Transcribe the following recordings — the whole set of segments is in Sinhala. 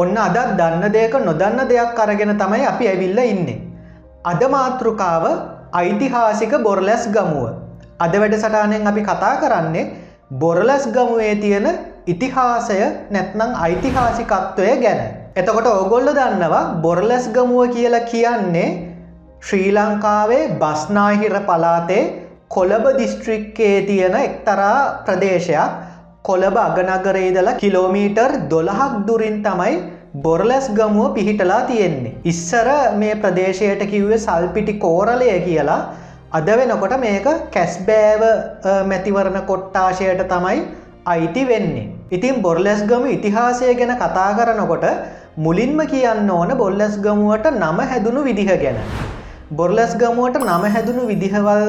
ඔන්න අදත් දන්න දෙයක නොදන්න දෙයක් අරගෙන තමයි අපි ඇවිල්ල ඉන්නේ. අද මාතෘකාව ඓතිහාසික බොරලැස් ගමුව. අද වැඩසටානෙන් අපි කතා කරන්නේ බොරලැස් ගමුවේ තියෙන ඉතිහාසය නැත්නම් ඓතිහාසිකත්වය ගැන. එතකොට ඕගොල්ල දන්නවා බොරලැස් ගමුව කියලා කියන්නේ ශ්‍රී ලංකාවේ බස්නාහිර පලාතේ කොළඹ දිස්ත්‍රික්කේ තියෙන එක්තරා ප්‍රදේශයක් කොළඹ අගනගරේදලා කිලෝමීටර් දොළහක් දුරින් තමයි බොරලැස් ගමුව පිහිටලා තියෙන්නේ. ඉස්සර මේ ප්‍රදේශයට කිව්වේ සල්පිටි කෝරලය කියලා අද වෙනකොට මේක කැස්බෑව මැතිවරණ කොට්ටාශයට තමයි අයිති වෙන්නේ. ඉතින් බොරලැස් ගම ඉතිහාසය ගැන කතා කරනකොට මුලින්ම කියන්න ඕන බොල්ලැස් ගමුවට නම හැදුණු විදිහ ගැන. බොර්ලැස් ගමුවට නම හැදුණු විදිහවල්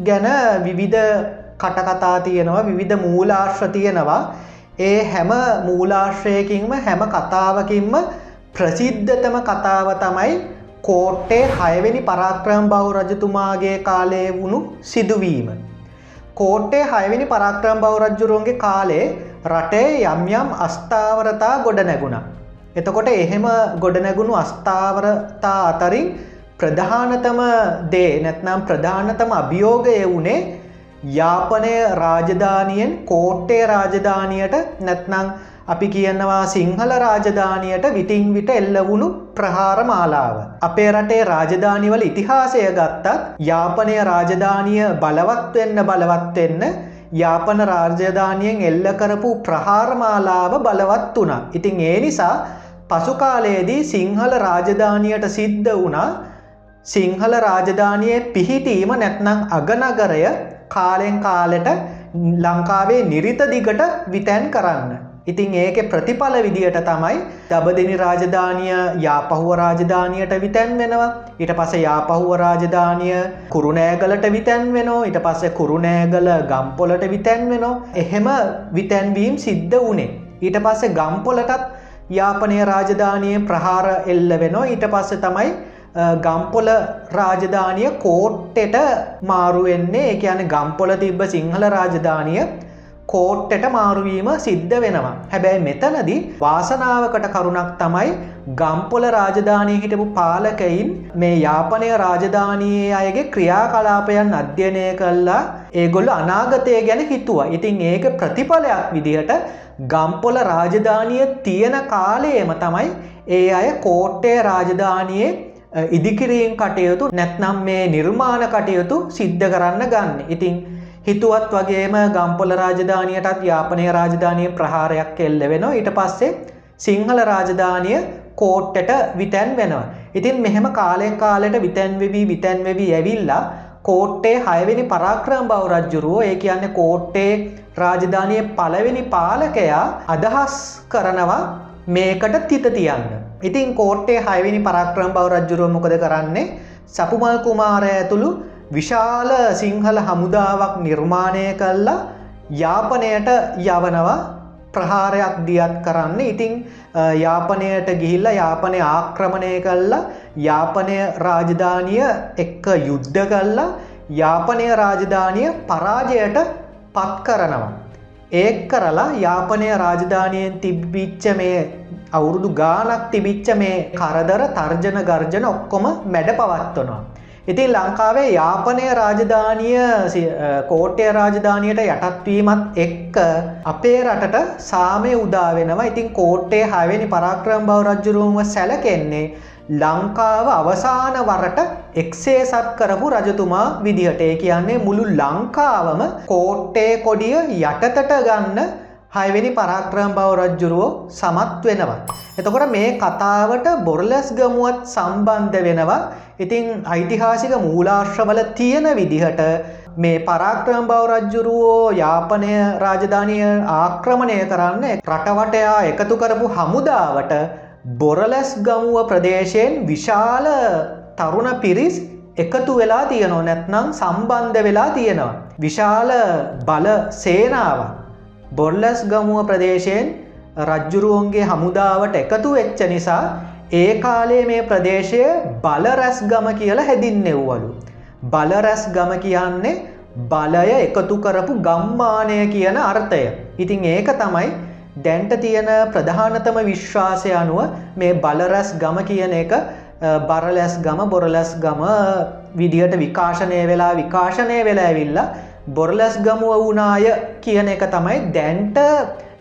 ගැන විවිධ කටකතා තියෙනවා විවිධ මූලාශ්‍ර තියෙනවා ඒ හැම මූලාශ්‍රයකින්ම හැම කතාවකින්ම ප්‍රසිද්ධතම කතාව තමයි කෝට්ටේ හයවෙනි පරාක්‍රම් බව් රජතුමාගේ කාලය වුණු සිදුවීම. කෝට්ටේ හයවෙනි පරාක්‍රම් බව් රජ්ජුරුවන්ගේ කාලේ රටේ යම් යම් අස්ථාවරතා ගොඩ නැගුණ. එතකොට එහෙම ගොඩනැගුණු අස්ථාවරතා අතරින් ප්‍රධානතම දේ නැත්නම් ප්‍රධානතම අභියෝගය වුණේ යාපනය රාජධානියෙන් කෝට්ටේ රාජධානයට නැත්නං අපි කියන්නවා සිංහල රාජධානයට විටිං විට එල්ලවුණු ප්‍රහාර මාලාව. අපේ රටේ රාජධානිවල ඉතිහාසය ගත්තත් යාපනය රාජධානිය බලවත්වෙන්න බලවත්වෙන්න යාපන රාජධානියෙන් එල්ල කරපු ප්‍රහාරමාලාව බලවත් වුණා. ඉතිං ඒ නිසා පසුකාලයේදී සිංහල රාජධානියට සිද්ධ වුණා සිංහල රාජධානයේ පිහිටීම නැත්නම් අගනගරය කාලෙන් කාලෙට ලංකාවේ නිරිත දිගට විතැන් කරන්න. ඉතින් ඒක ප්‍රතිඵල විදියට තමයි දබදිනි රාජධානිය යාපහුව රාජධානයට විතැන් වෙනවා. ඊට පස යාපහුව රාජධානිය කුරුණෑගලට විතැන් වෙනවා. ඊට පස්සේ කුරුණෑගල ගම්පොලට විතැන් වෙනවා. එහෙම විතැන්වීම් සිද්ධ වනේ ඊට පස්සේ ගම්පොලටත් යාපනය රාජධානය ප්‍රහාර එල්ල වෙනවා. ඊට පස්සේ තමයි ගම්පොල රාජධානය කෝට්ටෙට මාරුවෙන්නේ ඒ කියන ගම්පොල තිබ්බ සිංහල රාජධානය කෝට්ටට මාරුවීම සිද්ධ වෙනවා. හැබැයි මෙතනදි වාසනාවකට කරුණක් තමයි ගම්පොල රාජධානය හිටපු පාලකයින් මේ යාපනය රාජධානයේ අයගේ ක්‍රියා කලාපයන් අධ්‍යනය කල්ලා ඒගොල්ල අනාගතය ගැන හිතුවා. ඉතින් ඒක ප්‍රතිඵලයක් විදිහට ගම්පොල රාජධානය තියෙන කාලයේම තමයි ඒ අය කෝට්ටේ රාජධානයේ ඉදිකිරීම් කටයුතු නැත්නම් මේ නිර්මාණ කටයුතු සිද්ධ කරන්න ගන්න. ඉතිං හිතුවත් වගේම ගම්පොල රාජධානයටත් යාපනය රාජධානය ප්‍රහාරයක් එල්ල වෙනවා ඊට පස්සේ සිංහල රාජධානය කෝට්ටට විතැන් වෙනවා. ඉතින් මෙහෙම කාලෙන් කාලට විතැන්වෙවී විතැන්වෙවී ඇවිල්ලා කෝට්ටේ හයවෙනි පරාක්‍රම් බව රජ්ජුරුවෝ ඒ කියන්නේ කෝට්ටේ රාජධානය පළවෙනි පාලකයා අදහස් කරනවා මේකට තිත තියන්න. ඉතින් කෝට්ටේ හයවිනි පරක්‍රම් බව රජ්ජුරුව මොකද කරන්නේ? සපුමල් කුමාරය ඇතුළු විශාල සිංහල හමුදාවක් නිර්මාණය කල්ලා යාපනයට යවනවා ප්‍රහාරයක් දියත් කරන්න. ඉතිං යාපනයට ගිහිල්ල යාපනය ආක්‍රමණය කල්ලා යාපනය රාජධානිය එක්ක යුද්ධ කල්ලා යාපනය රාජධානිය පරාජයට පත් කරනවා. ඒක් කරලා යාපනය රාජධානයෙන් තිබ්බිච්ච මේ අවුරුදු ගානක් තිබිච්ච මේ කරදර තර්ජන ගර්ජන ඔක්කොම මැඩ පවත්වනවා. ඉතින් ලංකාවේ යාපනය රාජධානිය කෝට්ටය රාජධානයට යටත්වීමත් එක්ක අපේ රටට සාමය උදා වෙනවා ඉතින් කෝට්ටේ හයවෙනි පරාක්‍රම් බව රජ්ජුරුවන්ව සැලකෙන්නේ ලංකාව අවසාන වරට එක්සේසත් කරපු රජතුමා විදිහට ඒ කියන්නේ මුළු ලංකාවම කෝට්ටේ කොඩිය යටතට ගන්න හයවෙනි පරාක්‍රම් බව රජ්ජුරුවෝ සමත් වෙනවා. එතකොට මේ කතාවට බොරලස් ගමුවත් සම්බන්ධ වෙනවා ඉතිං ඓතිහාසික මූලාශ්‍රවල තියෙන විදිහට මේ පරාක්‍රම් බව රජ්ජුරුවෝ යාපනය රාජධානය ආක්‍රමණය කරන්න රටවටයා එකතු කරපු හමුදාවට බොරලැස් ගමුව ප්‍රදේශයෙන් විශාල තරුණ පිරිස් එකතු වෙලා තියනෝ නැත්නම් සම්බන්ධ වෙලා තියෙනවා. විශාල බල සේනාවක්. බොල්ලස් ගමුව ප්‍රදේශයෙන් රජ්ජුරුවන්ගේ හමුදාවට එකතු වෙච්ච නිසා ඒ කාලේ මේ ප්‍රදේශය බලරැස් ගම කියලා හැදින්නෙව්වලු. බලරැස් ගම කියන්නේ බලය එකතු කරපු ගම්මානය කියන අර්ථය. ඉතින් ඒක තමයි දැන්ට තියෙන ප්‍රධානතම විශ්වාසය අනුව මේ බලරැස් ගම කියන එක බරලැස් ගම බොරලැස් ගම විදිහට විකාශනය වෙලා විකාශනය වෙලා ඇවිල්ලා බොරලැස් ගමුව වුණාය කියන එක තමයි දැන්ට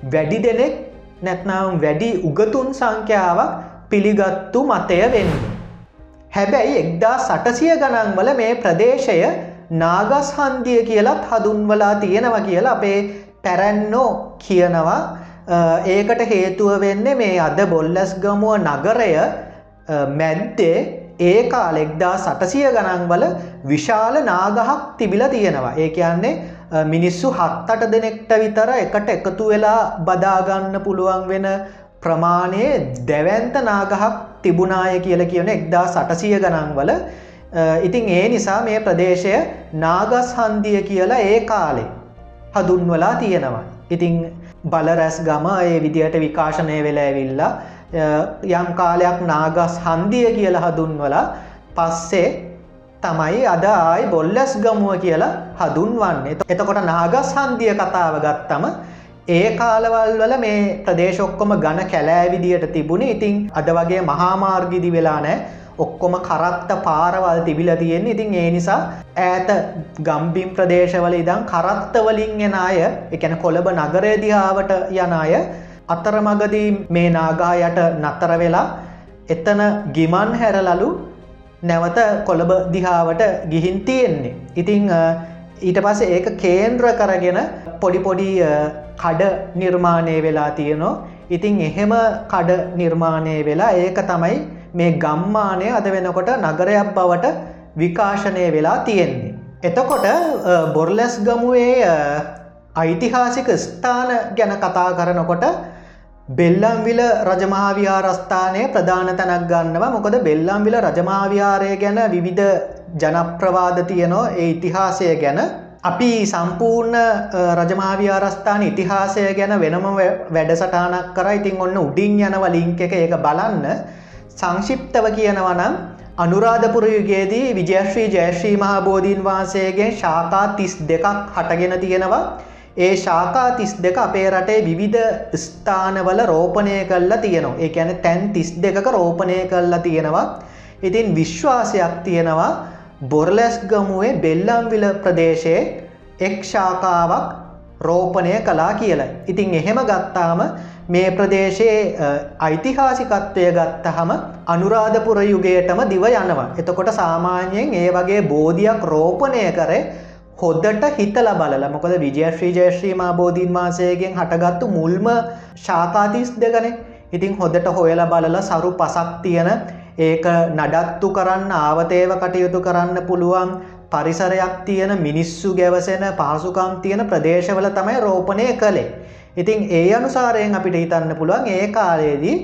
වැඩි දෙනෙක් නැත්නම් වැඩි උගතුන් සංඛ්‍යාවක් පිළිගත්තු මතය වෙන්න. හැබැයි එක්දා සටසිය ගණන් වල මේ ප්‍රදේශය නාගස් හන්දිය කියලත් හදුන්වලා තියෙනවා කියලා අපේ පැරැන්නෝ කියනවා ඒකට හේතුව වෙන්නේ මේ අද බොල්ලස් ගමුව නගරය මැද්දේ ඒ කාලෙක්දා සටසිය ගණන්වල විශාල නාගහක් තිබිල තියෙනවා. ඒ කියන්නේ මිනිස්සු හත්තට දෙනෙක්ට විතර එකට එකතු වෙලා බදාගන්න පුළුවන් වෙන ප්‍රමාණයේ දැවන්ත නාගහක් තිබුණාය කියල කියන එක්දා සටසිය ගණන්වල ඉතින් ඒ නිසා මේ ප්‍රදේශය නාගස් හන්දිය කියලා ඒ කාලේ හදුන්වලා තියෙනවා. ඉතිං බලරැස් ගම ඒ විදියට විකාශනය වෙලා ඇවිල්ලා යම් කාලයක් නාගස් හන්දිය කියල හදුන්වලා පස්සේ තමයි අද ආයි බොල්ලස් ගමුව කියලා හදුන්වන්නේ එතකොට නාගස් හන්දිය කතාව ගත්තම ඒ කාලවල් වල මේ ප්‍රදේශොක්කොම ගණ කැලෑ විදියට තිබුණ. ඉතිං අද වගේ මහාමාර්ගිදි වෙලා නෑ ඔක්කොම කරත්ත පාරවල් තිබිල තියෙන ඉතින් ඒ නිසා ඈත ගම්බිම් ප්‍රදේශවල ඉදං කරත්තවලින් එන අය එකැන කොළඹ නගරේදිහාවට යන අය අතරමගදී මේ නාගා යට නත්තර වෙලා එතන ගිමන් හැරලලු නැවත කොළඹ දිහාවට ගිහින් තියෙන්නේ. ඉතිං ඊට පස ඒක කේන්ද්‍ර කරගෙන පොඩිපොඩි කඩ නිර්මාණය වෙලා තියනවා. ඉතිං එහෙම කඩ නිර්මාණය වෙලා ඒක තමයි මේ ගම්මානය අද වෙනකොට නගරයක් බවට විකාශනය වෙලා තියෙන්නේ. එතකොට බොර්ලැස් ගමුවේ ඓතිහාසික ස්ථාන ගැන කතා කරනකොට බෙල්ලම්විල රජමහාවිහාරස්ථානය ප්‍රධාන තැනක් ගන්නවා. මොකද බෙල්ලම්විල රජමාවිහාරය ගැන විවිධ ජනප්‍රවාද තියනෝ ඒ ඉතිහාසය ගැන අපි සම්පූර්ණ රජමාවිහාරස්ථාන ඉතිහාසය ගැන වෙනම වැඩසටානක් කර. ඉතින් ඔන්න උඩින් යනව ලිංක එක. ඒක බලන්න. සංශිප්තව කියනවනම් අනුරාධපුරයුගේදී විජයශ්‍රී ජයශ්‍රී මහාබෝධීන් වහන්සේගේ ශාකා තිස් දෙකක් හටගෙන තියෙනවා. ඒ ශාකා තිස් දෙක අපේ රටේ විවිධ ස්ථානවල රෝපණය කල්ලා තියෙනවා. ඒ ඇන තැන් තිස් දෙකක රෝපණය කල්ලා තියෙනවා. ඉතින් විශ්වාසයක් තියෙනවා බොරලැස් ගමුවේ බෙල්ලම්විල ප්‍රදේශයේ එක් ශාකාවක් රෝපණය කලා කියලා. ඉතින් එහෙම ගත්තාම මේ ප්‍රදේශයේ ඓතිහාසිකත්වය ගත්තහම අනුරාධපුර යුගයටම දිව යනවා. එතකොට සාමාන්‍යයෙන් ඒ වගේ බෝධියක් රෝපණය කරේ හොද්දට හිතල බලල මොකද විජයශ්‍රී ජයශ්‍රී මාබෝධීන් වහන්සේගෙන් හටගත්තු මුල්ම ශාකාතිස් දෙගන ඉතින් හොදට හොයල බලල සරු පසක් තියෙන ඒක නඩත්තු කරන්න ආවතේව කටයුතු කරන්න පුළුවන් පරිසරයක් තියෙන මිනිස්සු ගැවසෙන පහසුකම් තියෙන ප්‍රදේශවල තමයි රෝපණය කළේ. ඉතින් ඒ අනුසාරයෙන් අපිට හිතන්න පුළුවන් ඒ කාලයේදී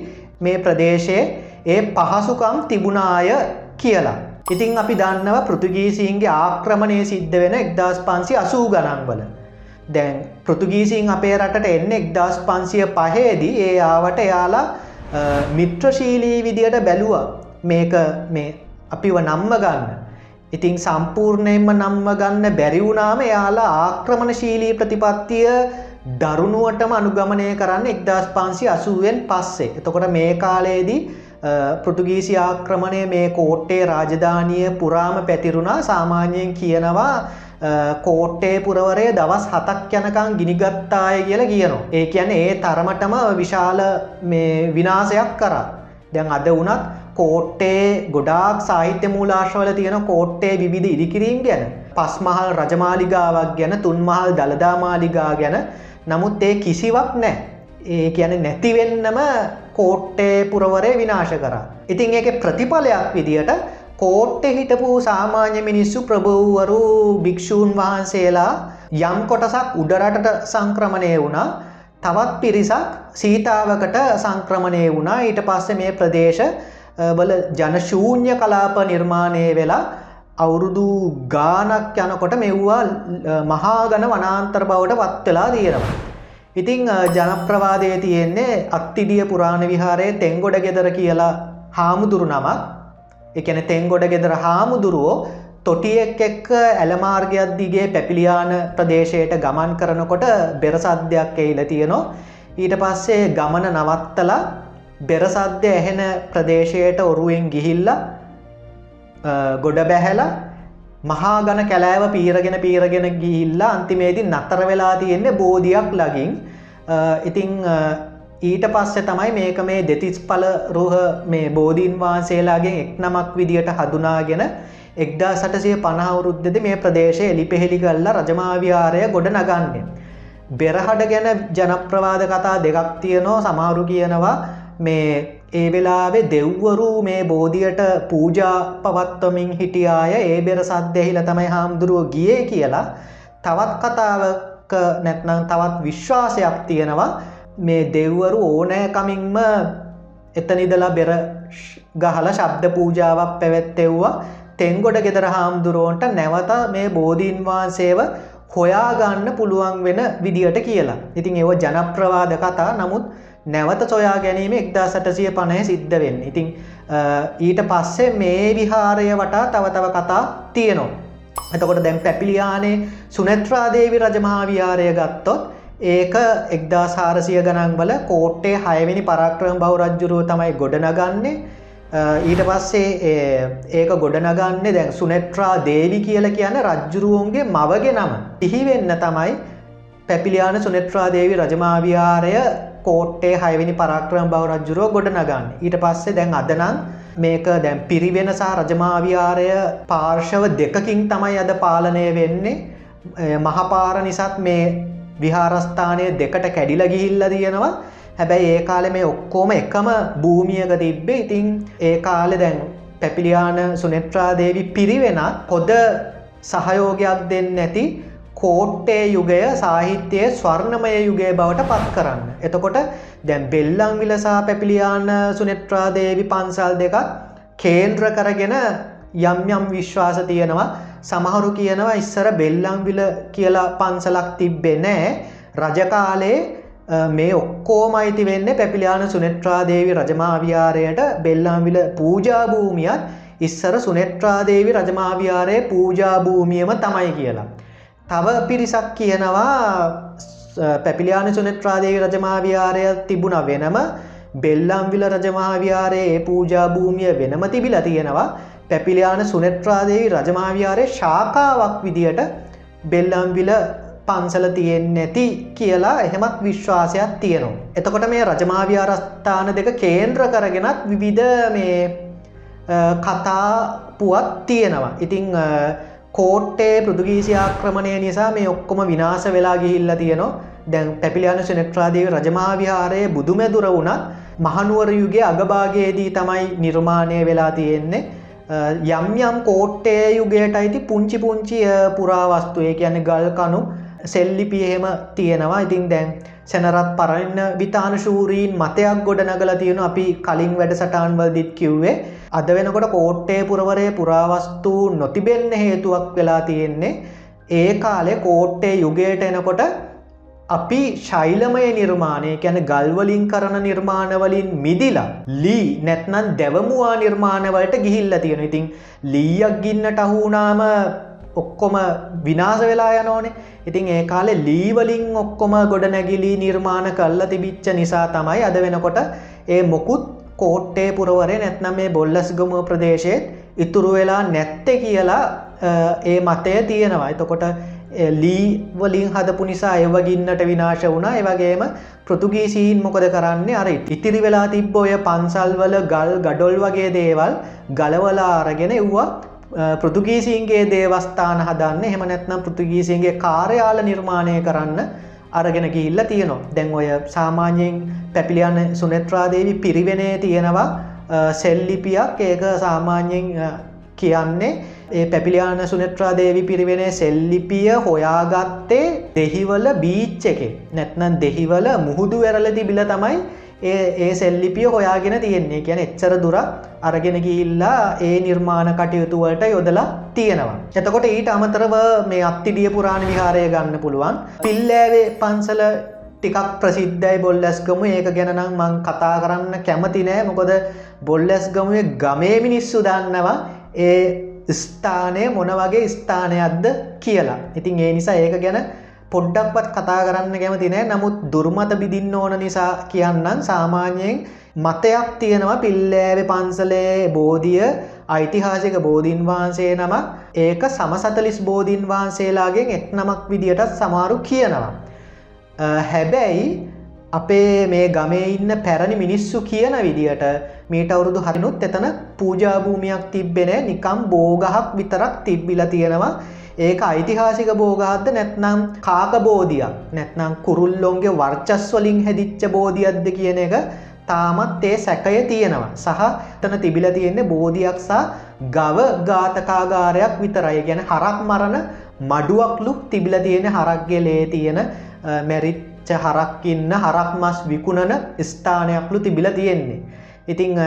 මේ ප්‍රදේශයේ ඒ පහසුකම් තිබුණාය කියලා. ඉතිං අපි දන්නවා පෘතුගීසින්ගේ ආක්‍රමණය සිද්ධ වෙන එක්දස් පන්සි අසූ ගණන්වල. දැන් පෘතුගීසින් අපේ රටට එන්න එක්දස් පන්සිය පහේදී ඒ ආවට එයාලා මිත්‍රශීලී විදියට බැලුව මේක මේ අපිව නම්ම ගන්න. ඉතිං සම්පූර්ණයෙන්ම නම්ම ගන්න බැරිවුණාම එයාලා ආක්‍රමණශීලී ප්‍රතිපත්තිය දරුණුවටම අනුගමනය කරන්න එක්දස් පන්සි අසුවෙන් පස්සේ. එතකොට මේ කාලයේදී පෘතුගීසි ආක්‍රමණය මේ කෝට්ටේ රාජධානිය පුරාම පැතිරුණා සාමාන්‍යයෙන් කියනවා කෝට්ටේ පුරවරය දවස් හතක් යනකං ගිනිගත්තාය කියලා කියනවා. ඒ කියන ඒ තරමටම විශාල විනාසයක් කර. දැන් අද වනත් කෝට්ටේ ගොඩාක් සාහිත්‍ය මූලාශවල තියෙන කෝට්ටේ විවිධ ඉදිකිරීම් ගැන පස්මහල් රජමාලිගාවක් ගැන තුන්මහල් දළදාමාලිගා ගැන නමුත් ඒ කිසිවක් නෑ. ඒ කියන නැතිවෙන්නම කෝට්ටේ පුරවරය විනාශ කරා. ඉතින් ඒක ප්‍රතිඵලයක් විදියට කෝට්ටෙ හිටපු සාමාන්‍ය මිනිස්සු ප්‍රභූවරු භික්‍ෂූන් වහන්සේලා යම් කොටසක් උඩරටට සංක්‍රමණය වුණා තවත් පිරිසක් සීතාවකට සංක්‍රමණය වුණා ඊට පස්ස මේ ප්‍රදේශ බල ජනශූන්‍ය කලාප නිර්මාණය වෙලා අවුරුදු ගානක් යනකොට මෙව්වා මහාගන වනාන්තර බවට පත්වෙලා දීරවා. ඉතිං ජනප්‍රවාදය තියෙන්නේ අත්තිඩිය පුරාණ විහාරයේ තෙංගොඩ ගෙදර කියලා හාමුදුරු නමක් එකන තෙංගොඩ ගෙදර හාමුදුරුවෝ තොටියෙක් එක්ක ඇලමාර්ගයක් දිගේ පැපිලියාන ප්‍රදේශයට ගමන් කරනකොට බෙරසද්‍යයක් එයිල තියෙනවා ඊට පස්සේ ගමන නවත්තලා බෙරසද්‍ය ඇහෙන ප්‍රදේශයට ඔරුවෙන් ගිහිල්ල ගොඩ බැහැලා මහා ගන කැලෑව පීරගෙන පීරගෙන ගිහිල්ලා අන්තිමේදී නතර වෙලා තියෙන්නේ බෝධයක් ලගින් ඉතිං ඊට පස්සේ තමයි මේක මේ දෙතිස් පල රෝහ මේ බෝධීන් වහන්සේලාගේ එක් නමක් විදියට හදුනාගෙන එක්දා සටසය පනහවුරුද්ධද මේ ප්‍රදේශය එලි පෙහෙළි කල්ලා රජමාවියාරය ගොඩ නගන්නේ. බෙරහඩ ගැන ජනප්‍රවාද කතා දෙකක් තියනෝ සමාරු කියනවා මේ ඒ වෙලාවේ දෙව්වරු මේ බෝධියට පූජා පවත්වමින් හිටියාය. ඒ බෙර සද්‍යහිල තමයි හාමුදුරුව ගියේ කියලා තවත් කතාවක නැත්නම් තවත් විශ්වාසයක් තියෙනවා. මේ දෙව්වරු ඕනෑකමින්ම එතනිදලා බෙර ගහල ශබ්ද පූජාවක් පැවැත්තෙව්වා. තෙංගොඩ ගෙදර හාමුදුරුවන්ට නැවත මේ බෝධීන් වහන්සේව හොයාගන්න පුළුවන් වෙන විදියට කියලා. ඉතින් ඒව ජනප්‍රවාද කතා. නමුත් නැවත සොයා ගැනීම එක්දා සටසිය පණය සිද්ධ වෙන්න. ඉතිං ඊට පස්සේ මේ විහාරය වටා තවතව කතා තියනවා. එතකොට දැම් පැපිලියානේ සුනත්‍රාදේවි රජමහාවිහාරය ගත්තොත් ඒක එක්දා සාරසිය ගණන් වල කෝට්ටේ හයවෙනි පරක්‍රම බව රජ්ජුරුව තමයි ගොඩනගන්නේ ඊට පස්සේ ඒක ගොඩනගන්නේ දැන් සුනෙට්‍රා දේවි කියල කියන රජ්ජුරුවන්ගේ මවගේ නම තිහිවෙන්න තමයි පැපිලියාන සුනෙට්‍රා දේවි රජමාවියාරය කෝට්ටේ හයවිනි පරක්‍රම බව රජ්ජුරුව ගොඩනගන්න. ඊට පස්සේ දැන් අදනං මේක දැන් පිරිවෙන සහ රජමාවියාරය පාර්ශව දෙකකින් තමයි අද පාලනය වෙන්නේ. මහපාර නිසත් මේ විහාරස්ථානය දෙකට කැඩිල ගිහිල්ල තියෙනවා. හැබැයි ඒ කාලෙ මේ ඔක්කෝම එකම භූමියක තිබ්බේ. ඉතිං ඒ කාලෙ දැන් පැපිලියාන සුනෙට්‍රාදේවි පිරිවෙන පොද සහයෝගයක් දෙන්න නැති කෝට්ටේ යුගය සාහිත්‍යයේ ස්වර්ණමය යුගය බවට පත් කරන්න. එතකොට දැන් බෙල්ලං විලසා පැපිලියාන සුනෙට්‍රාදේවි පන්සල් දෙකක් කේන්ද්‍ර කරගෙන යම් යම් විශ්වාස තියෙනවා සමහරු කියනවා ඉස්සර බෙල්ලංවිල කියලා පන්සලක් තිබ්බෙ නෑ රජකාලේ මේ ඔක්කෝම අයිති වෙන්න පැපිලියාන සුනෙට්‍රාදේවි රජමාවියාරයට බෙල්ලාමිල පූජාභූමියත් ඉස්සර සුනෙට්‍රාදේවි රජමාවියාරය පූජාභූමියම තමයි කියලා. තව පිරිසක් කියනවා පැපිලියාන සුනෙට්‍රාදේවි රජමාවියාරය තිබුණ වෙනම බෙල්ලම්විල රජමාවියාරයේ ඒ පූජාභූමිය වෙනම තිබිල තියෙනවා පැපිලියාන සුනෙට්‍රාදේවි රජමාවියාරය ශාකාවක් විදියට බෙල්ලම්විල පන්සල තියෙන් නැති කියලා එහෙමත් විශ්වාසයක් තියෙනවා. එතකොට මේ රජමාවි්‍යාරස්ථාන දෙක කේන්ද්‍ර කරගෙනත් විවිධ මේ කතා පුවත් තියෙනවා. ඉතිං කෝට්ටේ පෘදුගීසි ආක්‍රමණය නිසා මේ ඔක්කොම විනාස වෙලා ගිහිල්ල තියනවා. දැන් පැපිලියන සනෙක්ට්‍රාදීව රජමාවිහාරයේ බුදුමැදුර වුණත් මහනුවර යුගේ අගභාගයේදී තමයි නිර්මාණය වෙලා තියෙන්නේ. යම් යම් කෝට්ටේ යුගයට අයිති පුංචි පුංචි පුරාවස්තුය කියන්නේ ගල් කනු සෙල්ලිපි එහෙම තියෙනවා. ඉතින් දැන් සැනරත් පරන්න විතාන ශූරීන් මතයක් ගොඩ නගල තියෙන අපි කලින් වැඩ සටහන්වල් දිත් කිව්වේ අද වෙනකොට කෝට්ටේ පුරවරය පුරාවස්තු නොතිබෙන්න හේතුවක් වෙලා තියෙන්නේ. ඒ කාලෙ කෝට්ටේ යුගයට එනකොට අපි ශෛලමය නිර්මාණය කැන ගල්වලින් කරන නිර්මාණවලින් මිදිලා ලී නැත්නන් දැවමුවා නිර්මාණවලට ගිහිල්ල තියෙන ඉතින් ලීයක් ගින්නට අහුනාම ඔක්කොම විනාස වෙලා යනෝනේ. ඉතින් ඒ කාලෙ ලීවලින් ඔක්කොම ගොඩ නැගිලී නිර්මාණ කල්ල තිබිච්ච නිසා තමයි අද වෙනකොට ඒ මොකුත් කෝට්ටේ පුරවරේ නැත්නම් මේ බොල්ලස් ගොම ප්‍රදේශයත් ඉතුරු වෙලා නැත්ත කියලා ඒ මතය තියෙනවා. එතකොට ලී වලින් හදපු නිසා එවගින්නට විනාශ වුණා. ඒවගේම පෘතුගීසීන් මොකද කරන්නේ? අර ඉතිරි වෙලා තිබ්බ ඔය පන්සල්වල ගල් ගඩොල් වගේ දේවල් ගලවලා අරගෙන එව්වා. පෘතුගීසින්ගේ දේවස්ථාන හදන්න. එහෙම නැත්නම් පෘතුගීසින්ගේ කාර්යාල නිර්මාණය කරන්න අරගෙන ගිහිල්ල තියනවා. දැන් ඔය සාමාන්‍යයෙන් පැපිලියන්න සුනෙත්‍රාදේවි පිරිවෙනේ තියෙනවා සෙල්ලිපියක්. ඒක සාමාන්‍යයෙන් කියන්නේ ඒ පැපිලියාන සුනෙත්‍රාදේවි පිරිවෙනේ සෙල්ලිපිය හොයාගත්තේ දෙහිවල බීච්ච එක. නැත්නම් දෙහිවල මුහුදු වැරල තිබිල තමයි ඒ ඒ සෙල්ලිපිය හොයාගෙන තියෙන්නේ කියන එච්චර දුර අරගෙන ගිල්ලා ඒ නිර්මාණ කටයුතුවලට යොදලා තියෙනවා. එතකොට ඊට අමතරව මේ අත්තිඩිය පුරාණ විහාරය ගන්න පුළුවන්. පිල්ලෑවේ පන්සල ටිකක් ප්‍රසිද්ධයි බොල්ලැස්ගම ඒක ගැනනම් මං කතා කරන්න කැමති නෑ මොකොද බොල්ලැස්ගමුවේ ගමේ මිනිස්සු දන්නවා ඒ ස්ථානය මොන වගේ ස්ථානයක්ද කියලා. ඉතින් ඒ නිසා ඒක ගැන පොඩ්ඩක්වත් කතා කරන්න කැමති නෑ. නමුත් දුර්මත බිදින්න ඕන නිසා කියන්නන් සාමාන්‍යයෙන් මතයක් තියෙනවා. පිල්ලෑව පන්සලේ බෝධිය ඓතිහාසික බෝධීන් වහන්සේ නම ඒක සමසතලිස් බෝධීන් වහන්සේලාගෙන් එක් නමක් විදිටත් සමාරු කියනවා. හැබැයි අපේ මේ ගමේ ඉන්න පැරණි මිනිස්සු කියන විදිහට මීට අවුරුදු හරිනුත් එතන පූජාභූමියක් තිබ්බෙන නිකම් බෝගහක් විතරක් තිබ්බිල තියෙනවා. ඒක ඓතිහාසික බෝගහත්ද නැත්නම් කාක බෝධියක්? නැත්නම් කුරුල්ලොන්ගේ වර්චස්වලින් හැදිච්ච බෝධියක්ද කියන එක තාමත් ඒ සැකය තියෙනවා. සහ තන තිබිල තියෙන්නේ බෝධියක්සා ගව ගාතකාගාරයක් විතරයි. ගැන හරක් මරණ මඩුවක්ලු තිබිල තියෙන හරක්ගෙලේ තියෙන මැරිත් හරක් ඉන්න හරක් මස් විකුණන ස්ථානයක්ලු තිබිල තියෙන්නේ. ඉතිං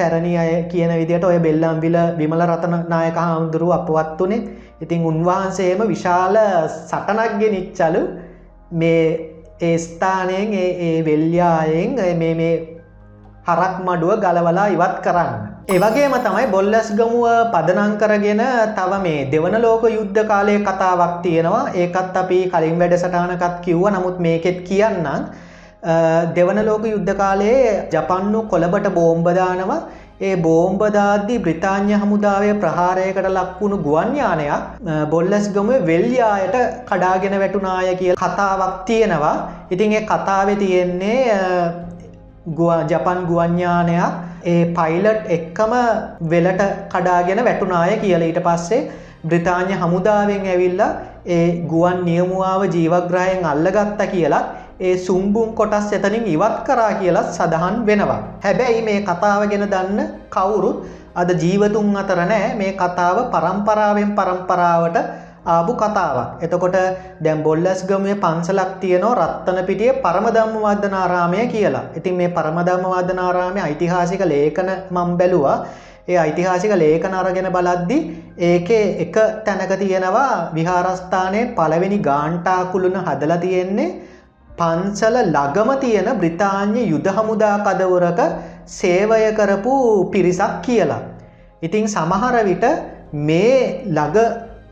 පැරණි අය කියන විදිට ඔය බෙල්ලම්බිල විමල රතන නායක හාමුදුරුව අපවත් වනේ ඉතිං උන්වහන්සේම විශාල සටනක්ගෙ නිච්චලු මේ ඒ ස්ථානයෙන් ඒ වෙල්්‍යායෙන් මේ හරක් මඩුව ගලවලා ඉවත් කරන්න. ඒවගේම තමයි බොල්ලස් ගමුව පදනං කරගෙන තව මේ දෙවන ලෝක යුද්ධ කාලය කතාවක් තියෙනවා. ඒකත් අපි කලින් වැඩසටානකත් කිව්ව. නමුත් මේකෙත් කියන්නම්. දෙවන ලෝක යුද්ධ කාලයේ ජපන්නු කොළබට බෝම්බදානව ඒ බෝම්බදාද්දී බ්‍රතාාන්‍ය හමුදාවේ ප්‍රහාරයකට ලක්වුණු ගුවන්්‍යානයක් බොල්ලස් ගම වෙල්යායට කඩාගෙන වැටුනාය කිය කතාවක් තියෙනවා ඉතින් ඒ කතාව තියෙන්නේ ජපන් ගුවන්්‍යානයක් ඒ පයිලට් එක්කම වෙලට කඩාගෙන වැටුනාය කියල ඊට පස්සේ බ්‍රතාාන්‍ය හමුදාවෙන් ඇවිල්ලා ඒ ගුවන් නියමුවාව ජීවග්‍රහයෙන් අල්ලගත්ත කියලා ඒ සුම්බුම් කොටස් එතනින් ඉවත් කරා කියලත් සඳහන් වෙනවා. හැබැයි මේ කතාව ගෙන දන්න කවුරුත් අද ජීවතුන් අතර නෑ මේ කතාව පරම්පරාවෙන් පරම්පරාවට ආපු කතාවක්. එතකොට දැම් බොල්ලස් ගමේ පන්සලක් තියනෝ රත්තන පිටිය පරමදම්ම වදනාරාමය කියලා. ඉතින් මේ පරමදම්ම වදනාරාමය ඓතිහාසික ලේඛන මම් බැලුවා. ඒ ඓතිහාසික ලේඛන අරගෙන බලද්දි ඒකේ එක තැනක තියෙනවා විහාරස්ථානයේ පළවෙනි ගාන්ටාකුළුන හදලා තියෙන්නේ පන්සල ළගම තියෙන බ්‍රිතාන්‍ය යුද හමුදා කදවරක සේවය කරපු පිරිසක් කියලා. ඉතිං සමහර විට මේ ළඟ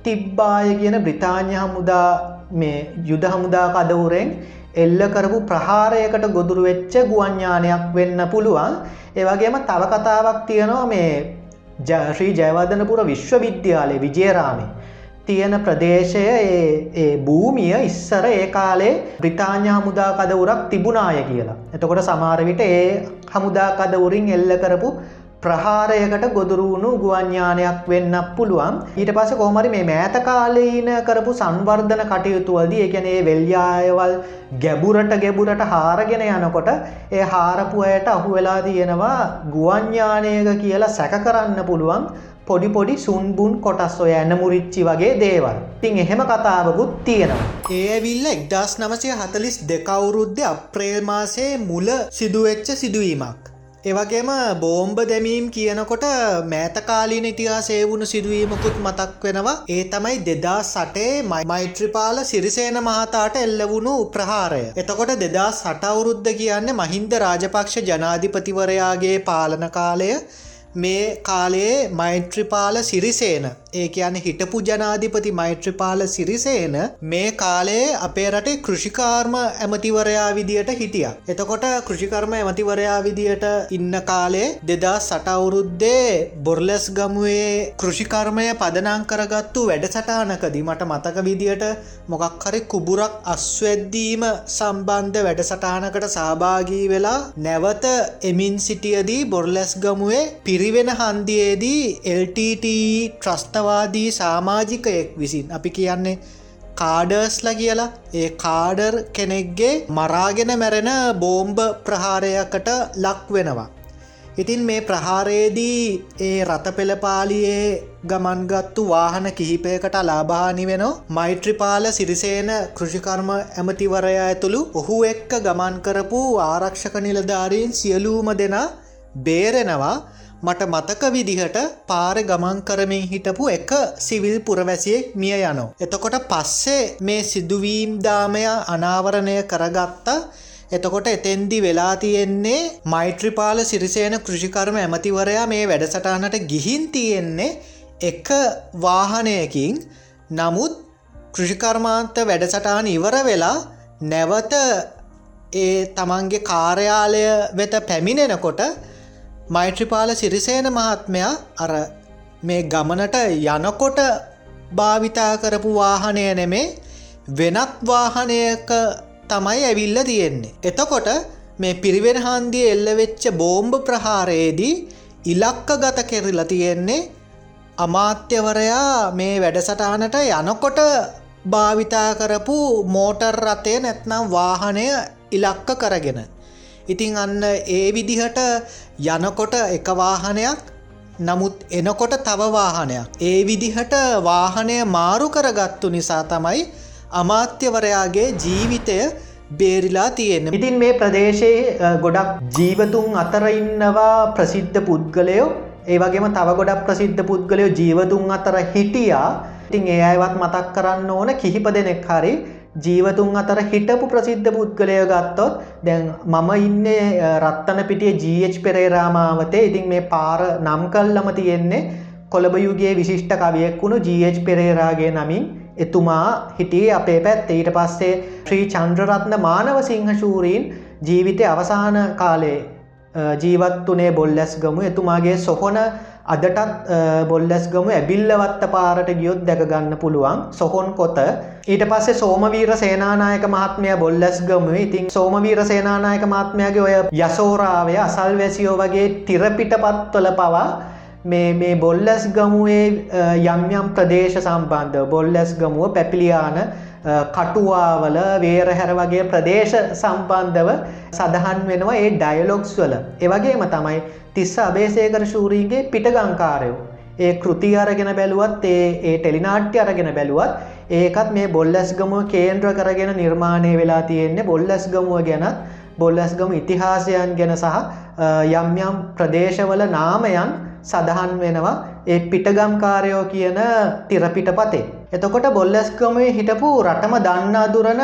තිබ්බාය කියන බ්‍රිතාන්‍ය හමුදා මේ යුද හමුදා කදවුරෙන් එල්ල කරපු ප්‍රහාරයකට ගොදුරු වෙච්ච ගුවන්ඥානයක් වෙන්න පුළුවන් ඒවගේම තව කතාවක් තියෙනවා මේ ජශ්‍රී ජයවදනපුර විශ්වවිද්‍යාලය විජයරාමේ තියෙන ප්‍රදේශය ඒ භූමිය ඉස්සර ඒ කාලේ බ්‍රිතාාඥ හමුදාකදවුරක් තිබුණාය කියලා. එතකොට සමාරවිට ඒ හමුදාකදවුරින් එල්ල කරපු ප්‍රහාරයකට ගොදුරුණු ගුවන්ඥානයක් වෙන්න පුළුවන් ඊට පස කෝමරි මේ මෑත කාලීන කරපු සංවර්ධන කටයුතුවද ඒකැනේ වෙල්්‍යායවල් ගැබුරට ගැබුරට හාරගෙන යනකොට ඒ හාරපුයට අහු වෙලා තියෙනවා ගුවන්ඥානයක කියලා සැක කරන්න පුළුවන් පොඩි පොඩි සුන්බුන් කොටස් ඔය ඇන්න මුරිච්චි වගේ දේවල් තින් එහෙම කතාවකුත් තියෙනවා. ඒවිල්ල එක්දස් නමසය හතලිස් දෙකවුරුද්ධ අප්‍රේල් මාසේ මුල සිදුවෙච්ච සිදුවීමක්. ඒවගේම බෝම්බ දැමීම් කියනකොට මෑතකාලීන ඉතිහාසේ වුණු සිදුවීමකුත් මතක් වෙනවා ඒ තමයි දෙදා සටේ මෛත්‍රපාල සිරිසේන මහතාට එල්ලවුණු ප්‍රහාරය. එතකොට දෙදා සටවුරුද්ධ කියන්න මහින්ද රාජපක්ෂ ජනාධිපතිවරයාගේ පාලන කාලය මේ කාලයේ මෛත්‍රපාල සිරිසේන ඒ කියන හිටපු ජනාධිපති මෛත්‍රපාල සිරිසේන මේ කාලයේ අපේ රටේ කෘෂිකාර්ම ඇමතිවරයා විදියට හිටිය. එතකොට කෘෂිකර්ම ඇමතිවරයා විදියට ඉන්න කාලේ දෙදා සටවුරුද්දේ බොර්ලස් ගමුවේ කෘෂිකර්මය පදනං කරගත්තු වැඩසටානකදී මට මතක විදියට මොකක් හරි කුබුරක් අස්වැද්දීම සම්බන්ධ වැඩසටානකට සහභාගී වෙලා නැවත එමින් සිටියදී බොර්ලස් ගමුවේ පිරිවෙන හන්දියේදී LTT ට්‍රස්ත ත්‍රස්තවාදී සාමාජිකයෙක් විසින් අපි කියන්නේ කාඩර්ස්ල කියලා ඒ කාඩර් කෙනෙක්ගේ මරාගෙන මැරෙන බෝම්බ ප්‍රහාරයකට ලක් වෙනවා. ඉතින් මේ ප්‍රහාරයේදී ඒ රථපෙළපාලියේ ගමන්ගත්තු වාහන කිහිපයකට ලාභානි වෙන මෛත්‍රපාල සිරිසේන කෘෂිකර්ම ඇමතිවරය ඇතුළු ඔහු එක්ක ගමන් කරපු ආරක්ෂක නිලධාරීන් සියලූම දෙනා බේරෙනවා මට මතක විදිහට පාර ගමන් කරමින් හිටපු එක සිවිල් පුරවැසියෙක් මිය යනෝ. එතකොට පස්සේ මේ සිදුවීම් දාමය අනාවරණය කරගත්තා එතකොට එතෙන්දි වෙලා තියෙන්නේ මෛත්‍රපාල සිරිසේන කෘෂිකර්ම ඇමතිවරයා මේ වැඩසටානට ගිහින් තියෙන්නේ එක වාහනයකින් නමුත් කෘෂිකර්මාන්ත වැඩසටාන ඉවර වෙලා නැවත ඒ තමන්ගේ කාර්යාලය වෙත පැමිණෙනකොට මෛත්‍රිපාල සිරිසේන මහත්මයා අර මේ ගමනට යනකොට භාවිතා කරපු වාහනය නෙමේ වෙනත් වාහනයක තමයි ඇවිල්ල තියෙන්නේ. එතකොට මේ පිරිවෙන හන්දිය එල්ලවෙච්ච බෝම්භ ප්‍රහාරයේදී ඉලක්ක ගත කෙරලා තියෙන්නේ අමාත්‍යවරයා මේ වැඩසටානට යනකොට භාවිතා කරපු මෝටර් රථය නැත්නම් වාහනය ඉලක්ක කරගෙන. ඉතිං අන්න ඒ විදිහට යනකොට එක වාහනයක් නමුත් එනකොට තව වාහනයක්. ඒ විදිහට වාහනය මාරු කරගත්තු නිසා තමයි අමාත්‍යවරයාගේ ජීවිතය බේරිලා තියෙන. ඉතින් මේ ප්‍රදේශයේ ගොඩක් ජීවතුන් අතර ඉන්නවා ප්‍රසිද්ධ පුද්ගලයෝ ඒ වගේම තව ගොඩක් ප්‍රසිද්ධ පුද්ගලයෝ ජීවතුන් අතර හිටියා ඉතින් ඒ අයවත් මතක් කරන්න ඕන කිහිප දෙනෙක් හරි ජීවතුන් අතර හිටපු ප්‍රසිද්ධ පුද්ගලය ගත්තොත් දැන් මම ඉන්නේ රත්තන පිටිය ජH පෙරේරාමාවතේ. ඉතින් මේ පාර නම් කල්ලම තියෙන්නේ කොළබයුගේ විශිෂ්ට කවියෙක් වුණු ජH පෙරේරාගේ නමින් එතුමා හිටියේ අපේ පැත් ඊට පස්සේ ශ්‍රී චන්ද්‍රරත්න මානව සිංහශූරීන් ජීවිතය අවසාන කාලේ ජීවත් වනේ බොල්ලැස් ගමු එතුමාගේ සොහොන අදටත් බොල්ලස් ගමු ඇබිල්ලවත්ත පාරට ගියොත් දැකගන්න පුළුවන්. සොහොන් කොත. ඊට පස්සේ සෝමවීර සේනානායක මහත්මය බොල්ලස් ගම. ඉතින් සෝමවීර සේනානායක මහත්මයාගේ ඔය යසෝරාවය අසල් වැසියෝ වගේ තිරපිට පත්වල පවා මේ මේ බොල්ලස් ගමුවේ යම් යම් ප්‍රදේශ සම්බන්ධ බොල්ලස් ගමුව පැපිලියාන කටුවාවල වේරහැර වගේ ප්‍රදේශ සම්බන්ධව සඳහන් වෙනවා ඒ ඩයලොක්ස් වල. ඒවගේම තමයි තිස්ස අබේසේකර ශූරීන්ගේ පිටගංකාරයෝ. ඒ කෘති අරගෙන බැලුවත් ඒ ඒ ටෙලිනාට්‍ය අරගෙන බැලුවත් ඒකත් මේ බොල්ලස් ගමුව කේන්ද්‍ර කරගෙන නිර්මාණය වෙලා තියෙන්නේ බොල්ලස් ගමුව ගැනත්. බොල්ලස් ගම ඉතිහාසයන් ගැන සහ යම් යම් ප්‍රදේශවල නාමයන් සඳහන් වෙනවා ඒ පිටගම්කාරයෝ කියන තිරපිට පතේ. එතකොට බොල්ලස්කමේ හිටපු රටම දන්නාදුරන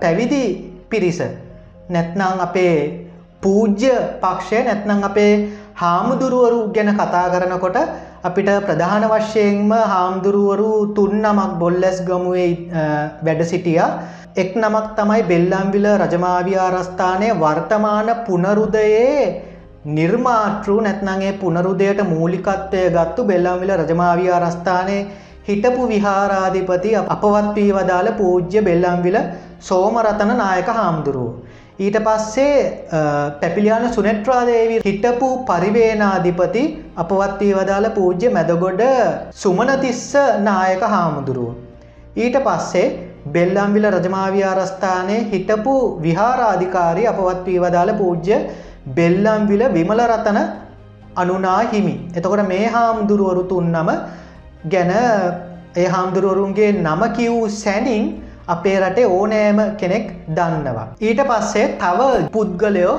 පැවිදි පිරිස. නැත්නං අපේ පූජ්‍ය පක්ෂය නැත්නං අපේ හාමුදුරුවරු ගැන කතා කරනකොට අපිට ප්‍රධාන වශයෙන්ම හාමුදුරුවරු තුන් නමක් බොල්ලැස් ගමුවේ වැඩ සිටිය එක් නමක් තමයි බෙල්ලම්විල රජමාවියාරස්ථානය වර්තමාන පුනරුදයේ නිර්මාතෘ නැත්නගේ පුනරුදයට මූලිකත්වය ගත්තු බෙල්ලම්විල රජමාවියාරස්ථානය හිටපු විහාරාධිපති අපවත් වී වදාළ පූජ්‍ය බෙල්ලම්විල සෝමරතන නායක හාමුදුරුව. ඊට පස්සේ පැපිලියාන සුනෙට්‍රාදේවි හිටපු පරිවේනාධිපති අපවත් වී වදාළ පූජ්‍ය මැදගොඩ සුමනතිස්ස නායක හාමුදුරුව. ඊට පස්සේ බෙල්ලම්විල රජමාවියාරස්ථානය හිටපු විහාරාධිකාරී අපවත් වී වදාළ පූජ්‍ය බෙල්ලම්විල විමල රතන අනුනා හිමි. එතකොට මේ හාමුදුරුවරු තුන්නම ගැන ඒ හාමුදුරුවරුන්ගේ නම කිව් සැනින් අපේ රටේ ඕනෑම කෙනෙක් දන්නවා. ඊට පස්සේ තව පුද්ගලයෝ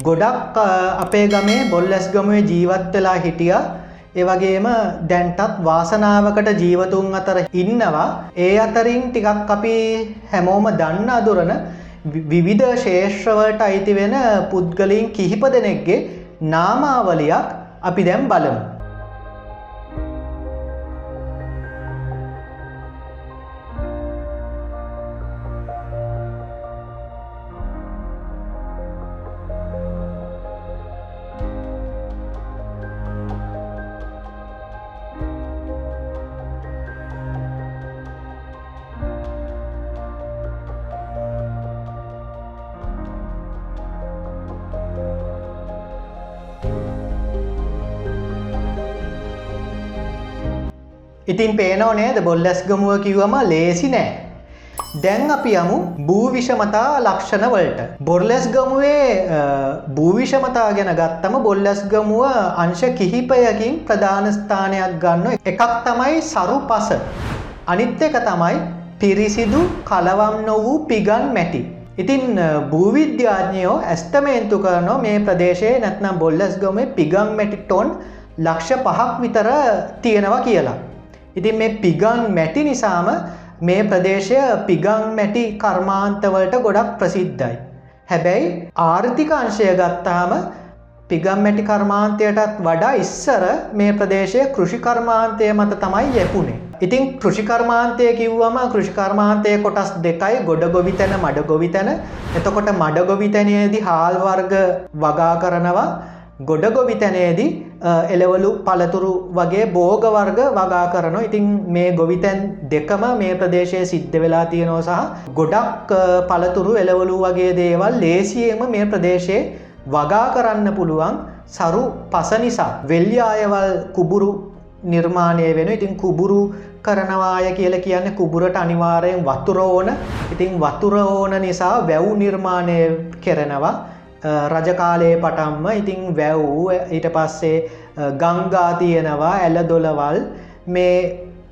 ගොඩක් අපේ ගමේ බොල්ලැස් ගමුවේ ජීවත් වෙලා හිටිය ඒවගේම දැන්ටත් වාසනාවකට ජීවතුන් අතර ඉන්නවා ඒ අතරින් ටිකක් අපි හැමෝම දන්න අදුරන විවිධ ශේෂ්‍රවලට අයිති වෙන පුද්ගලින් කිහිප දෙනෙක්ගේ නාමාවලියක් අපි දැම් බලමු. ඉතින් පේනෝ නේද බොල්ලැස් ගමුව කිව්වම ලේසි නෑ. දැන් අපි යමු භූවිෂමතා ලක්ෂණ වලට. බොර්ලැස් ගමුවේ භූවිෂමතා ගැන ගත්තම බොල්ලැස් ගමුව අංශ කිහිපයකින් ප්‍රධානස්ථානයක් ගන්න එකක් තමයි සරු පස. අනිත් එක තමයි පිරිසිදු කලවම් නොවූ පිගන් මැටි. ඉතින් භූවිද්‍යාඥයෝ ඇස්තමේන්තු කරනෝ මේ ප්‍රදේශයේ නැත්නම් බොල්ලස් ගමේ පිගම් මැටි ටොන් ලක්ෂ පහක් විතර තියෙනවා කියලා. ඉතින් මේ පිගන් මැටි නිසාම මේ ප්‍රදේශය පිගන් මැටි කර්මාන්තවලට ගොඩක් ප්‍රසිද්ධයි. හැබැයි ආර්ථික අංශය ගත්තාම පිගම් මැටි කර්මාන්තයටත් වඩා ඉස්සර මේ ප්‍රදේශය කෘෂිකර්මාන්තය මත තමයි යැපුණේ. ඉතින් කෘෂිකර්මාන්තය කිව්වම කෘෂිකර්මාන්තය කොටස් දෙකයි ගොඩ ගොවිතැන මඩ ගොවිතැන එතකොට මඩ ගොවිතැනයේදී හාල් වර්ග වගා කරනවා ගොඩ ගොවිතැනේදී එලවලු පළතුරු වගේ බෝග වර්ග වගා කරන ඉතින් මේ ගොවිතැන් දෙකම මේ ප්‍රදේශය සිද්ධ වෙලා තියෙනෝ සහ ගොඩක් පළතුරු එලවලු වගේ දේවල් ලේසියම මේ ප්‍රදේශයේ වගා කරන්න පුළුවන්. සරු පස නිසා වෙල්්‍ය අයවල් කුබුරු නිර්මාණය වෙන ඉතින් කුබුරු කරනවාය කියල කියන්න කුබුරට අනිවාරයෙන් වතුර ඕන. ඉතින් වතුර ඕන නිසා වැව් නිර්මාණය කෙරෙනවා. රජකාලයේ පටම්ම ඉතිං වැැව් ඊට පස්සේ ගංගා තියෙනවා ඇල්ල දොලවල් මේ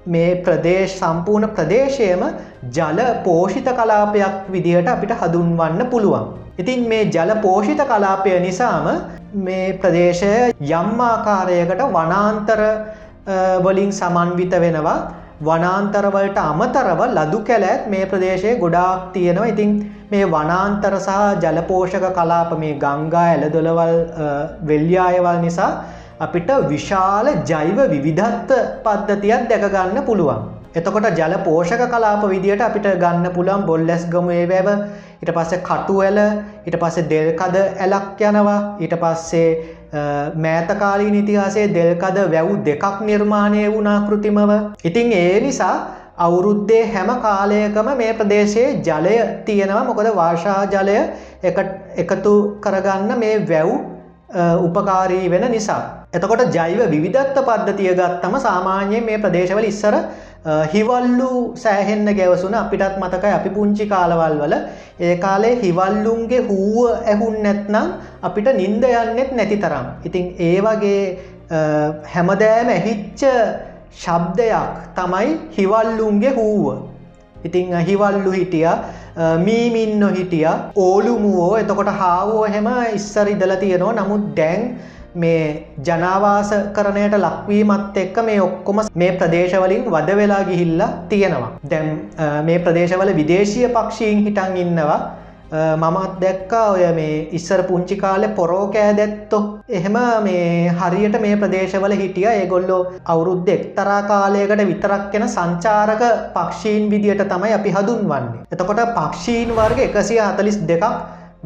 මේ ප්‍රදේශ සම්පූර්ණ ප්‍රදේශයම ජල පෝෂිත කලාපයක් විදිහට අපිට හදුන්වන්න පුළුවන්. ඉතින් මේ ජල පෝෂිත කලාපය නිසාම මේ ප්‍රදේශය යම්මාකාරයකට වනාන්තර වලින් සමන්විත වෙනවා වනාන්තරවලට අමතරව ලදු කැලෑත් මේ ප්‍රදේශයේ ගොඩාක් තියෙනවා ඉතින් මේ වනාන්තර සහ ජලපෝෂක කලාප මේ ගංගා ඇලදොළවල් වෙල්්‍යායවල් නිසා අපිට විශාල ජෛව විවිධත්ත පද්ධතියක් දැකගන්න පුළුවන්. එතකොට ජල පෝෂක කලාප විදියට අපිට ගන්න පුළන් බොල්ලැස් ගමේ වැව ඉට පස්සේ කටුවල ඉට පස්සේ දෙල්කද ඇලක් යනවා ඊට පස්සේ මෑතකාලී නිතිහාසේ දෙල්කද වැව් දෙකක් නිර්මාණය වුණා කෘතිමව. ඉතිං ඒ නිසා අවුරුද්දේ හැම කාලයකම මේ ප්‍රදේශයේ ජලය තියෙනවා මොකද වාර්ෂා ජලය එකතු කරගන්න මේ වැව් උපකාරී වෙන නිසා. එතකොට ජෛව විධත්ත පද්ධතිය ගත්තම සාමාන්‍යයෙන් මේ ප්‍රදේශවල ඉස්සර හිවල්ලු සෑහෙන්න ගැවසුන අපිටත් මතකයි අපි පුංචි කාලවල් වල ඒ කාලේ හිවල්ලුන්ගේ හූුව ඇහුන් නැත්නම් අපිට නින්ද යන්නෙත් නැති තරම්. ඉතින් ඒ වගේ හැමදෑම ඇහිච්ච ශබ්දයක් තමයි හිවල්ලුන්ගේ හූුව. ඉතිං හිවල්ලු හිටිය මීමින්න හිටිය ඕලුමුවෝ එතකොට හාවෝ හෙම ඉස්සර ඉදල තියෙනවා නමුත් ඩැන් මේ ජනාවාස කරණයට ලක්වීමත් එක්ක මේ ඔක්කොම මේ ප්‍රදේශවලින් වද වෙලා ගිහිල්ලා තියෙනවා. දැම් මේ ප්‍රදේශවල විදේශය පක්ෂීන් හිටන් ඉන්නවා මමත් දැක්කා ඔය මේ ඉස්සර පුංචි කාලෙ පොරෝකෑ දැත්තො එහෙම මේ හරියට මේ ප්‍රදේශවල හිටිය ඒගොල්ලෝ අවුරුද්ධ එක්තරා කාලයකට විතරක්කෙන සංචාරක පක්ෂීන් විදියට තමයි අපි හදුන්වන්නේ. එතකොට පක්ෂීන් වර්ග එකසිය හතලිස් දෙකක්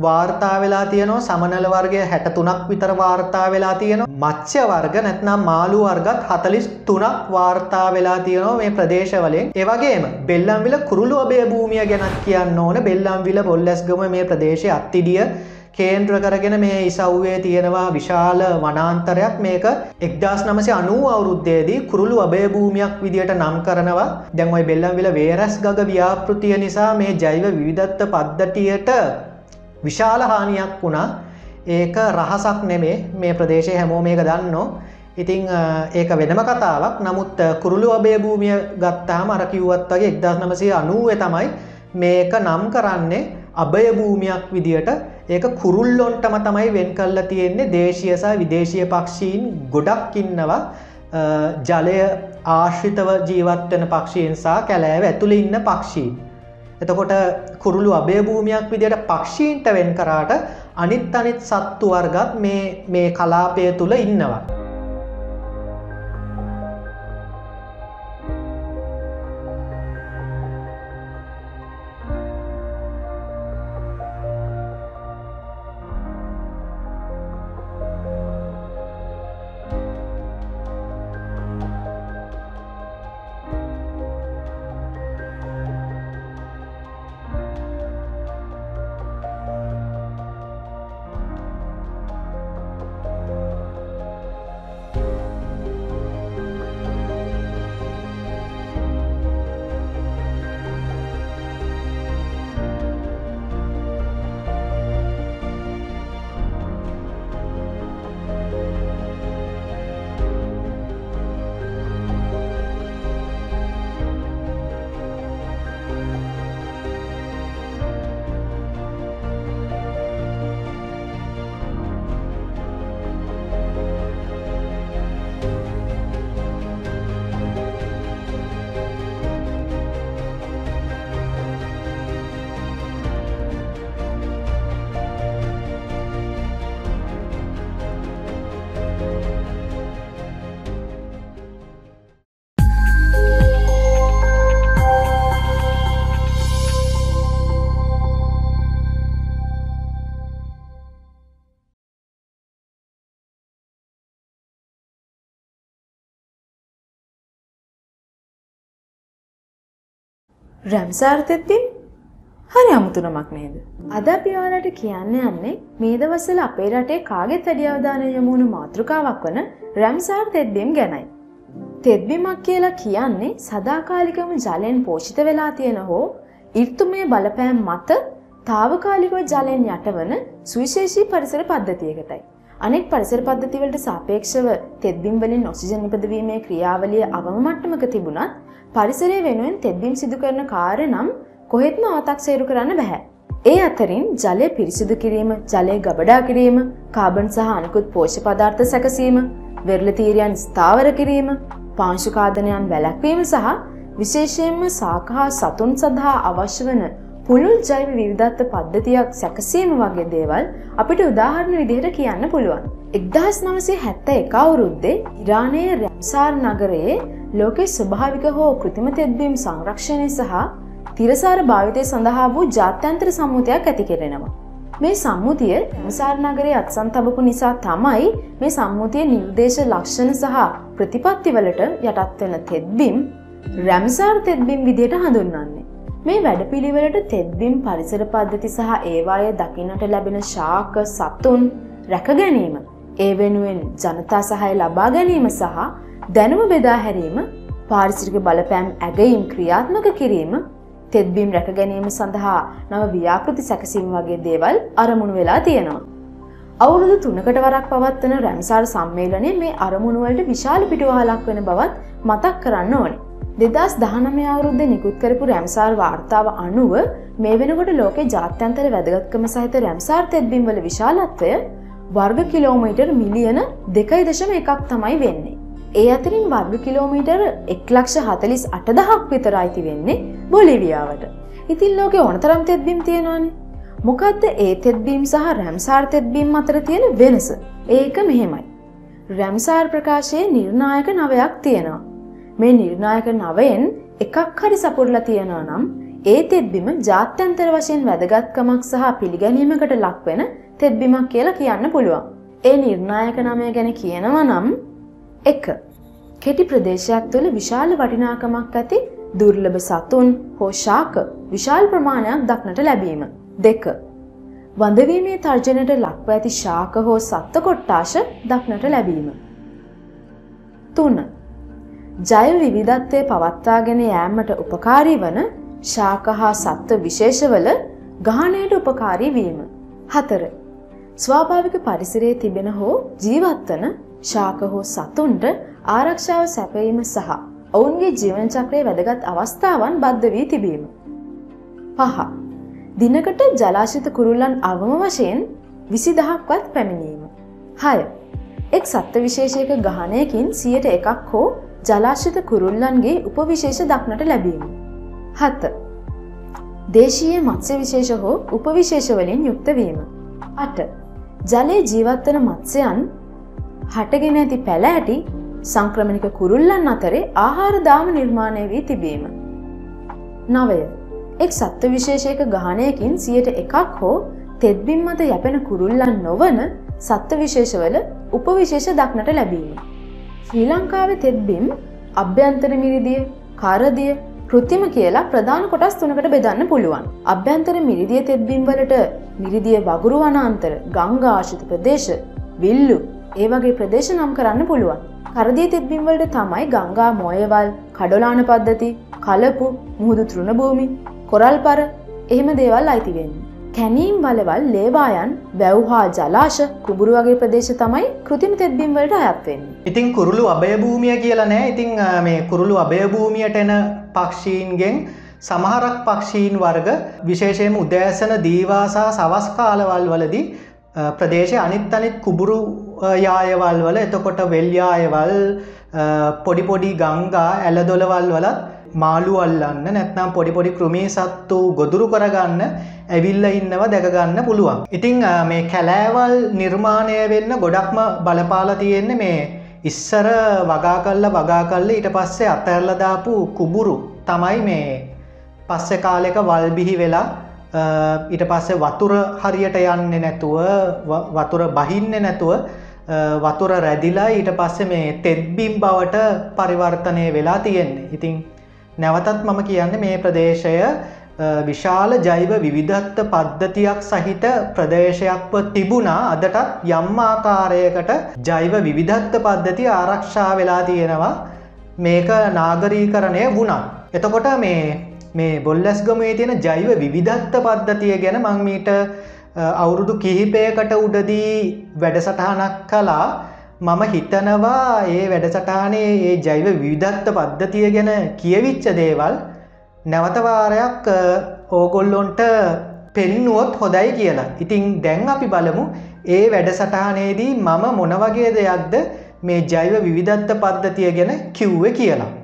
වාර්තා වෙලා තියනවා. සමනල වර්ගය හැට තුනක් විතර වාර්තා වෙලා තියෙන මච්්‍ය වර්ග නැත්නම් මාළු වර්ගත් හතලිස් තුනක් වාර්තා වෙලා තියෙනවා මේ ප්‍රදේශවලින්. ඒවගේම බෙල්ලම්විල කුරුළු අබේ භූමිය ගැනත් කියන්න ඕන. බෙල්ලම්විල බොල්ලස්ගම මේ ප්‍රදේශය අත්තිඩිය කේන්ද්‍ර කරගෙන මේ ඉසව්වේ තියෙනවා. විශාල වනාන්තරයක් මේක. එක්දස් නමසි අනුව අවුරුද්දේදී කුරුළු අබේ භූමියක් විදියට නම් කරනවා. දැන්වයි බෙල්ලම්විල වේරස් ගග ව්‍යාපෘතිය නිසා මේ ජෛව විවිධත්ත පද්ධටියට විශාල හානියක් වුණා. ඒක රහසක් නෙමේ. මේ ප්‍රදේශය හැමෝ මේක දන්නෝ. ඉතිං ඒක වෙනම කතාවක්. නමුත් කුරුළු අබේ භූමිය ගත්තාම අරකිව්වත් වගේ එක්දස් නමසේ අනුව තමයි මේක නම් කරන්නේ අභය භූමියක් විදියට. ඒක කුරුල්ලොන්ටම තමයි වෙන් කල්ල තියෙන්නේ. දේශයසා විදේශය පක්ෂීන් ගොඩක් ඉන්නවා. ජලය ආශ්‍රිතව ජීවත්වන පක්ෂීන්සා කැලෑව ඇතුළ ඉන්න පක්ෂීන්. එතකොට කුරුළු අභයභූමියක් විදියට පක්ෂීන්ට වෙන් කරාට අනිත් අනිත් සත්තු වර්ගත් මේ කලාපය තුළ ඉන්නවා. රැම්සාර්තෙත්තින් හරි අමුතුනමක් නේද. අද අපි ඔයාලට කියන්න යන්නේ මේ දවස්වල අපේ රටේ කාගෙත් වැඩි අවධානය යොමුණු මාතෘකාවක් වන රැම්සාර් තෙත්බීම් ගැනයි. තෙත්බිමක් කියලා කියන්නේ සදාකාලිකම ජලයෙන් පෝෂිත වෙලා තියෙන හෝ ඉර්තුමය බලපෑම් මත තාවකාලිකව ජලයෙන් යටවන සුවිශේෂී පරිසර පද්ධතියකටයි. අනෙක් පරිසර පද්ධතිවලට සාපේක්ෂව තෙත්බිම් වලින් ඔක්සිජන් නිපදවීමේ ක්‍රියාවලිය අවම මට්ටමක තිබුණත් පරිසරය වෙනුවෙන් තෙත්බිම් සිදු කරන කාර්ය නම් කොහෙත්ම අවතක්සේරු කරන්න බැහැ. ඒ අතරින් ජලය පිරිසිදු කිරීම, ජලය ගබඩා කිරීම, කාබන් සහ අනිකුත් පෝෂ්‍ය පදාර්ථ සැකසීම, වෙරළතීරයන් ස්ථාවර කිරීම, පාංශුකාදනයන් වැළැක්වීම සහ විශේෂයෙන්ම සාක හා සතුන් සඳහා අවශ්‍ය වන පුළුල් ජෛව විවිධත්ව පද්ධතියක් සැකසීම වගේ දේවල් අපිට උදාහරණ විදිහට කියන්න පුළුවන්. එක්දහස් නවසේ හැත්ත එක අවුරුද්දේ ඉරානයේ රැම්සාර් නගරයේ ලෝකෙ ස්වභාවික හෝ කෘතිම තෙද්බීම් සංරක්ෂණය සහ තිරසාර භාවිතය සඳහා වූ ජාත්‍යන්ත්‍ර සම්මුතියක් ඇති කෙරෙනවා. මේ සම්මුතිය මසාර් නගරේ අත්සන් තබපු නිසා තමයි මේ සම්මුතිය නිර්දේශ ලක්ෂණ සහ ප්‍රතිපත්තිවලට යටත් වෙන තෙද්බිම් රැම්සාර් තෙද්බිම් විදියට හඳුන්වන්නේ. මේ වැඩපිළිවෙලට තෙද්බිම් පරිසර පද්ධති සහ ඒවාය දකින්නට ලැබෙන ශාක සතුන් රැක ගැනීම ඒ වෙනුවෙන් ජනතා සහය ලබා ගැනීම සහ දැනුම බෙදා හැරීම පාරිසිරික බලපෑම් ඇගයිම් ක්‍රියාත්මක කිරීම තෙත්බීම් රැක ගැනීම සඳහා නව ව්‍යාපෘති සැකසීම වගේ දේවල් අරමුණු වෙලා තියෙනවා. අවුරුදු තුනකට වරක් පවත්වන රැම්සාර් සම්මේලනය මේ අරමුණුවලට විශාල පිටුවහලක් වෙන බවත් මතක් කරන්න ඕනි. දෙදස් දහනමය අවුරුද්ධ නිකුත් කරපු රැම්සාර් වාර්තාව අනුව මේ වෙනකොට ලෝකේ ජාත්‍යන්තර වැදගත්කම සහිත රැම්සාර් තෙත්බිම් වල විශාලත්වය වර්ග කිලෝමීටර් මිලියන දෙකයි දශම එකක් තමයි වෙන්නේ. ඒ අතරින් වර්ග කිලෝමීටර් එක්ලක්ෂ හතලිස් අටදහක් විතර අයිති වෙන්නේ බොලිවියාවට. ඉතින් ලෝකෙ ඕනතරම් තෙත්බීම් තියෙනවානේ. මොකක්ද ඒ තෙත්බීම් සහ රැම්සාර් තෙත්බීම් අතර තියෙන වෙනස. ඒක මෙහෙමයි. රැම්සාර් ප්‍රකාශයේ නිර්ණායක නවයක් තියෙනවා. මේ නිර්ණායක නවයෙන් එකක් හරි සපුරලා තියෙනවා නම් ඒ තෙත්බිම ජාත්‍යන්තර වශයෙන් වැදගත්කමක් සහ පිළිගැනීමකට ලක්වෙන තෙත්බිමක් කියලා කියන්න පුළුවන්. ඒ නිර්ණායක නමය ගැන කියනවා නම් එක කෙටි ප්‍රදේශයක් තුළ විශාල වටිනාකමක් ඇති දුර්ලභ සතුන් හෝ ශාක විශාල් ප්‍රමාණයක් දක්නට ලැබීම. දෙක. වඳවීමේ තර්ජනයට ලක්ව ඇති ශාක හෝ සත්ව කොට්ටාශ දක්නට ලැබීම. තුන්න. ජෛව විවිධත්වය පවත්වාගෙන යෑමට උපකාරී වන ශාක හා සත්ව විශේෂවල ගානයට උපකාරී වීම. හතර. ස්වාභාවික පරිසරයේ තිබෙන හෝ ජීවත්වන ශාක හෝ සතුන්ට ආරක්ෂාව සැපයීම සහ ඔවුන්ගේ ජීවන චක්‍රයේ වැදගත් අවස්ථාවන් බද්ධ වී තිබීම. පහ. දිනකට ජලාශිත කුරුල්ලන් අවම වශයෙන් විසි දහක්වත් පැමිණීම. හය. එක් සත්ව විශේෂයක ගහනයකින් සියට එකක් හෝ ජලාශිත කුරුල්ලන්ගේ උපවිශේෂ දක්නට ලැබීම. හත. දේශීය මත්ස්‍ය විශේෂ හෝ උපවිශේෂවලින් යුක්තවීම. අට. ජලයේ ජීවත්වන මත්ස්‍යයන් හටගෙන ඇති පැළ ඇටි සංක්‍රමණික කුරුල්ලන් අතරේ ආහාරදාම නිර්මාණය වී තිබීම. නවය. එක් සත්ව විශේෂයක ගානයකින් සියට එකක් හෝ තෙත්බිම් මත යැපෙන කුරුල්ලන් නොවන සත්ව විශේෂවල උපවිශේෂ දක්නට ලැබීම. ශ්‍රී ලංකාවේ තෙත්බිම් අභ්‍යන්තර මිරිදිය කරදිය කෘතිම කියලා ප්‍රධාන කොටස් තුනකට බෙදන්න පුළුවන්. අභ්‍යන්තර මිරිදිය තෙත්බිම් වලට මිරිදිය වගුරු වනාන්තර ගංගා ආශිත ප්‍රදේශ විල්ලු ඒ වගේ ප්‍රදේශ නම් කරන්න පුළුවන්. කරදිය තිබ්බිම්වලට තමයි ගංගා මෝයවල් කඩොලාන පද්ධති කලපු මුහුදු තෘණභූමි කොරල් පර එහෙම දේවල් අයිතිවෙන්න. කැනීම් බලවල් ලේවායන් වැැව්හා ජලාශ කුබුරු වගේ ප්‍රදේශ තමයි කෘතිම තෙත්බිම් වලට අයත්වෙන්න. ඉතින් කුරුළු අභයභූමිය කියලා නෑ ඉතිං මේ කුරුළු අභයභූමියට එන පක්ෂීන්ගෙන් සමහරක් පක්ෂීන් වර්ග විශේෂයම උදෑසන දීවාසා සවස් කාලවල් වලදී ප්‍රදේශය අනිත් අනිත් kubuරු යායවල් වල එතකොට වෙල්යායවල් පොඩිපොඩි ගංගා ඇලදොලවල් වලත් මාළු අල්ලන්න නැත්නම් පොඩිපොඩි ක්‍රමී සත්තු ගොදුරු කරගන්න ඇවිල්ල ඉන්නවා දැකගන්න පුළුවන්. ඉතිං මේ කැලෑවල් නිර්මාණය වෙන්න ගොඩක්ම බලපාල තියෙන්නේ මේ ඉස්සර වගා කල්ල වගා කල්ල ඊට පස්සේ අතැරලදාපු කුබුරු තමයි මේ පස්සෙ කාලෙක වල්බිහි වෙලා ඊට පස්සේ වතුර හරියට යන්නේ නැතුව වතුර බහින්න නැතුව වතුර රැදිලා ඊට පස්සේ මේ තෙත්බිම් බවට පරිවර්තනය වෙලා තියෙන්නේ. ඉතින් නැවතත් මම කියන්න මේ ප්‍රදේශය විශාල ජෛව විවිධත්ත පද්ධතියක් සහිත ප්‍රදේශයක්ව තිබුණා. අදටත් යම් ආකාරයකට ජෛව විවිධත්ත පද්ධති ආරක්ෂා වෙලා තියෙනවා. මේක නාගරීකරණය වුණා. එතකොට මේ මේ බොල්ලස්ගමේ තියෙන ජෛව විවිධත්ත පද්ධතිය ගැන මංමීට අවුරුදු කිහිපයකට උඩදී වැඩසටහනක් කලා මම හිතනවා ඒ වැඩසටානේ ඒ ජෛව විවිධත්ත පද්ධතිය ගැන කියවිච්ච දේවල් නැවතවාරයක් ඕගොල්ලොන්ට පෙන්නුවොත් හොදයි කියලා. ඉතිං දැන් අපි බලමු ඒ වැඩසටහනේදී මම මොනවගේ දෙයක්ද මේ ජෛව විවිධත්ත පද්ධතිය ගැන කිව්ව කියලා.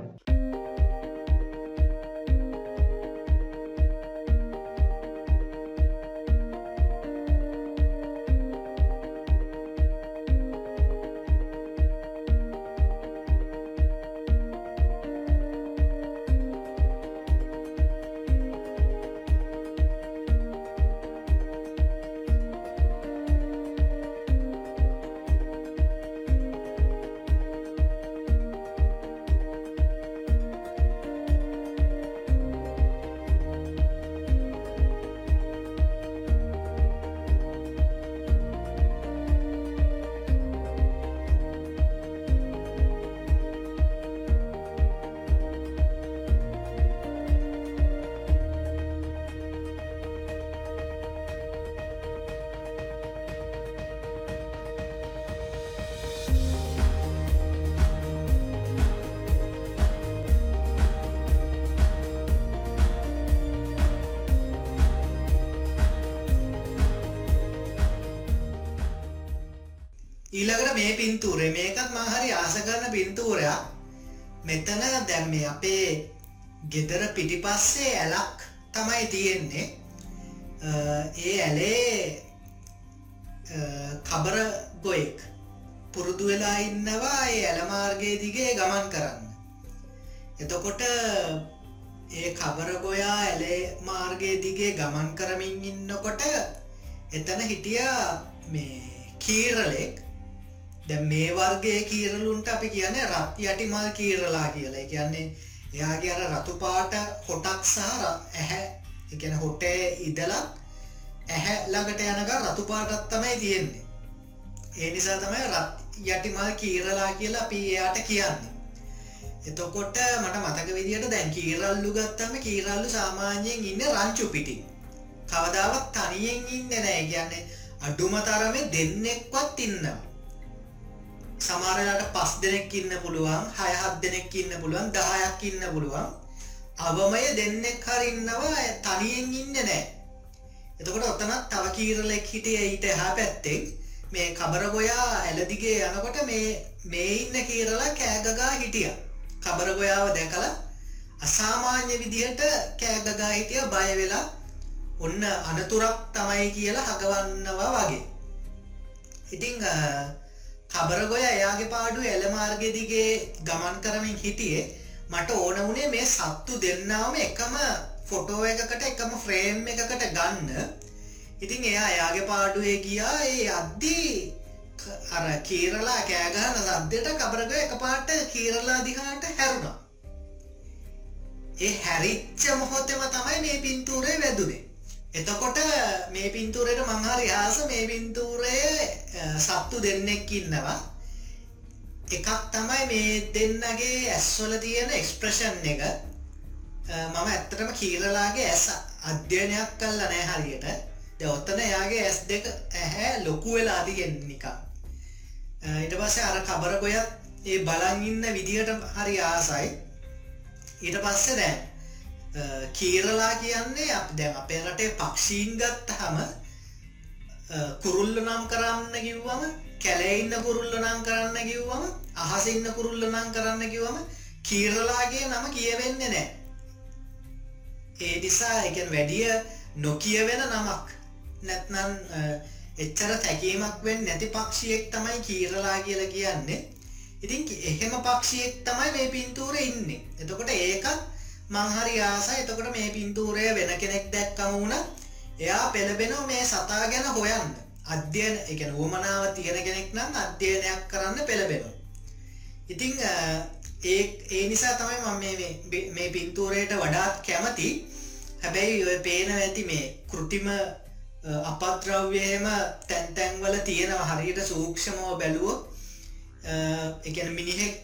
ඊළඟට මේ පින්තූරේ. මේකත් මහරි ආස කරන පින්තූරයක්. මෙතන දැන් මේ අපේ ගෙදර පිටිපස්සේ ඇලක් තමයි තියෙන්නේ. ඒ ඇලේ කබර ගොයෙක් පුරුදු වෙලා ඉන්නවා ඒ ඇලමාර්ගය දිගේ ගමන් කරන්න. එතකොට ඒ කබර ගොයා ඇලේ මාර්ගය දිගේ ගමන් කරමින් ඉන්නකොට එතන හිටිය මේ කීරලෙක්. දැ මේ වර්ගේ කීරලුන්ට අපි කියන්නේ රත් යටිමල් කීරලා කියලා. කියන්නේ එයාගේ අර රතුපාට හොටක් සහ ඇහැ එකන හොටේ ඉදලක් ඇහැ ළඟට යනක රතුපාටත් තමයි තියෙන්නේ. ඒ නිසා තමයි රත් යටිමල් කීරලා කියලා අපි එයාට කියන්නේ. එතකොට මට මතක විදිට දැන් කීරල්ලු ගත්තම කීරල්ලු සාමාන්‍යයෙන් ඉන්න රංචු පිටි කවදාවත් තනියෙන් ඉන්න නෑ කියන්නේ අඩුම තරමේ දෙන්නෙක්වත් ඉන්නවා. සමහරලාට පස් දෙනෙක් ඉන්න පුළුවන් හයහත් දෙනෙක් ඉන්න පුළුවන් දහයක් ඉන්න පුළුවන්. අවමය දෙන්නෙක් හරින්නවා තනියෙන් ඉන්න නෑ. එතකොට ඔතනත් තව කීරලෙක් හිටිය ඊට එහා පැත්තෙක් මේ කබර ගොයා ඇලදිගේ යනකොට මේ මේ ඉන්න කීරලා කෑගගා හිටිය. කබර ගොයාව දැකලා අසාමාන්‍ය විදිහට කෑගගා හිටිය බය වෙලා ඔන්න අනතුරක් තමයි කියලා හගවන්නවා වගේ. ඉතිං කබරගොය එයාගේ පාඩු එළමාර්ග දිගේ ගමන් කරමින් හිටියේ. මට ඕන වුණේ මේ සත්තු දෙන්නාම එකම ෆොටෝ එකකට එකම ෆ්‍රේම් එකකට ගන්න. ඉතින් එයා එයාගේ පාඩුවේ ගියා. ඒ අද්දී අර කීරලා කෑගහන සද්දයට කබරග එක පාට කීරලා දිහාට හැරුණා. ඒ හැරිච්ච මොහොතෙම තමයි මේ පින්තූරේ වැදුනේ. එතකොට මේ පින්තූරයට මංහරි ආස මේ පින්තූරයේ සත්තු දෙන්නෙක් ඉන්නවා. එකක් තමයි මේ දෙන්නගේ ඇස්වල තියෙන එක්ස්ප්‍රෂන් එක. මම ඇත්තටම කීරලාගේ ඇස් අධ්‍යයනයක් කල්ල නෑ හරියට. ද ඔත්තන එයාගේ ඇස් දෙක ඇහැ ලොකු වෙලා තිගෙන් නිකා ඉට පස්සේ අර කබර ගොයත් ඒ බලන් ඉන්න විදිහට හරි ආසයි. ඊට පස්සේ දැන් කීරලා කියන්නේ අප දැන් අපේ රටේ පක්ෂීන් ගත්ත හම කුරුල්ල නම් කරන්න කිව්වම කැලෙඉන්න කුරුල්ල නම් කරන්න කිව්වම අහසඉන්න කුරුල්ල නම් කරන්න කිව්වම කීරලාගේ නම කියවෙන්නේ නෑ ඒ නිසා එක වැඩිය නොකියවෙන නමක්. නැත්නන් එච්චර තැකීමක් වෙන් නැති පක්ෂියෙක් තමයි කීරලා කියල කියන්නේ. ඉතින් එහෙම පක්ෂියෙක් තමයි මේ පින්තූර ඉන්නේ. එතකොට ඒකත් මංහරි ආසයි. එතකොට මේ පින්තූරය වෙන කෙනෙක් දැක්කම වුණ එයා පෙළබෙනෝ මේ සතා ගැන හොයන්න. අධ්‍යයන එක වුවමනාව තියෙන කෙනෙක් නම් අධ්‍යයනයක් කරන්න පෙළබෙනවා ඉතිං ඒ ඒ නිසා තමයි මම මේ- මේ මේ පින්තූරයට වඩාත් කැමති. හැබැයි ඔය පේන ඇති මේ කෘතිම අ, අපද්‍රව්‍යයම තැන්තැන්වල තියෙනවා. හරියට සූක්ෂමව බැලුවෝ එකන මිනිහෙක්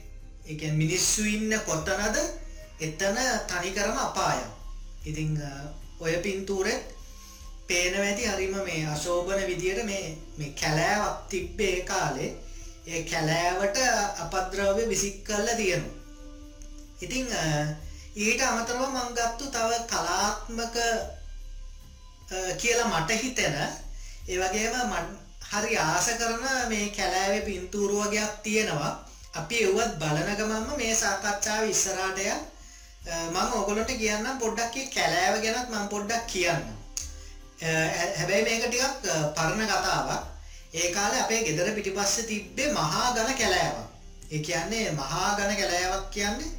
එක මිනිස්සු ඉන්න කොත්තනද එතන තනිකරම අපායම් ඉතිං අ, ඔය පින්තූරෙත් පේන ඇති හරිම මේ අශෝභන විදියට මේ මේ කැලෑවක් තිබ්බේ ඒ කාලේ. ඒ කැලෑවට අපද්‍රව්‍ය විසික් කල්ල තියෙනු ඉතිං අ, ඊට අමතරව මංගත්තු තව කලාත්මක අ, කියලා මට හිතෙන ඒ වගේම මන්- හරි ආස කරන මේ කැලෑවේ පින්තූරු වගේක් තියෙනවා. අපි එව්වත් බලන ගමන්ම මේ සාකච්ඡාව ඉස්සරහට යන් මම ඔගොලට කියන්නම් පොඩ්ඩක් ඒ කැලෑව ගැනත් මම පොඩ්ඩක් කියන්න. හැබැයි මේක ටිකක් අ, පරණ කතාවක්. ඒ කාලේ අපේ ගෙදර පිටිපස්සේ තිබ්බේ මහා ඝන කැලෑවක්. ඒ කියන්නේ මහා ඝන කැලෑවක් කියන්නේ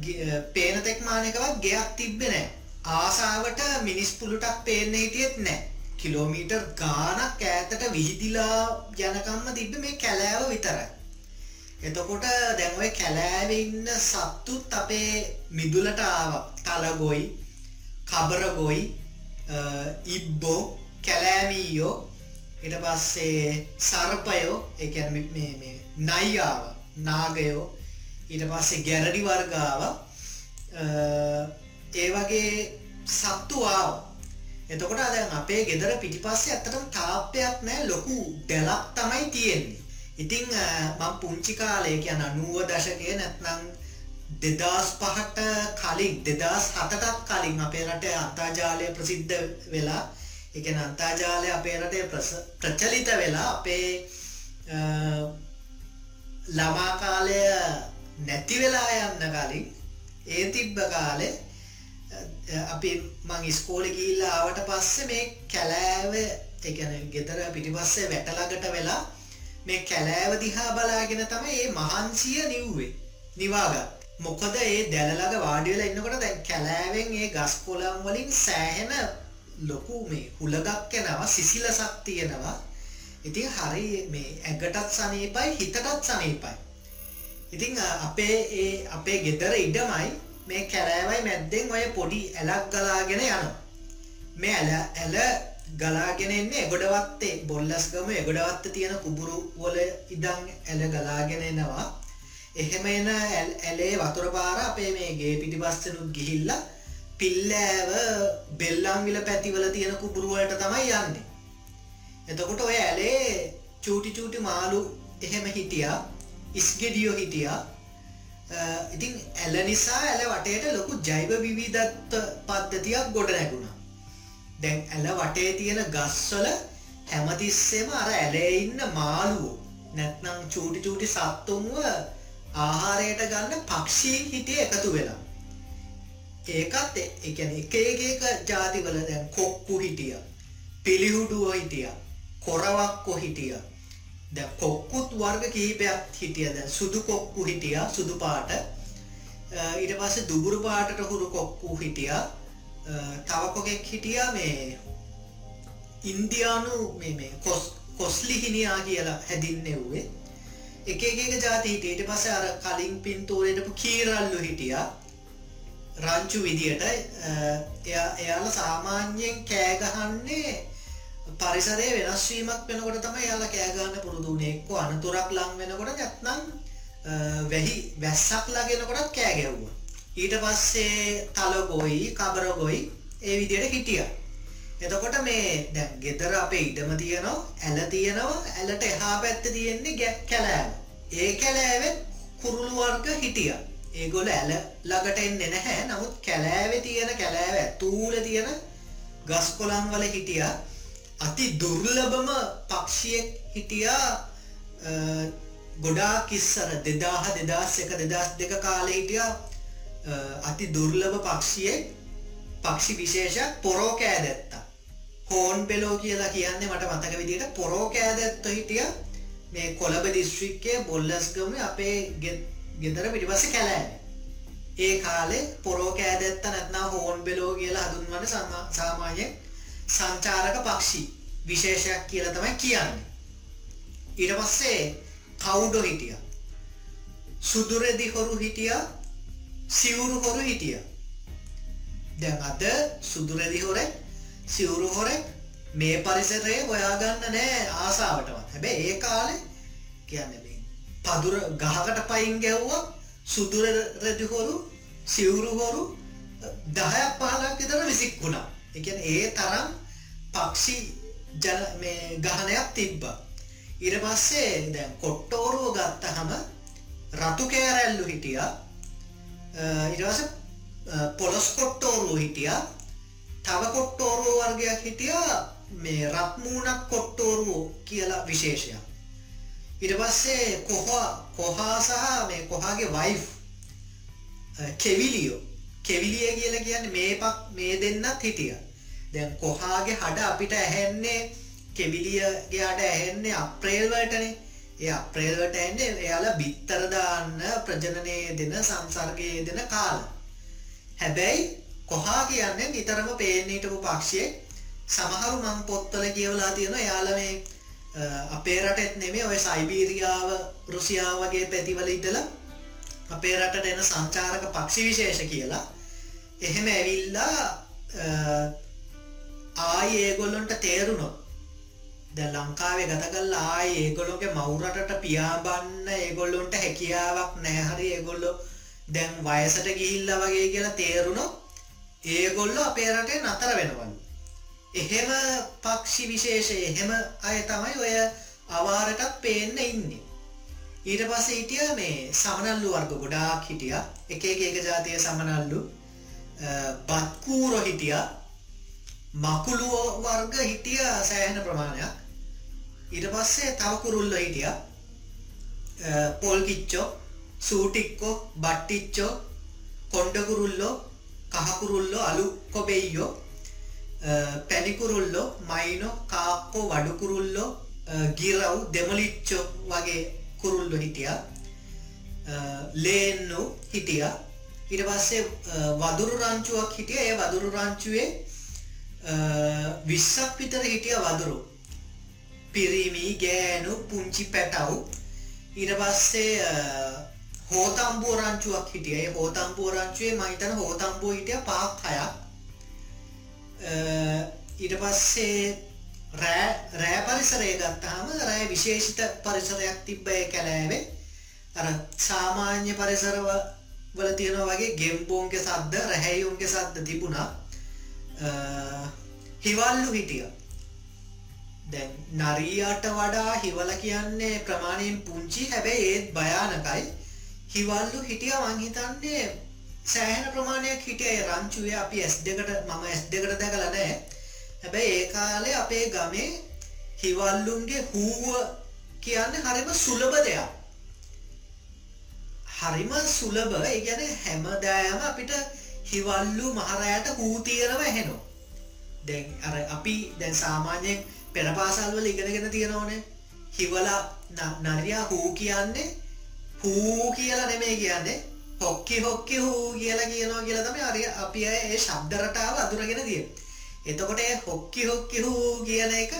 ගෙ- අ, පේන තෙක් මානකවත් ගෙයක් තිබ්බේ නැහැ ආසාවට මිනිස් පුළුටක් පේන්න හිටියෙත් නැහැ කිලෝමීටර් ගානක් ඈතට විහිදිලා යනකම්ම තිබ්බ මේ කැලෑව විතරයි. එතකොට දැන් ඔය කැලෑවේ ඉන්න සත්තුත් අපේ මිදුලට ආවා. තලගොයි කබරගොයි අ, ඉබ්බෝ කැලෑමීයෝ ඊට පස්සේ සර්පයෝ ඒ කියන්නේ මේ මේ නයියාව නාගයෝ ඊට පස්සේ ගැරඩි වර්ගාව ඒ වගේ සත්තු ආවා. එතකොට දැන් අපේ ගෙදර පිටිපස්සේ ඇත්තටම තාප්පයක් නැහැ. ලොකු දැලක් තමයි තියෙන්නේ. ඉතින් අ, මම පුංචි කාලේ කියන්නේ 90 දශකයේ නැත්නම් 2005ට කලින් 2007ටත් කලින් අපේ රටේ අන්තර්ජාලය ප්‍රසිද්ධ වෙලා ඒ කියන්නේ අන්තර්ජාලය අපේ රටේ ප්‍රස- ප්‍රචලිත වෙලා අපේ අ, ළමා කාලය නැති වෙලා යන්න කලින් ඒ තිබ්බ කාලේ අ, අපි මං ඉස්කෝලේ ගිහිල්ලා ආවට පස්සේ මේ කැලෑව ඒ කියන්නේ ගෙදර පිටිපස්සේ වැට ළඟට වෙලා මේ කැලෑව දිහා බලාගෙන තමයි මේ මහන්සිය නිව්වේ. නිවාගත්. මොකද ඒ දැල ළඟ වාඩි වෙලා ඉන්නකොට දැන් කැලෑවෙන් ඒ ගස් කොළන් වලින් සෑහෙන ලොකු මේ හුලගක් එනවා සිසිලසක් තියෙනවා. ඉතින් හරි මේ ඇඟටත් සනීපයි හිතටත් සනීපයි. ඉතිං අ, අපේ ඒ අපේ ගෙදර ඉඩමයි මේ කැරෑවයි මැද්දෙන් ඔය පොඩි ඇලක් ගලාගෙන යන මේ ඇල ඇල ගලාගෙන එන්නේ එගොඩවත්තේ බොල්ලස් ගම එගොඩවත්ත තියෙන කුබුරු වල ඉදං ඇල ගලාගෙන එනවා. එහෙම එන ඇල්- ඇලේ වතුර පාර අපේ මේ ගේ පිටිපස්සනුත් ගිහිල්ලා පිල්ලෑව බෙල්ලම්විල පැතිවල තියෙන කුබුරුවලට තමයි යන්නේ. එතකොට ඔය ඇලේ චූටි චූටි මාළු එහෙම හිටියා ඉස්ගෙඩියෝ හිටියා. අ, ඉතින් ඇල නිසා ඇල වටේට ලොකු ජෛව විවිධත්ව පද්ධතියක් ගොඩ නැගුණා දැන් ඇල වටේ තියෙන ගස්වල හැමතිස්සෙම අර ඇලේ ඉන්න මාළුවෝ. නැත්නම් චූටි චූටි සත්තුන්ව ආහාරයට ගන්න පක්ෂීන් හිටිය එකතු වෙලා. ඒකත් එ- ඒ කියන්නේ එක එක එක ජාතිවල දැන් කොක්කු හිටිය පිළිහුඩුව හිටිය කොරවක්කො හිටිය. දැන් කොක්කුත් වර්ග කිහිපයක් හිටිය. දැන් සුදු කොක්කු හිටිය සුදු පාට. අ, ඊට පස්සේ දුබුරු පාටට හුරු කොක්කු හිටිය. අ, තව කොකෙක් හිටිය මේ ඉන්දියානු මේ මේ කොස් කොස්ලි හිනියා කියලා හැදින්නෙව්වේ එක එක එක ජාති හිටිය. ඊට පස්සේ අර කලින් පින්තූරේටපු කීරල්ලු හිටියා. රංචු විදියට අ, එයා එයාලා සාමාන්‍යයෙන් කෑ ගහන්නේ පරිසරයේ වෙනස් වීමක් වෙනකොට තමයි එයාලා කෑ ගන්න පුරුදු වුනේ එක්ක අනතුරක් ලං වෙනකොට නැත්නම් අ, වැහි වැස්සක් ලගෙනකොටත් කෑ ගැහුවා. ඊට පස්සේ තලගොයි කබරගොයි ඒ විදියට හිටියා. එතකොට මේ දැන් ගෙදර අපේ ඉඩම තියෙනවා ඇල තියෙනවා ඇලට එහා පැත්තේ තියෙන්නේ ගැ- කැලෑව. ඒ කැලෑවෙත් කුරුළු වර්ග හිටියා. ඒගොල්ල ඇල ළඟට එන්නේ නැහැ. නමුත් කැලෑවේ තියෙන කැලෑව ඇතුළේ තියෙන ගස් කොළන් වල හිටියා. අති දුර්ලභම පක්ෂියෙක් හිටියා. අ, ගොඩාක් ඉස්සර දෙදාහ දෙදස් එක දෙදස් දෙක කාලේ හිටියා. අ, අති දුර්ලභ පක්ෂියෙක් පක්ෂි විශේෂයක් පොරෝ කෑදැත්තා හෝන් පෙලෝ කියලා කියන්නේ මට මතක විදිහට පොරෝ කෑදැත්ත හිටිය මේ කොළඹ දිස්ත්‍රික්කයේ බොල්ලස්ගම අපේ ගෙ- ගෙදර පිටිපස්සේ කැලෑවේ ඒ කාලේ පොරෝ කෑදැත්ත නැත්නම් හෝන් බෙලෝ කියලා හඳුන්වන සමා- සාමාන්‍යයෙන් සංචාරක පක්ෂි විශේෂයක් කියලා තමයි කියන්නේ. ඊට පස්සේ කවුඩෝ හිටියා? සුදුරෙදි හොරු හිටිය සිවුරු හොරු හිටිය. දැන් අද සුදුරෙදි හොරෙක් සිවුරු හොරෙක් මේ පරිසරය හොයාගන්න නෑ ආසාාවටවත්. හැබැ ඒ කාලෙ කියන්න පදුර ගහකට පයින් ගැව්වා සුදුර රැදිහොරු සිවුරු හොරු දහයක් පහලක් විතර විසික් වුණා. එක ඒ තරම් පක්ෂි ජන මේ ගහනයක් තිබ්බ. ඉර පස්සේ දැන් කොට්ටෝරුව ගත්ත හම රතු කෑරැල්ලු හිටිය. ඉරවස පොලොස් කොට්ටෝරුව හිටිය. තව කොට්ටෝරුව වර්ගයක් හිටිය. මේ රත්මූනක් කොට්ටෝරුව කියලා විශේෂයක්. ඉට පස්සේ කොහා කොහා සහ මේ කොහාගේ වයිෆ් කෙවිලියෝ. කෙවිලිය කියල කියන්න මේ පක් මේ දෙන්නත් හිටිය. දැන් කොහාගේ හඩ අපිට ඇහෙන්නේ? කෙවිලියගේ අඩ ඇහෙන්නේ අප්‍රේල්වටනේ ඒ අප්‍රේල්වට එන්නේ එයාල බිත්තරදාන්න ප්‍රජනනය දෙන සංසර්ගය දෙන කාල. හැබැයි කොහා කියන්නේ නිතරම පේනීටපු පක්ෂය. සමහරු මං පොත්තල කියවලා තියෙන යාල මේ අපේ රටෙත් නෙමේ ඔය සයිබීරියාව රුසියාව වගේ පැතිවල ඉටලා අපේ රටට එන සංචාරක පක්ෂි විශේෂ කියලා. එහෙම ඇවිල්ලා ආයි ඒගොල්ලොන්ට තේරුණොත් ද ලංකාවේ ගතකල් ආයි ඒගොල්ලොගේ මවුරටට පියාබන්න ඒගොල්ලොන්ට හැකියාවක් නෑහරි ඒගොල්ලො දැන් වයසට ගිහිල්ල වගේ කියලා තේරුණොත් ඒගොල්ලො අපේ රටේ නතර වෙනවලු එහෙම පක්ෂි විශේෂය එහෙම අය තමයි ඔය අවාරටත් පේන්න ඉන්නේ. ඊට පස්ස හිටිය මේ සමනල්ලු වර්ග ගොඩාක් හිටිය. එක එක එක ජාතිය සමනල්ලු. බත්කූරො හිටිය. මකුළුව වර්ග හිටිය සෑහන ප්‍රමාණයක්. ඊට පස්සේ තවකුරුල්ල හිටිය. පොල්කිච්චෝ සූටික්කෝ බට්ටිච්චෝ කොන්්ඩකුරුල්ලෝ කහකුරුල්ලෝ අලු කොබෙයියෝ පැණිකුරුල්ලෝ මයිනෝ කාක්කෝ වඩුකුරුල්ලෝ ගිරව් දෙමලිච්චෝ වගේ කුරුල්ලු හිටිය. ලේන්නු හිටිය. ඉට පස්සේ වදුරු රංචුවක් හිටිය. ඒ වදුරු රංචුවේ විස්සක් විතර හිටිය වදුරු. පිරිමි ගෑනු පුංචි පැටව්. ඉට පස්සේ හෝතම්බුව රංචුවක් හිටිය. හෝතම්බුව රංචුවේ මහිතන හෝතම්බුව හිටිය පාක් හයක්. ඊට පස්සේ රෑ පරිසරය ගත්තාම රෑ විශේෂිත පරිසරයක් තිබ්බය කැලෑවේ. අර සාමාන්‍ය පරිසරව වල තියෙන වගේ ගෙම්බෝන්ගේ සද්ද රැහැයුන්ගේ සද්ද තිබුණා. හිවල්ලු හිටිය. දැන් නරීයට වඩා හිවල කියන්නේ ප්‍රමාණයෙන් පුංචි හැබැයි ඒත් භයානකයි. හිවල්ලු හිටිය මංහිතන්නේ සෑහෙන ප්‍රමාණයක් හිටිය. රංචුවේ අපි ඇස් දෙකට මම ඇස් දෙකට දැකල නෑ හැබැයි ඒ කාලේ අපේ ගමේ හිවල්ලුන්ගේ හූව කියන්න හරිම සුලබ දෙයක්. හරිම සුලබ ඉගැන හැමදෑම අපිට හිවල්ලු මහරයට හූතියරව හෙනෝ දැන් අර අපි දැන් සාමාන්‍යයෙන් පෙරපාසල්වල ඉගෙනගෙන තියෙනවනේ හිවලා නරයා හූ කියන්නේ හූ කියලා නෙමේ කියන්නේ හොක්කි හොක්කි හූ කියලා කියනවා කියලා තමයි අර අපි ඒ ශබ්ද රටාව අඳුරගෙන තියෙන්නේ. එතකොට ඒ හොක්කි හොක්කි හූ කියන එක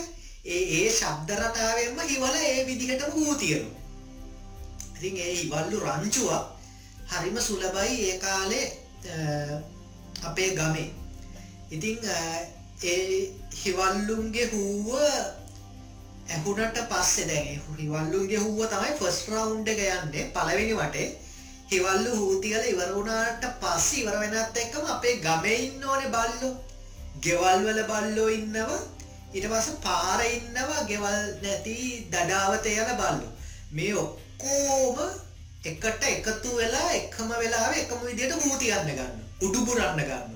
ඒ ඒ ශබ්ද රටාවෙන්ම හිවල ඒ විදිහටම හූ තියෙනවා. ඉතින් ඒ හිවල්ලු රංචුව හරිම සුලබයි ඒ කාලේ අපේ ගමේ. ඉතින් ඒ හිවල්ලුන්ගේ හූව ඇහුනට පස්සේ දැන් හිවල්ලුන්ගේ හුව තමයි ෆස්ට් රවුන්ඩ් එක යන්නේ පළවෙනි වටේ හිවල්ලු හූතිකල ඉවර වුණාට පස්සේ ඉවර වෙනත් එක්කම අපේ ගමේ ඉන්න ඕනේ බල්ලෝ. ගෙවල් වල බල්ලෝ ඉන්නවා. ඊට පස්සේ පාර ඉන්නවා ගෙවල් නැති දඩාවත යන බල්ලෝ. මේ ඔක්කොම එකට එකතු වෙලා එකම වෙලාවෙ එකම විදිහට හූතියන්න ගන්න. උඩු පුරන්න ගන්නවා.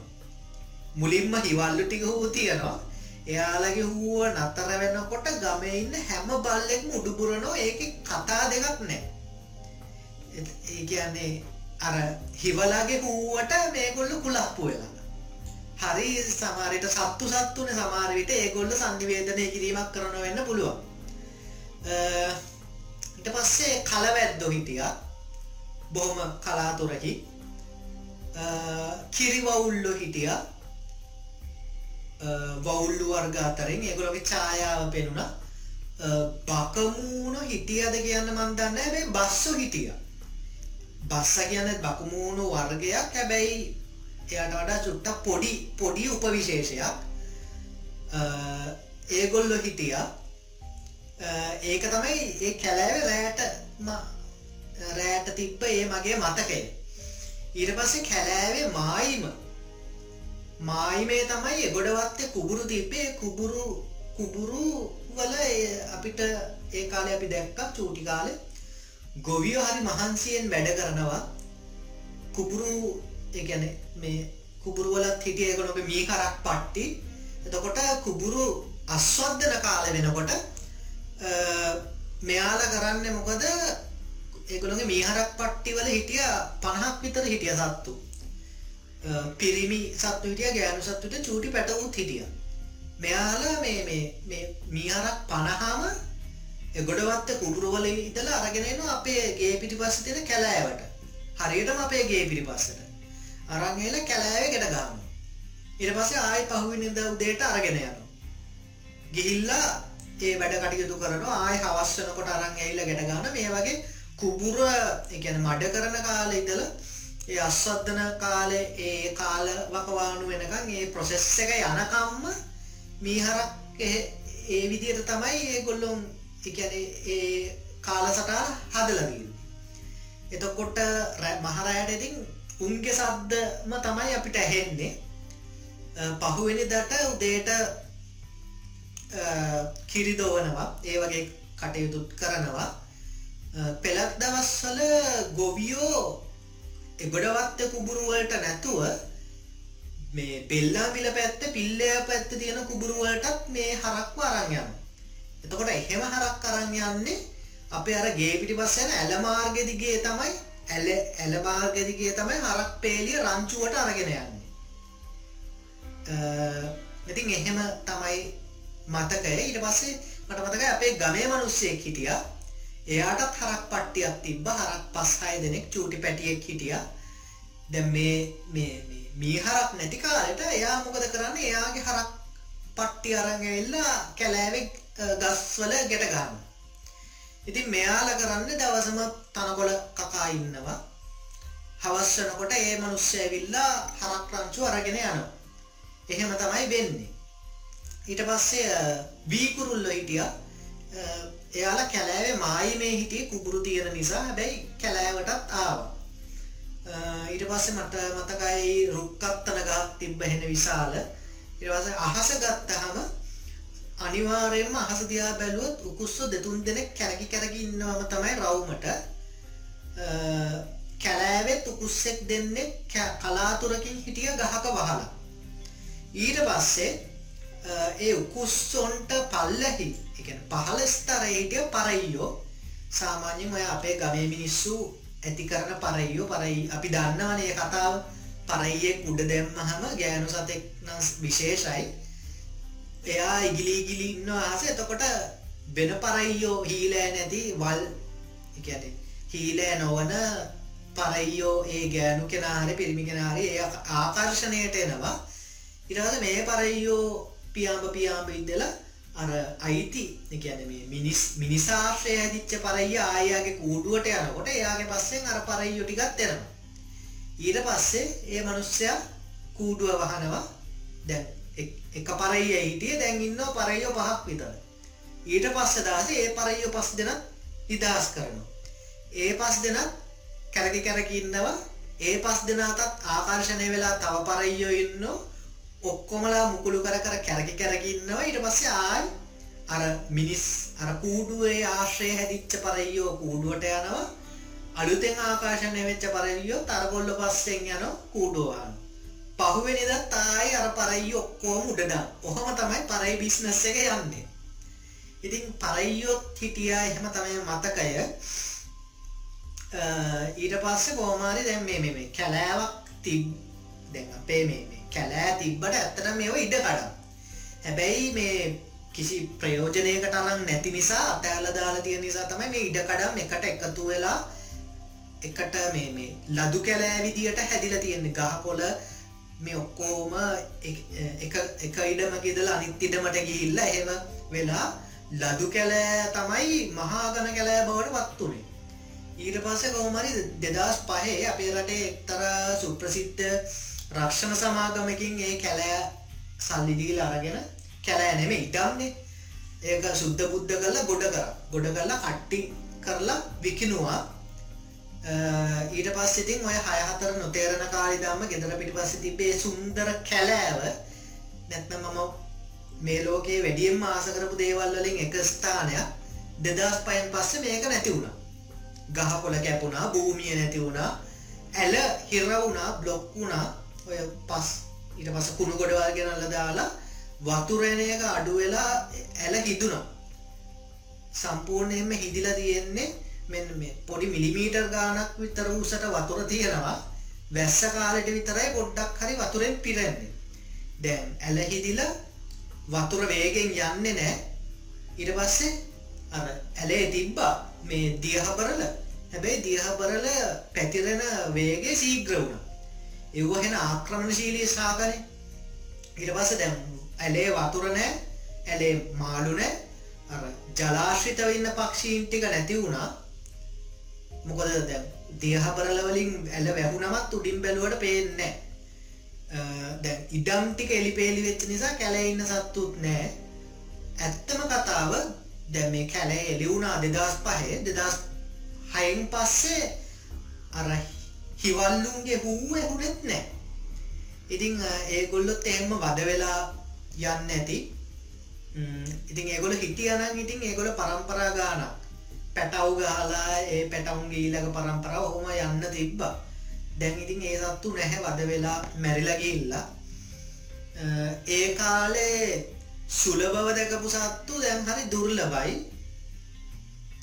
මුලින්ම හිවල්ලු ටික හූතියනවා. එයාලගේ හුව නතර වෙනකොට ගමේ ඉන්න හැම බල්ලෙක්ම උඩු පුරනවා. ඒකේ කතා දෙකක් නැහැ. ඒ කියන්නේ අර හිවලාගේ හූවට මේගොල්ලු කුලප්පු වෙලා. හරි සමහරට සත්තු සත්තුනේ සමහර විට ඒගොල්ලෝ සංනිවේදනය කිරීමක් කරන වෙන්න පුළුවන්. ඊට පස්සේ කලවැද්දෝ හිටියා. බොහොම කලාතුරකි. කිරිවවුල්ලෝ හිටියා. වවුල්ලු වර්ග අතරින් ඒගොල්ලෝගේ ඡායාව පෙනුණා. බකමූණ හිටියද කියන්න මන් දන්නේ නැහැ. මේ බස්සෝ හිටියා. බස්ස කියන්න බකුමූුණු වර්ගයක්. හැබැයි එයට වඩා චුට්ටක් පොඩි පොඩි උපවිශේෂයක්. ඒගොල්ලො හිටිය. ඒක තමයි ඒ කැලෑව රෑට රෑට තිබ්බ ඒ මගේ මතකය. ඊට පස්සේ කැලෑවේ මායිම මායිමේ තමයි එගොඩවත්තේ කුබුරු තිබ්බේ කුබුරු කුබුරු වල අපිට ඒ කාලේ අපි දැක්කක් චූටි කාලේ ගොවියෝ හරි මහන්සියෙන් වැඩ කරනවා. කුබුරු එකන මේ කුබුරුවලත් හිටිය ඒකොනොක මී කරක් පට්ටි. එතකොට කුබුරු අස්වද්ධන කාල වෙනකොට මෙයාල කරන්න මොකද? ඒගොළගේ මීහරක් පට්ටිවල හිටිය පණහක් විතර හිටිය සත්තු. පිරිමි සත්තු හිටිය ගෑනු සත්තුට චූටි පැටවුත් හිටිය. මෙයාලා මේ මීහරක් පණහාම එගොඩවත්ත කුඩුරුවල ඉතල අරගෙනන අපේ ගේ පිටි පස්ස තියෙන කැලෑවට. හරියටම අපේ ගේ පිටි පස්සට අරංගේල කැලෑව ගෙට ගාම ඉට පස්සේ ආයි පහුවිනිද උදේට අරගෙන යනවා. ගිහිල්ලා ඒ වැඩ කටයුතු කරනවා. ආය හවස්සනකොට අරං ඇයිල ගැට ගන්න මේ වගේ කුබුර එකන මඩ කරන කාල ඉදල ඒ අස්වද්ධන කාලේ ඒ කාල වකවානු වෙනකම් ඒ ප්‍රොසෙස් එක යනකම්ම මීහරක් ඒ විදියට තමයි ඒ ගොල්ලොම් එකන ඒ කාලසටා හදලවීම එතකොට මහරයට ඉතින් උන්ගේ සද්දම තමයි අපිට ඇහෙන්නේ. පහුවෙනි දට උදේට කිරිදෝවනවා ඒ වගේ කටයුතුත් කරනවා. පෙළත් දවස්වල ගොවියෝ එගොඩවත්ත කුබුරුවලට නැතුව මේ පෙල්ලා පිල පැත්ත පිල්ලය පැත්ත තියෙන කුබුරුවලටත් මේ හරක්ව අරංයන්න එතකොට එහෙම හරක් කරන්න යන්නේ අපේ අර ගේ පිටි පස්සෙන ඇල මාර්ගෙදිගේ තමයි ඇල ඇල මාර්ගෙදිගේ තමයි හරක් පේලිය රංචුවට අරගෙන යන්නේ. ඉතින් එහෙම තමයි මතකය. ඊට පස්සේ මට මතකයි අපේ ගමේ මිනිස්සෙක් හිටියා. එයාටත් හරක් පට්ටියක් තිබ්බ හරක් පස් හය දෙනෙක් චූටි පැටියෙක් හිටියා දැන් මේ මේ මීහරක් නැති කාලෙට එයා මොකද කරන්නේ එයාගේ හරක් පට්ටි අරන් ඇවිල්ලා කැලෑවේ ගස්වල ගැට ගන්න. ඉතින් මෙයාලා කරන්නේ දවසම තනකොළ කකා ඉන්නවා. හවස් වෙනකොට ඒ මිනිස්සු ඇවිල්ලා හරක් රංචු අරගෙන යනවා. එහෙම තමයි වෙන්නේ. ඊට පස්සේ වීකුරුල්ලෝ හිටියා එයාලා කැලෑවේ මායිමේ හිටියේ කුබුරු තියෙන නිසා හැබැයි කැලෑවටත් ආවා. ඊට පස්සේ මට මතකයි රුක්කත්තන ගහක් තිබ්බ හෙන විශාල. ඊට පස්සේ අහස ගත්තාම අනිවාර්යයෙන්ම අහස දිහා බැලුවොත් උකුස්සෝ දෙතුන් දෙනෙක් කැරකි කැරකි ඉන්නවම තමයි රවුමට. කැලෑවෙත් උකුස්සෙක් දෙන්නේ කලාතුරකින් හිටිය ගහක වහලා. ඊට පස්සේ ඒ උකුස්සොන්ට පල්ලහි එකන පහල ස්තරය හිටිය පරයියෝ. සාමාන්‍යෙන් ඔය අපේ ගමේ මිනිස්සු ඇති කරන පරයියෝ පරයි අපි දන්නවනේ කතාව. පරයියෙක් උඩ දැම්මහම ගෑනු සතෙක් විශේෂයි. එයා ඉගිලි ඉගිලි ඉන්න ආස එතකොට වෙන පරයියෝ හීලෑ නැති වල් හීලෑ නොවන පරයියෝ ඒ ගෑනු කෙනාහරි පිරිමි කෙනාරි ඒ ආකර්ශණයට එනවා. ඉරහද මේ පරයියෝ පියාඹ පියාඹ ඉදලා අර අයිති. එකන මේ මිනිස් මිනිසාශ්‍රය හැදිච්ච පරයිය ආයාගේ කූඩුවට යනකොට එයාගේ පස්සෙන් අර පරයියෝ ටිකත් එනවා. ඊට පස්සේ ඒ මනුස්සයා කූඩුව වහනවා. දැන් එක පරයිය හිටිය දැන් ඉන්න පරයියෝ පහක් විතර. ඊට පස්ස දාස ඒ පරයියෝ පස් දෙනත් නිදහස් කරනවා. ඒ පස් දෙනත් කැරකි කැරකි ඉන්නවා. ඒ පස් දෙනාතත් ආකර්ශණය වෙලා තව පරයියෝ ඉන්න ඔක්කොමලා මුකුළු කර කර කැරකි කැරකින්නවා ඊට පස්සේ ආයි අර මිනිස් අර කූඩුවේ ආශ්‍රය හැදිච්ච පරයියෝ කූඩුවට යනවා. අලුතෙන් ආකාශනය වෙච්ච පරයියෝ තරගොල්ල පස්සෙන් යන කූඩුවහන් පහුවෙනිද තායි අර පරයි ඔක්කෝම උඩඩා ඔහොම තමයි පරයි බිස්නස් එක යන්නේ. ඉතින් පරයියොත් හිටියා එහෙම තමයි මතකය. ඊට පස්සේ කෝමාරි දැන් මේ මේ කැලෑවක් තිබ් දැන් අපේ මේ කැලෑ තිබ්බට ඇත්තට මේව ඉඩ කඩම් හැබැයි මේ කිසි ප්‍රයෝජනයකට අරන් නැති නිසා අතෑල්ල දාලා තියෙන නිසා තමයි මේ ඉඩ කඩම් එකට එකතු වෙලා එකට මේ මේ ලදු කැලෑ විදියට හැදිලා තියෙන්නේ ගහකොළ මේ ඔක්කෝම එක ඉඩමක ඉදලා අනිත් ඉඩමට ගිහිල්ලා එහෙම වෙලා ලදු කැලෑ තමයි මහාගන කැලෑ බවට පත්තුනේ ඊට පස්සේ කොහොමරි දෙදස් පහේ අපේ රටේ එක්තර සුප්‍රසිද්ධ රක්ෂණ සමාගමකින් ඒ කැලෑ සල්ලිදීල අරගෙන කැලෑ නෙම ඉඩම්න්නේ ඒක සුද්ධ බුද්ධ කරලා ගොඩ කර. ගොඩ කරලා කට්ටි කරලා විකිනවා ඊට පස්සිතින් ඔය හයහතර නොතේරණ කාරිදාම ගෙදර පිටි පස්ස තිබේ සුන්දර කැලෑව. නැත්න මම මේ ලෝකයේ වැඩියම් ආස කරපු දේවල් වලින් එක ස්ථානයක්. දෙදස් පයන් පස්ස මේක නැති වුණා. ගහකොල කැපුණා භූමිය නැති වුණා. ඇල හිරවුණා බ්ලොක් වුණා. ඔය පස් ඊට පස කුණු ගොඩවල් ගෙනල්ල දාලා වතුරණයක අඩුවෙලා ඇල හිදුනා සම්පූර්ණයෙන්ම හිදිලා තියෙන්නේ මෙන්න මේ පොඩි මිලිමීටර් ගානක් විතර උසට වතුර තියෙනවා. වැස්ස කාලෙට විතරයි පොඩ්ඩක් හරි වතුරෙන් පිරෙන්නේ. දැන් ඇල හිදිලා වතුර වේගෙන් යන්නේ නෑ ඊට පස්සේ අර ඇලේ තිබ්බා මේ දියහබරල. හැබැයි දියහබරල පැතිරෙන වේගේ සීග්‍ර වුණ. එව්ව හෙන ආක්‍රමණශීලී ශාකන ඉට පස්ස දැම් ඇලේ වතුරනෑ ඇලේ මාළුනෑ අර ජලාශ්‍රිතව ඉන්න පක්ෂීන් ටික නැති වුණා. මොකද දැ දියහබරලවලින් ඇල වැැහුනමත් උඩින් බැලුවට පේන්නේ දැන් ඉඩම් ටික එලිපේලි වෙච්ච නිසා කැලේ ඉන්න සත්තුත් නෑ ඇත්තම කතාව දැ මේ කැලේ එලිවුණා දෙදස් පහේ. දෙදස් හයින් පස්සේ අර හිවල්ලුන්ගේ හූුව හුනෙත් නෑ. ඉතිං ඒගොල්ලොත් එහෙම වද වෙලා යන්න ඇති ඉතින් ඒගොල හිටියනන් ඉතින් ඒගොල පරම්පරා ගානක්. පැටව් ගහලා ඒ පැටවුන්ගේ ඊලක පරම්පරාව හොම යන්න තිබ්බා. දැන් ඉතින් ඒ සත්තු නැහැ වද වෙලා මැරිලගිල්ලා ඒ කාලේ සුලබව දැකපු සත්තු දැන් හරි දුර්ලබයි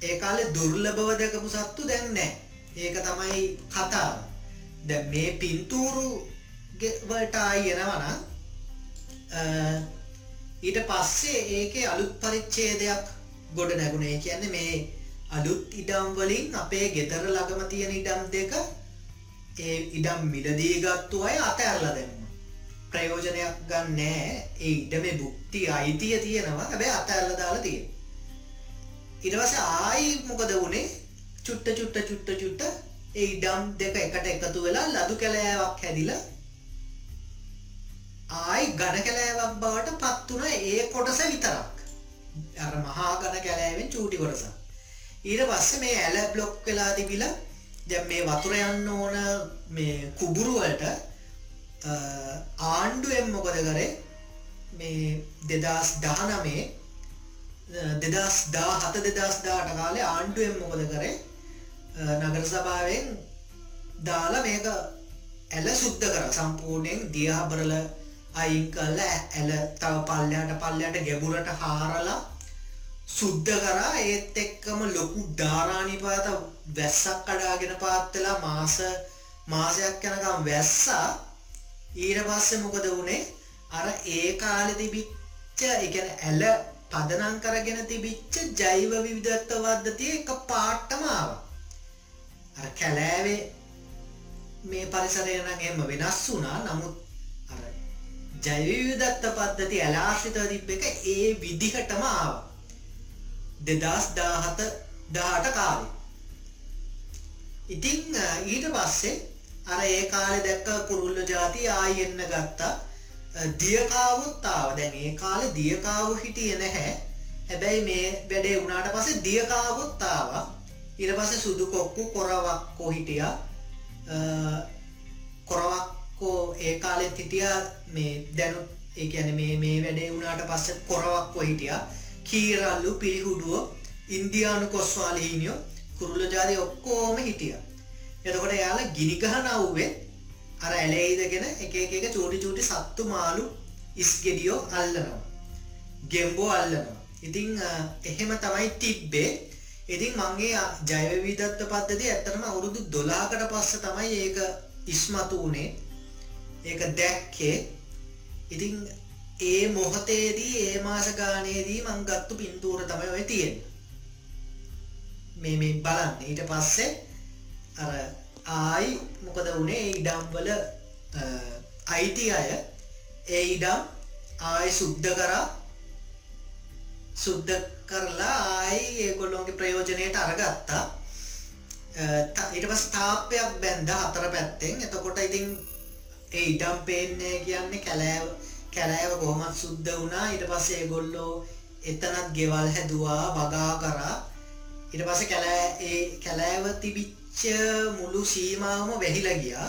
ඒ කාලෙ දුර්ලබව දැකපු සත්තු දැන් නෑ. ඒක තමයි කතාව. දැ මේ පින්තූරු වලට ආයනවන ඊට පස්සේ ඒකේ අලුත් පරිච්චේදයක් ගොඩ නැගුණේ. කියන්නේ මේ අලුත් ඉඩම් වලින් අපේ ගෙදර ළඟම තියෙන ඉඩම් දෙක ඒ ඉඩම් මිලදී ගත්තු අය අතඇරලා දෙන්න ප්‍රයෝජනයක් ගන්නෑ. ඒ ඉඩමේ බුක්ති අයිතිය තියෙනවා. හැබැ අතඇල්ල දාලා තිය ඉටවස ආයි මොකද වුණේ චුට්ට චුට්ට චුට්ට චුට්ට ඒ ඉඩම් දෙක එකට එකතු වෙලා ලදු කැලෑවක් හැදිලා ආයි ගණ කැලෑවක් බවට පත්වන ඒ කොටස විතරක්. අර මහා ගණ කැලෑවෙන් චූටි කොටස. ඊට පස්ස මේ ඇල බ්ලොක් වෙලා තිබිලා දැ මේ වතුර යන්න ඕන මේ කුබුරුවලට ආණ්ඩුවෙන් මොකද කරේ? මේ දෙදස් දානමේ දෙදස් දා හත දෙදස් දාට කාලේ ආණ්ඩුවෙන් මොකද කරේ? නගර සභාවෙන් දාලා මේක ඇල සුද්ධ කර. සම්පූර්ණයෙන් දියාබරල අයින් කල්ල ඇල තව පල්ලයට පල්ලයට ගැබුරට හාරලා සුද්ධ කරා. ඒත් එක්කම ලොකු ධාරානිපාත වැස්සක් කඩාගෙන පාත්තලා මාස මාසයක් යනකම් වැස්සා ඊට පස්සේ මොකද වුණේ අර ඒ කාලෙ තිබිච්ච එකන ඇල පදනං කරගෙන තිබිච්ච ජෛව විවිධත්ව වද්ධතිය එක පාට්ටම ආවා. අර කැලෑවේ මේ පරිසරය නම් එම වෙනස් වුණා. නමුත් අර ජෛවවිවිධත්ව පද්ධති ඇලාශ්‍රිතව තිබ්බ එක ඒ විදිහටම ආවා. දෙදස් දාහත දාට කාලි ඉතිං ඊට පස්සේ අර ඒ කාලෙ දැක්ක කුරුල්ල ජාති ආයෙන්න්න ගත්තා. දියකාවුත්තාව දැන් ඒ කාලෙ දියකාව හිටිය නැහැ. හැබැයි මේ වැඩේ වුණාට පස්සේ දියකාවුත්තාව ඉර පස්සේ සුදු කොක්කු කොරවක්කෝ හිටිය. කොරවක්කෝ ඒ කාලෙත් හිටිය මේ දැනු ඒ ඇන මේ මේ වැඩේ වුණාට පස්ස කොරවක්කෝ හිටියා. කීරල්ලු පිරිහුඩුව ඉන්දයානු කොස්වාලහිනියෝ කුරුල්ල ජාති ඔක්කෝම හිටිය. එතකොට යාල ගිනිගහනව්වේ අර ඇලෙයිදගෙන එක එක චූටි චූටි සත්තු මාලු ඉස්ගෙඩියෝ අල්ලනවා. ගෙම්බෝ අල්ලනවා. ඉතිං එහෙම තමයි තිබ්බේ. ඉතින් මංගේ ජයවිදත්ත පද්ධති ඇත්තරම අවුරුදු දොලාකට පස්ස තමයි ඒක ඉස්මතු වනේ. ඒක දැක්කේ. ඉතිං ඒ මොහතේදී ඒ මාස ගානයේදී මං ගත්තු පින්තූර තමයි ඔය තියෙන් මේ මේ බලන්න. ඊට පස්සේ අර ආයි මොකද වනේ? ඉඩම්වල අයිති අය. ඒ ඉඩම් ආයි සුද්ධ කරා. සුද්ධ කරලා ආයි ඒගොල්ලොන්ගේ ප්‍රයෝජනයට අරගත්තා. ඊට පස් තාපයක් බැන්ද හතර පැත්තෙන්. එතකොට ඉතින් ඒ ඉඩම් පේන්නේ කියන්නේ කැලෑව කැලෑව කොහොමත් සුද්ද වුණා. ඊට පස්සේ ගොල්ලෝ එතනත් ගෙවල් හැදවා වගා කරා. ඉට පස කැලෑ ඒ කැලෑව තිබිච්ච මුළු සීමාවම වැහිල ගියා.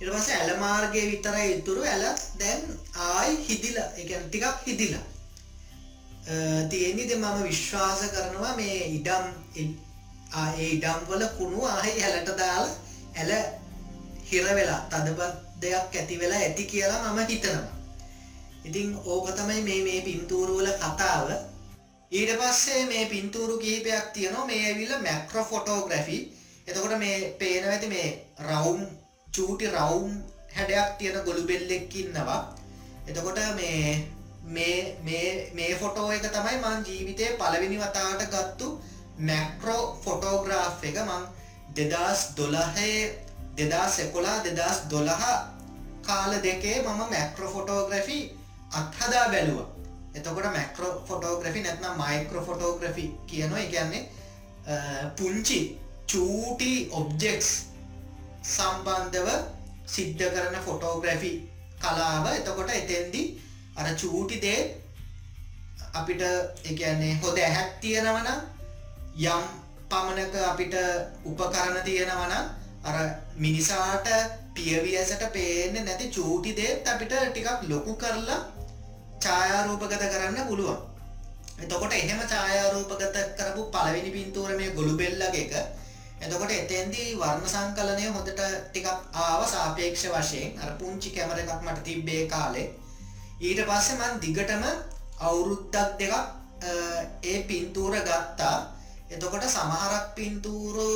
ඉට පස ඇලමාර්ගය විතරයි ඉතුරු. ඇල දැන් ආයි හිදිල. එක ටිකක් හිදිලා. තියෙන්නේද මම විශ්වාස කරනවා මේ ඉඩම් ඒ ඉඩම්වල කුණු ආහි ඇලට දාලා ඇල හිරවෙලා තදබත් දෙයක් ඇති වෙලා ඇති කියලා මම හිතනවා. ඉතිං ඕක තමයි මේ මේ පින්තූරුවල කතාව. ඊට පස්සේ මේ පින්තූරු කිහිපයක් තියනවා. මේ ඇවිල්ල මැක්‍රෝ ෆොටෝග්‍රැෆි එතකොට මේ පේන ඇති මේ රවුම් චූටි රවුම් හැඩයක් තියෙන ගොළු බෙල්ලෙක් ඉන්නවා. එතකොට මේ මේ මේ ෆොටෝ එක තමයි මං ජීවිතය පළවෙනි වතාට ගත්තු මැක්‍රෝ ෆොටෝග්‍රාෆ් එක. මං දෙදස් දොළහේ දෙදස් එකොලා දෙදස් දොළහ කාල දෙකේ මම මැක්‍රෝ ෆොටෝග්‍රෆි අත්හදා බැලුව. එතකොට මැක්‍රෝ ෆොටෝග්‍රෆි නැත්නම් මයිකෝ ෆොටෝග්‍රෆි කියනවා. එකන්නේ පුංචි චූටි ඔබ්ජෙක්ස් සම්බන්ධව සිද්ධ කරන ෆොටෝග්‍රැෆි කලාව. එතකොට එතෙන්දි අර චූටි දේ අපිට එකන්නේ හොද ඇහැත් තියෙනවන යම් පමණක අපිට උපකරණ තියෙනවන අර මිනිසාට පියවියසට පේන්න නැති චූටි දේත් අපිට ටිකක් ලොකු කරලා ඡායාරූපගත කරන්න පුළුවන්. එතකොට එහෙම ඡායාරූපගත කරපු පළවෙනි පින්තූර මේ ගොළු බෙල්ලක එක. එතකොට එතෙන්දී වර්ණ සංකලනය හොඳට ටිකක් ආව සාපේක්ෂ වශයෙන් අර පුංචි කැමර එකක් මට තිබ්බේ කාලේ. ඊට පස්සේ මං දිගටම අවුරුද්දක් දෙකක් ඒ පින්තූර ගත්තා. එතකොට සමහරක් පින්තූරු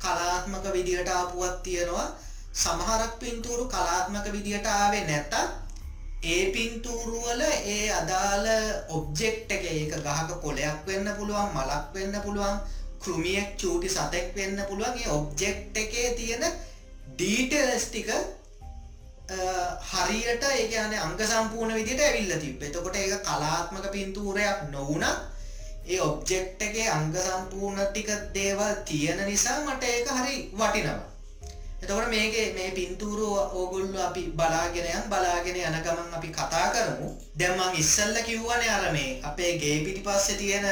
කලාත්මක විදිහට ආපුවත් තියෙනවා. සමහරක් පින්තූරු කලාත්මක විදිහට ආවේ නැතත් ඒ පින්තූරුවල ඒ අදාළ ඔබ්ජෙක්් එක ඒක ගහක කොලයක් වෙන්න පුළුවන් මලක් වෙන්න පුළුවන් කෘමියෙක් චූටි සතෙක් වෙන්න පුළුවන්. ඒ ඔබ්ජෙක්් එකේ තියෙන ඩීටල්ස් ටික හරියට ඒ කියන්නේ අංග සම්පූර්ණ විදිහට ඇවිල්ලා තිබ්බේ. එතකොට ඒක කලාත්මක පින්තූරයක් නොවුණත් ඒ ඔබ්ජෙක්ට් එකේ අංග සම්පූර්ණ ටික දේවල් තියෙන නිසා මට ඒක හරි වටිනවා. එතකොට මේකේ මේ පින්තූරු ඕගොල්ලෝ අපි බලාගෙන යන් බලාගෙන යන ගමන් අපි කතා කරමු. දැන් මං ඉස්සෙල්ලා කිව්වනේ අර මේ අපේ ගේ පිටිපස්සේ තියෙන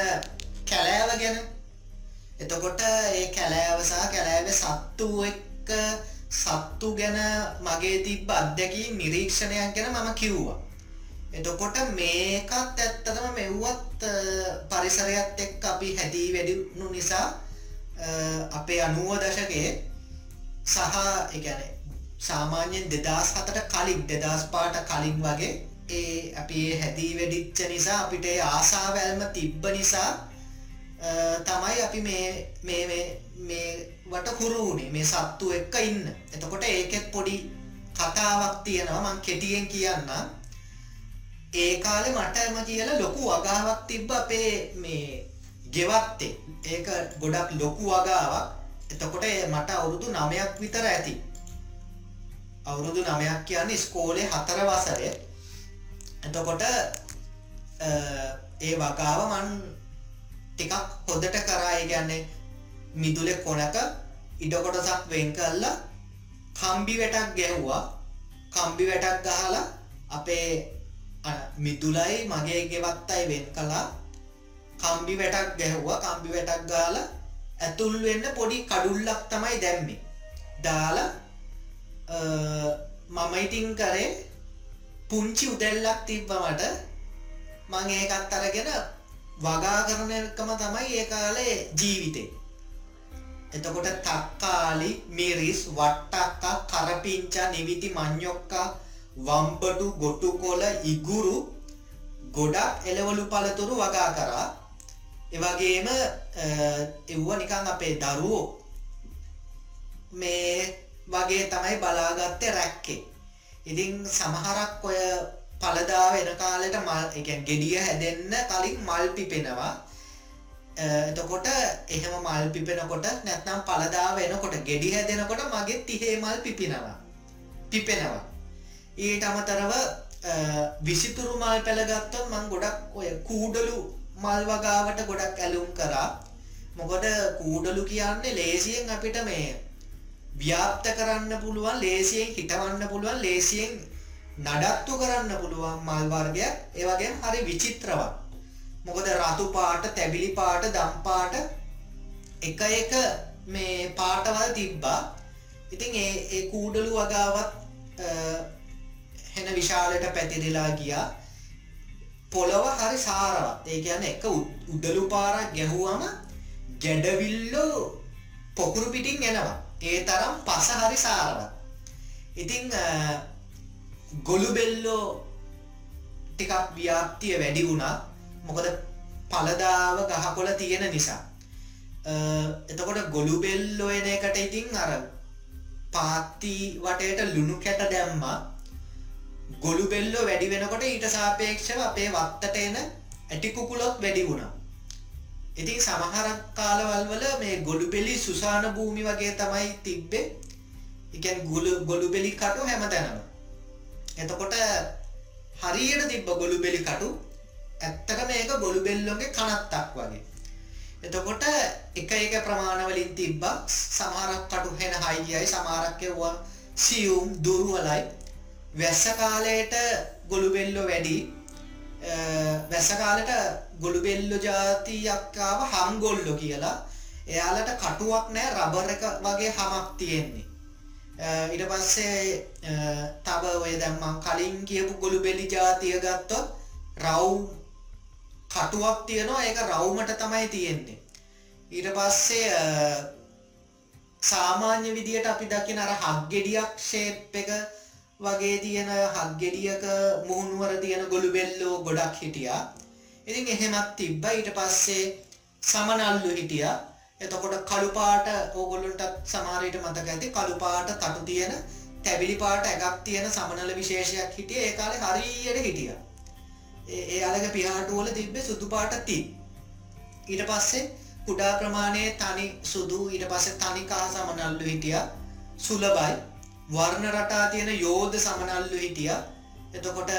කැලෑව ගැන. එතකොට ඒ කැලෑව සහ කැලෑවේ සත්තු එක්ක සත්තු ගැන මගේ තිබ්බ අත්දැකීම් නිරීක්ෂණයක් ගැන මම කිව්වා. එතකොට මේකත් ඇත්තටම මෙව්වත් පරිසරයත් එක්ක අපි හැදී වැඩිුණු නිසා අපේ 90 දශකයේ සහ ඒ කියන්නේ සාමාන්‍යයෙන් 2007ට කලින් 2005ට කලින් වගේ ඒ අපි හැදී වැඩිච්ච නිසා අපිට ඒ ආසාව ඇල්ම තිබ්බ නිසා තමයි අපි මේ මේ මේ වට හුරු වුණේ මේ සත්තු එක්ක ඉන්න. එතකොට ඒකෙත් පොඩි කතාවක් තියෙනවා මං කෙටියෙන් කියන්නම්. ඒ කාලේ මටම කියලා ලොකු වගාවක් තිබ්බ අපේ මේ ගෙවත්තේ. ඒක ගොඩක් ලොකු වගාවක්. එතකොට මට අවුරුදු 9ක් විතර ඇති. අවුරුදු 9ක් කියන්නේ ඉස්කෝලේ 4 වසරේ. එතකොට ඒ වගාව මන් ටිකක් හොදට කරා. ඒ කියන්නේ මිදුලේ කොනක ඉඩ කොටසක් වෙන් කළා කම්බි වැටක් ගැහුවා. කම්බි වැටක් ගහලා අපේ මිදුලයි මගේ ගෙවත්තයි වෙන් කළා. කම්බි වැටක් ගැහුවා. කම්බි වැටක් ගාලා ඇතුල් වෙන්න පොඩි කඩුල්ලක් තමයි දැම්මේ. දාලා මම ඉතින් කරේ පුංචි උදැල්ලක් තිබ්බ මට. මං ඒකත් අරගෙන වගා කරන එකම තමයි ඒ කාලේ ජීවිතේ. එතකොට තක්කාලි මිරිස් වට්ටක්කා කරපිංචා නිවිති මං්යොක්කා වම්පටු ගොටුකොල ඉගුරු ගොඩක් එලවලු පළතුරු වගා කරා. එවගේම එව්ව නිකං අපේ දරුවෝ මේ වගේ තමයි බලාගත්තේ රැක්කේ. ඉතින් සමහරක් ඔය පලදා වෙන කාලෙට මල් එක ගෙඩිය හැදෙන්න කලින් මල් පිපෙනවා. එතකොට එහෙම මල් පිපෙනකොට නැත්නම් පලදා වෙනකොට ගෙඩි හැදෙනකොට මගේ තිහේ මල් පිපිනවා. පිපෙනවා. ඊට අමතරව විසිතුරු මල් පැළගත්තොත් මං ගොඩක් ඔය කූඩලු මල් වගාවට ගොඩක් ඇලුම් කරා. මොකද කූඩලු කියන්නේ ලේසියෙන් අපිට මේ ව්‍යාප්ත කරන්න පුළුවන් ලේසියෙන් හිටවන්න පුළුවන් ලේසියෙන් නඩත්තු කරන්න පුළුවන් මල් වර්ගයක් ඒ වගේම හරි විචිත්‍රවත්. මොකද රතු පාට, තැබිලි පාට, දම් පාට එක එක මේ පාටවල් තිබ්බා. ඉතින් ඒ ඒ කූඩලු වගාවත් හෙන විශාලට පැතිරිලා ගියා. පොළොව හරි සාරවත්. ඒ කියන්නේ එක උදළු පාරක් ගැහුවම ගැඩවිල්ලෝ පොකුරු පිටින් එනවා. ඒ තරම් පස හරි සාරවත්. ඉතින් ගොළු බෙල්ලෝ ටිකක් ව්‍යාප්තිය වැඩි වුණා. මොකද පළදාව ගහකොළ තියෙන නිසා. එතකොට ගොළු බෙල්ලෝ එන එකට ඉතින් අර පාත්ති වටේට ලුණු කැට දැම්මා. ගොළු බෙල්ලෝ වැඩි වෙනකොට ඊට සාපේක්ෂව අපේ වත්තට එන ඇටි කුකුලොත් වැඩි වුණා. ඉතින් සමහරක් කාලවල් වල මේ ගොළු බෙලි සුසාන භූමි වගේ තමයි තිබ්බේ. ඒ කියන්නේ ගොළු ගොළු බෙලි කටු හැමතැනම. එතකොට හරියට තිබ්බ ගොළු බෙලි කටු ඇත්තට මේක ගොළු බෙල්ලොන්ගේ කනත්තක් වගේ. එතකොට එක එක ප්‍රමාණවලින් තිබ්බා සමහරක් කටු හෙන හයියයි සමහරක් ඒවා සියුම් දුර්වලයි. වැස්ස කාලයට ගොළු බෙල්ලෝ වැඩි වැස්ස කාලට ගොළු බෙල්ලෝ ජාතියක් ආව හම්ගොල්ලෝ කියලා එයාලට කටුවක් නෑ රබර් එක වගේ හමක් තියෙන්නේ Uh, ඊට පස්සේ uh, තව ඔය දැන් මං කලින් කියපු ගොළු බෙලි ජාතිය ගත්තොත් රවුම් කටුවක් තියෙනවා ඒක රවුමට තමයි තියෙන්නේ ඊට පස්සේ uh, සාමාන්‍ය විදියට අපි දකින අර හක් ගෙඩියක් ෂේප් එක වගේ තියෙන හක්ගෙඩියක මුහුණුවර තියෙන ගොළු බෙල්ලෝ ගොඩක් හිටියා. ඉතින් එහෙමත් තිබ්බා. ඊට පස්සේ සමනල්ලු හිටියා. එතකොට කළු පාට ඕගොල්ලන්ට සමහර විට මතක ඇති කළු පාට තටු තියෙන තැබිලි පාට එකක් තියෙන සමනල විශේෂයක් හිටියේ. ඒ කාලේ හරියට හිටියා. ඒ එයාලගේ පිහාටු වල තිබ්බේ සුදු පාට තිත්. ඊට පස්සේ කුඩා ප්‍රමාණයේ තනි සුදු ඊට පස්සේ තනි කහ සමනල්ලු හිටියා. සුලබයි වර්ණ රටා තියෙන යෝධ සමනල්ලු හිටිය එතකොට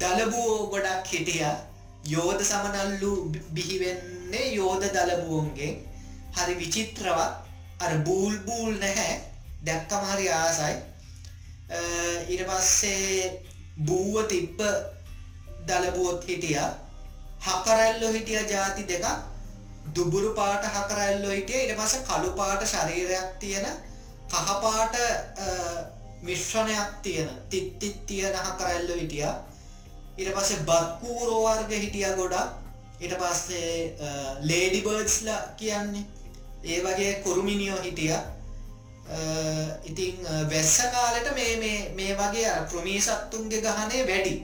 දලබුවෝ ගොඩක් හිටිය යෝධ සමනල්ලු බිහිවෙන්නේ යෝධ දලබුවන්ගේ හරි විචිත්‍රවත් අර බූල් බූල් නැහැ. දැක්කම හරි ආසයි. ඊට පස්සේ බූව තිබ්බ දලබුවොත් හිටිය. හකරැල්ලො හිටිය ජාති දෙක දුබුරු පාට හකරැල්ලො හිටිය. ඉට පස කළු පාට ශරීරයක් තියෙන කහපාට මිශ්‍රණයක් තියෙන තිත්තිත් තියෙන හකරැල්ල හිටිය. ඉට පස්සේ බත්කූරෝ වර්ග හිටිය ගොඩක්. ඊට පස්සේ ලේඩි බර්ඩ්ස්ල කියන්නේ ඒ වගේ කුරුමිනියෝ හිටිය ඉතිං වැස්ස කාලට මේ මේ වගේ ප්‍රමී සත්තුන්ගේ ගහනේ වැඩි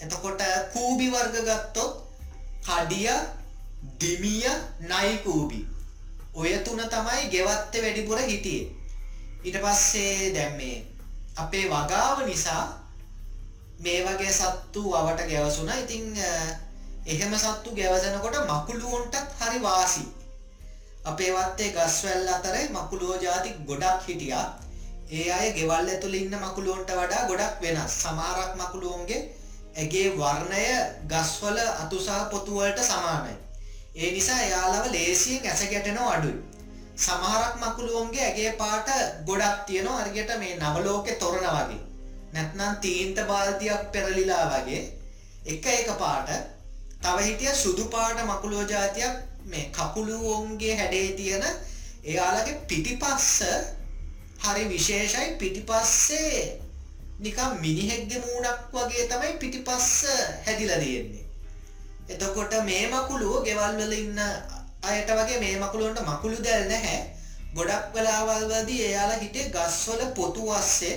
එතකොට කූබි වර්ග ගත්තොත් කඩිය දිමිය නයිකූබි ඔය තුන තමයි ගෙවත්ත වැඩිපුර හිටියේ. ඊට පස්සේ දැන් මේ අපේ වගාව නිසා මේ වගේ සත්තු අවට ගැවසුණා. ඉතින් එහෙම සත්තු ගැවසෙනකොට මකුළුවන්ටත් හරි වාසි. අපේ වත්තේ ගස්වැල් අතරේ මකුළුවෝ ಜಾති ගොඩක් හිටියා. ඒ අය ගෙවල් ඇතුළේ ඉන්න මකුළුවන්ට වඩා ගොඩක් වෙනස්. සමහරක් මකුළුවන්ගේ ඇගේ වර්ණය ගස්වල අතු සහ පොතු වලට සමානයි. ඒ නිසා එයාලව ලේසියෙන් ඇස ගැටෙනව අඩුයි. සමහරක් මකුළුවන්ගේ ඇගේ පාට ගොඩක් තියෙනවා හරියට මේ නවලෝකෙ තොරණ වගේ. නැත්නම් තීන්ත බාල්දියක් පෙරලිලා වගේ එක එක පාට තව හිටිය සුදු පාට මකුළුව ජාතියක් මේ කකුළුවන්ගේ හැඩේ තියෙන එයාලගේ පිටිපස්ස හරි විශේෂයි පිටිපස්සේ නිකම් මිනිහෙක්ගේ මූණක් වගේ තමයි පිටිපස්ස හැදිලා තියෙන්නේ. එතකොට මේ මකුළුව ගෙවල් වල ඉන්න අයට වගේ මේ මකුළුවන්ට මකුළු දැල් නැහැ. ගොඩක් වෙලාවල් වලදී එයාලා හිටියේ ගස්වල පොතු අස්සේ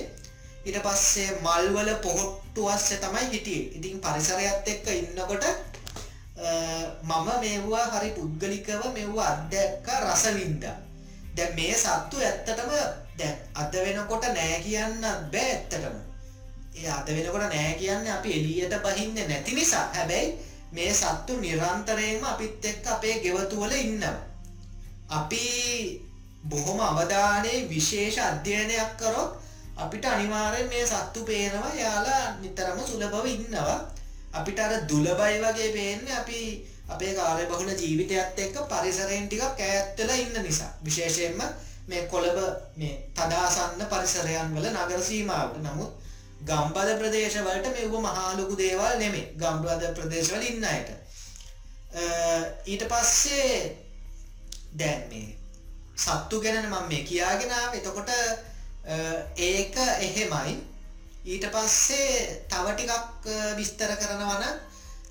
ඊට පස්සේ මල්වල පොහොට්ටු අස්සේ තමයි හිටියේ. ඉතින් පරිසරයත් එක්ක ඉන්නකොට මම මේවා හරි පුද්ගලිකව මේවා අත්දැක්ක රස වින්දා. දැන් මේ සත්තු ඇත්තටම දැන් අද වෙනකොට නෑ කියන්න බෑ ඇත්තටම. ඒ අද වෙනකොට නෑ කියන්නේ අපි එළියට බහින්නේ නැති නිසා. හැබැයි මේ සත්තු නිරන්තරයෙන්ම අපිත් එක්ක අපේ ගෙවතුවල ඉන්නවා. අපි බොහොම අවධානයේ විශේෂ අධ්‍යයනයක් කරොත් අපිට අනිවාර්යෙන් මේ සත්තු පේනවා යාලා නිතරම සුලභව ඉන්නවා. අපිට අර දුලබයි වගේ පේන්නේ අපි අපේ කාර්ය බහුල ජීවිතයත් එක්ක පරිසරයෙන් ටිකක් ඈත් වෙලා ඉන්න නිසා. විශේෂයෙන්ම මේ කොළඹ මේ තදාසන්න පරිසරයන් වල නගර සීමාවට නමුත් ගම්බද ප්‍රදේශවලට මෙව මහා ලොකු දේවල් නෙමේ ගම්බද ප්‍රදේශවල ඉන්න අයට. ඊට පස්සේ දැන් මේ සත්තු ගැන මම මේ කියාගෙනාව එතකොට ඒක එහෙමයි. ඊට පස්සේ තව ටිකක් විස්තර කරනවන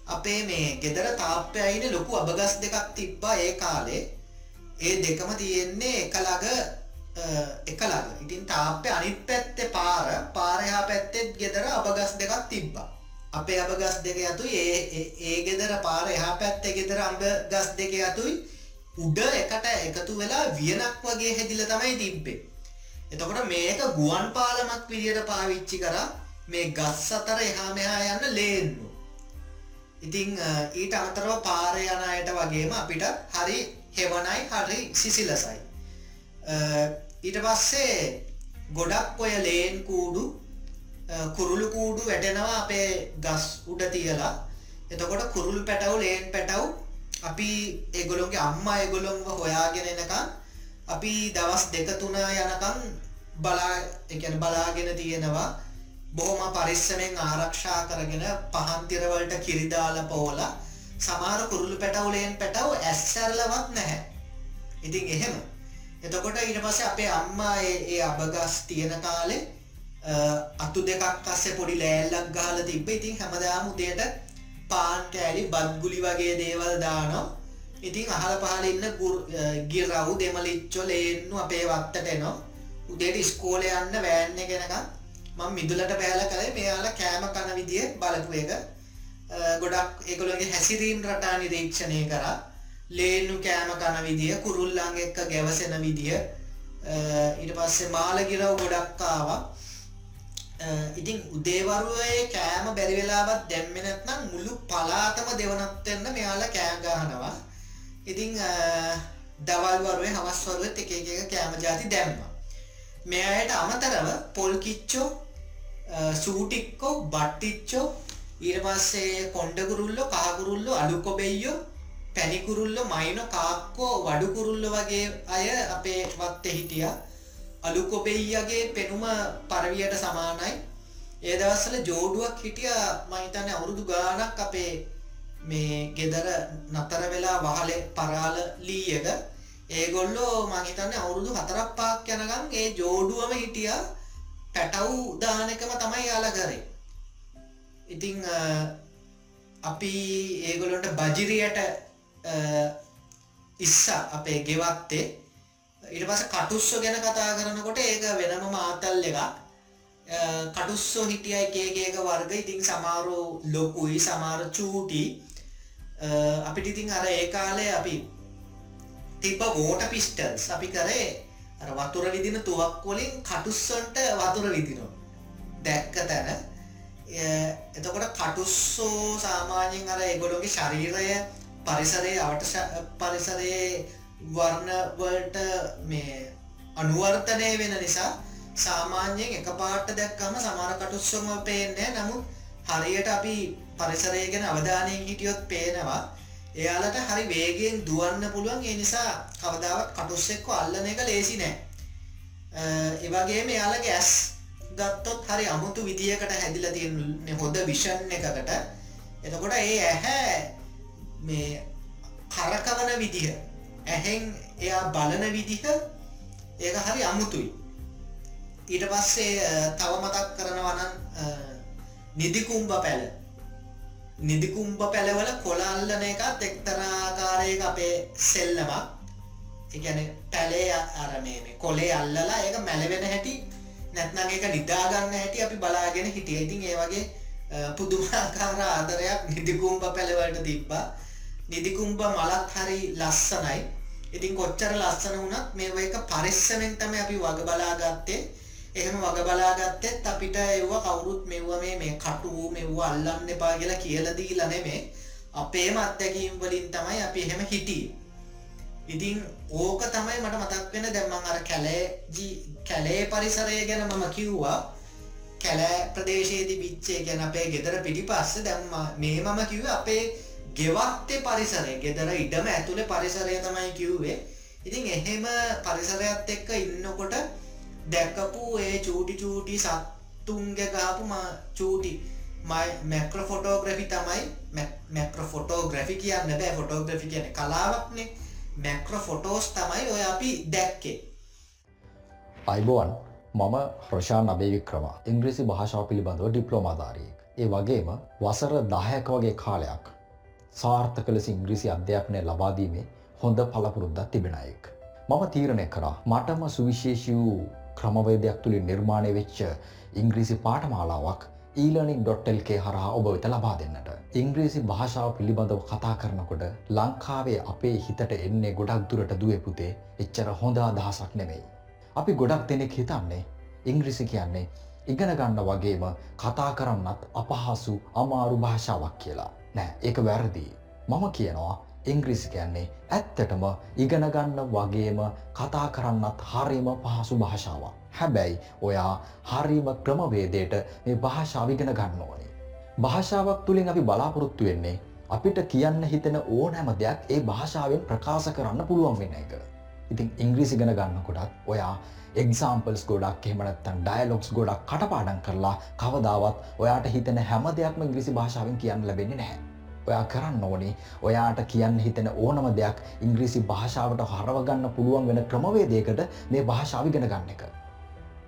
අපේ මේ ගෙදර තාප්පයයින ලොකු අබගස් දෙකක් තිබ්බා ඒ කාලේ. ඒ දෙකම තියෙන්නේ එකළඟ එකළඟ ඉතින් තාප්පය අනිත් පැත්තේ පාර පාරයා පැත්තෙත් ගෙදර අබගස් දෙකක් තිබ්බා. අපේ අබගස් දෙක යතුයි ඒ ඒ ගෙදර පාර එහා පැත්තේ ගෙදර අඹ ගස් දෙක යතුයි උඩ එකට එකතු වෙලා වියනක් වගේ හැදිල තමයි තිබ්බේ. එතකොට මේක ගුවන් පාලමක් විදියට පාවිච්චි කරා මේ ගස් අතර එහා මෙහා යන්න ලේන්නු ඉතිං ඊට අමතරව පාර යන අයට වගේම අපිට හරි හෙවනයි හරි සිසිලසයි. ඊට පස්සේ ගොඩක් ඔය ලේන් කූඩු කුරුළු කූඩු වැටෙනවා අපේ ගස් උඩ තියලා. එතකොට kuරුළු පැටවු ලේන් පැටව් අපි ඒගොලොන්ගේ අම්මා ඒගොලොන්ව හොයාගෙන එනකම් අපි දවස් දෙක තුන යනකම් බලා එකන බලාගෙන තියෙනවා. බොහොම පරිස්සමෙන් ආරක්ෂා කරගෙන පහන්තිරවලට කිරිදාල පෝල සමාර කුරුළු පැටවුලයෙන් පැටව් ඇස්සැරලවත් නැහැ. ඉතින් එහෙම. එතකොට ඊට පස්සේ අපේ අම්මා ඒ අබගස් තියෙන කාලේ අතු දෙකක් අස්සේ පොඩි ලෑල්ලක් ගහලා තිබ්බ. ඉතින් හැමදාම උදේට පාන් කෑලි බත්ගුලි වගේ දේවල් දානවා. ඉතින් අහල පහල ඉන්න ගිරව් දෙමලිච්චො ලේන්නු අපේ වත්තට එනවා. උදේට ස්කෝල යන්න වෑන්න ගෙනකම් මම මිදුලට බෑල කළේ මෙයාලා කෑම කන විදිය බලපු එක. ගොඩක් ඒගොල්ලෝගේ හැසිරීම් රටා නිරීක්ෂණය කරා. ලේනු කෑම කන විදිය කුරුල්ලන් එක්ක ගැවසෙන විදිය. ඊට පස්සේ මාළගිරව් ගොඩක් ආවා. ඉතින් උදේවරුවේ කෑම බැරි වෙලාවත් දැම්මේ නැත්නම් මුළු පළාතම දෙවනත් වෙන්න මෙයාලා කෑ ගහනවා. ඉතින් දවල් වරුවේ හවස් වරුවෙත් එක එක කෑම ಜಾති දැම්මා. මෙයාට අමතරව පොල් කිච්චෝ සූටික්කෝ බට්ටිච්චෝ ඊට පස්සේ කොණ්ඩකුරුල්ලෝ කහකුරුල්ලෝ අලුකොබෙයියෝ පැණිකුරුල්ලෝ මයිනෝ කාක්කෝ වඩුකුරුල්ලෝ වගේ අය අපේ වත්තේ හිටියා. අලුකොබෙයියගේ පෙනුම පරවියට සමානයි. ඒ දවස්වල ජෝඩුවක් හිටිය මහිතන්නේ අවුරුදු ගානක් අපේ මේ ගෙදර නතර වෙලා වහලේ පරාල ලීයක. ඒගොල්ලෝ මහිතන්නේ අවුරුදු හතරක් පාක් යනකම් ඒ ජෝඩුවම හිටියා. පැටව් දානකම තමයි යාලා කරේ. ඉතිං අපි ඒගොලොන්ට බජිරියට ඉස්ස අපේ ගෙවත්තේ. ඉට පස කටුස්සෝ ගැන කතා කරනකොට ඒක වෙනම මාතල් එක කටුස්සෝ හිටිය එකේගේක වර්ග. ඉතිං සමාරු ලොකුයි සමාර චූටි. අපිට ඉතිං අර ඒ කාලේ අපි තිබ්බ වෝට පිස්ටල්ස් අපි කරේ වතුර විදින තුවක් වලින් කටුස්සන්ට වතුර විදිනවා. දැක්ක තැන. එතකොට කටුස්සෝ සාමාන්‍යයෙන් අර එගොලොගේ ශරීරය පරිසරයේ අවට පරිසරයේ වර්ණවලට මේ අනුවර්තනය වෙන නිසා සාමාන්‍යයෙන් එක පාට දැක්කම සමාර කටුස්සොම පේන්නේ නමුත් හරියට අපි පරිසරය ගැන අවධානයෙන් හිටියොත් පේනවා. එයාලට හරි වේගෙන් දුවන්න පුළුවන්. ඒ නිසා කවදාවත් කටුස්සෙක්ව අල්ලන එක ලේසි නෑ. ඒවගේම එයාලගේ ඇස් ගත්තොත් හරි අමුතු විදිහකට හැදිලා තියෙන හොඳ විෂන් එකකට. එතකොට ඒ ඇහැ මේ කරකවන විදිහ ඇහෙන් එයා බලන විදිහ ඒක හරි අමුතුයි. ඊට පස්සේ තව මතක් කරනවනම් නිදිකුම්බ පැල. නිදිකුම්බ පැළවල කොළල්ලන එකත් එක්තරාකාරයක අපේ සෙල්ලමක්. එකන පැලේ අරමේ කොලේ අල්ලලා ඒක මැලවෙන හැටි නැත්නං එක නිදාගන්න හැටි අපි බලාගෙන හිටිය. ඉතින් ඒ වගේ පුදුමාකාර ආදරයක් නිදිකුම්බ පැළවලට තිබ්බා. නිදිකුම්බ මලත් හරි ලස්සනයි. ඉතින් කොච්චර ලස්සන වුණත් මේ එක පරිස්සමෙන් තමයි අපි වග බලාගත්තේ. එහෙම වග බලාගත්තෙත් අපිට එව්ව කවුරුත් මෙව්ව මේ මේ කටු මෙව්ව අල්ලන්න එපා කියලා කියලා දීලා නෙමේ අපේම අත්දැකීම් වලින් තමයි අපි එහෙම හිටියේ. ඉතින් ඕක තමයි මට මතක් වෙන දැන් මම අර කැලේ කැලේ පරිසරය ගැන මම කිව්වා. කැලෑ ප්‍රදේශයේදී විච්චේ ගැන අපේ ගෙදර පිටිපස්ස දැම්ම මේ මම කිව්වේ අපේ ගෙවත්තේ පරිසරය ගෙදර ඉඩම ඇතුළේ පරිසරය තමයි කිව්වේ ඉතින් එහෙම පරිසරයත් එක්ක ඉන්නකොට දැකපු ඒ චූටි චූටි සත්තුන්ගේ ගාපු චූටි මැක්‍ර ෆොටෝග්‍රෆි තමයි මැක්‍ර ෆොටෝග්‍රෆි කියන්න. බෑ ෆොටෝග්‍රෆි කියන කලාවක්නේ. මැක්‍ර ෆොටෝස් තමයි ඔය අපි දැක්කේ. අයිබෝවන් මම හ්‍රෂා නබේවික්‍රම ඉංග්‍රීසි භාෂාව පිළිබඳව ඩිප්ලෝමාධාරයෙක්. ඒ වගේම වසර දහයක වගේ කාලයක් සාර්ථක ලෙස ඉංග්‍රීසි අධ්‍යාපනය ලබාදීමේ හොඳ පලපුරුද්දක් තිබෙනයෙක්. මම තීරණය කරා මටම සුවිශේෂී වූ ක්‍රමවේදයක් තුළින් නිර්මාණය වෙච්ච ඉංග්‍රීසි පාටමාලාවක් ඊලනික්.ල්කේ හරහා ඔබ වෙත ලබා දෙන්නට. ඉංග්‍රීසි භාෂාව පිළිබඳව කතා කරනකොට ලංකාවේ අපේ හිතට එන්නේ ගොඩක් දුරට දුවපුතේ එච්චර හොඳ අදහසක් නෙමෙයි. අපි ගොඩක් දෙනෙක් හිතන්නේ ඉංග්‍රිසි කියන්නේ ඉගෙන ගන්න වගේම කතා කරන්නත් අපහසු අමාරු භාෂාවක් කියලා. නෑ ඒක වැරදිී. මම කියනවා ඉංග්‍රිසි කියන්නේ ඇත්තටම ඉගෙනගන්න වගේම කතා කරන්නත් හරිම පහසු භාෂාවක්. හැබැයි ඔයා හරිම ක්‍රමවේදයට මේ භාෂාව ඉගෙන ගන්න ඕනේ. භාෂාවක් තුළින් අපි බලාපොරොත්තු වෙන්නේ අපිට කියන්න හිතෙන ඕනෑම දෙයක් ඒ භාෂාවෙන් ප්‍රකාශ කරන්න පුළුවන් වෙන එක. ඉතින් ඉංග්‍රීසි ගෙන ගන්නකොටත් ඔයා එක්සාම්පල්ස් ගොඩක් එහමනත්තන් ඩයිලොක්ස් ගොඩක් කටපාඩන් කරලා කවදාවත් ඔයාට හිතන හැම දෙයක්ම ඉංග්‍රිසි භාෂාවෙන් කියන්න ලැබෙන්නේ නැහැ. ඔයා කරන්න ඕනේ. ඔයාට කියන්න හිතෙන ඕනම දෙයක් ඉංග්‍රීසි භාෂාවට හරවගන්න පුළුවන් වෙන ක්‍රමවේදයකට මේ භාෂාවිගෙන ගන්න එක.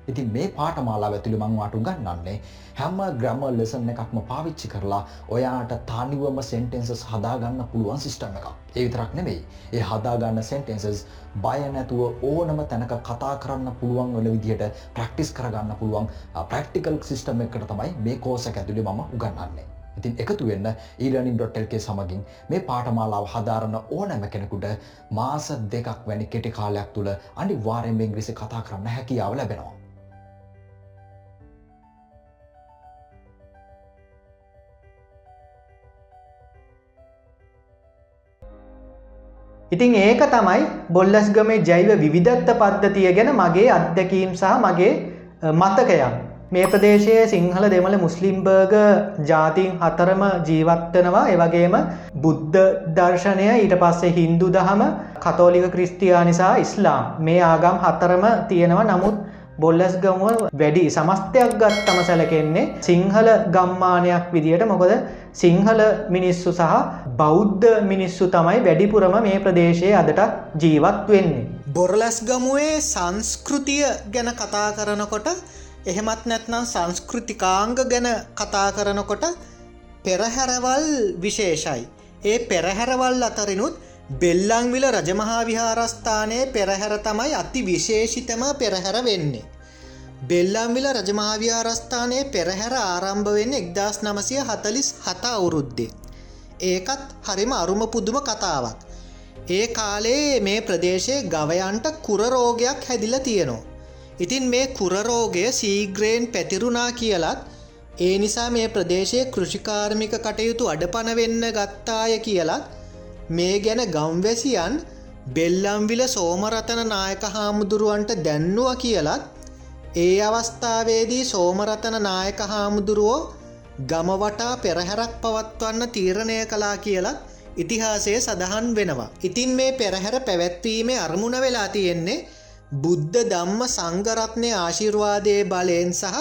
ඉතින් මේ පාටමාලා ඇතුළි මංවාට උගන්නන්නේ හැම ග්‍රම ලෙසන් එකක්ම පාවිච්චි කරලා ඔයාට තනිවම සෙන්ටෙන්සස් හදාගන්න පුළුවන් සිිස්ටම එක ඒ විතරක් නෙවෙයි ඒ හදාගන්න සෙන්ටෙන්සස් බය නැතුව ඕනම තැනක කතා කරන්න පුළුවන් වල විදිහට ප්‍රක්ටිස් කරගන්න පුළුවන් ප්‍රක්ටිකල් සිිස්ටම එකට තමයි මේ කෝසක ඇතුළි මම උගන්නන්නේ ඉතින් එකතු වෙන්න ඊලනින්.ල්කේ සමගින් මේ පාටමාලාව හදාරන්න ඕනෑම කෙනෙකුට මාස දෙකක් වැනි කෙටි කාලයක් තුළ අනි වාරෙන් ඉංග්‍රිසි කතා කරන්න හැකියාව ලැබෙනවා. ඉතින් ඒක තමයි බොල්ලස්ගමේ ජෛව විවිධත්ත පද්ධතිය ගැන මගේ අත්දැකීම් සහ මගේ මතකයන්. මේ ප්‍රදේශයේ සිංහල දෙමළ මුස්ලිම්බර්ග ජාතින් හතරම ජීවත්වනවා එවගේම බුද්ධ දර්ශනය ඊට පස්සේ හින්දු දහම කතෝලික ක්‍රිස්තියානිසා ඉස්ලාම්. මේ ආගම් හතරම තියෙනවා. නමුත් බොල්ලස් ගමුව වැඩි සමස්තයක් ගත්තම සැලකෙන්නේ සිංහල ගම්මානයක් විදියට. මොකද සිංහල මිනිස්සු සහ බෞද්ධ මිනිස්සු තමයි වැඩිපුරම මේ ප්‍රදේශයේ අදට ජීවත් වෙන්නේ. බොරලස් ගමුවේ සංස්කෘතිය ගැන කතා කරනකොට එහෙමත් නැත්නම් සංස්කෘතිකාංග ගැන කතා කරනකොට පෙරහැරවල් විශේෂයි. ඒ පෙරහැරවල් අතරිනුත් බෙල්ලංවිල රජමහා විහාරස්ථානයේ පෙරහැර තමයි අති විශේෂිතම පෙරහැර වෙන්නේ. බෙල්ලම්විල රජමාවිහාරස්ථානයේ පෙරහැර ආරම්භ වෙන්න එක්දස් නමසය හතලිස් හත අවුරුද්දේ. ඒකත් හරිම අරුම පුදුම කතාවක්. ඒ කාලේ මේ ප්‍රදේශයේ ගවයන්ට කුරරෝගයක් හැදිල තියෙනවා. ඉතින් මේ කුරරෝගය සීග්‍රයෙන් පැතිරුණා කියලත් ඒ නිසා මේ ප්‍රදේශයේ කෘෂිකාර්මික කටයුතු අඩපන වෙන්න ගත්තාය කියලත් මේ ගැන ගම්වැසියන් බෙල්ලම්විල සෝමරතන නායක හාමුදුරුවන්ට දැන්නුව කියලත් ඒ අවස්ථාවේදී සෝමරතන නායක හාමුදුරුවෝ ගමවටා පෙරහැරක් පවත්වන්න තීරණය කලා කියලත් ඉතිහාසය සඳහන් වෙනවා. ඉතින් මේ පෙරහැර පැවැත්වීමේ අරමුණ වෙලා තියෙන්නේ බුද්ධ ධම්ම සංගරත්නය ආශිර්වාදය බලයෙන් සහ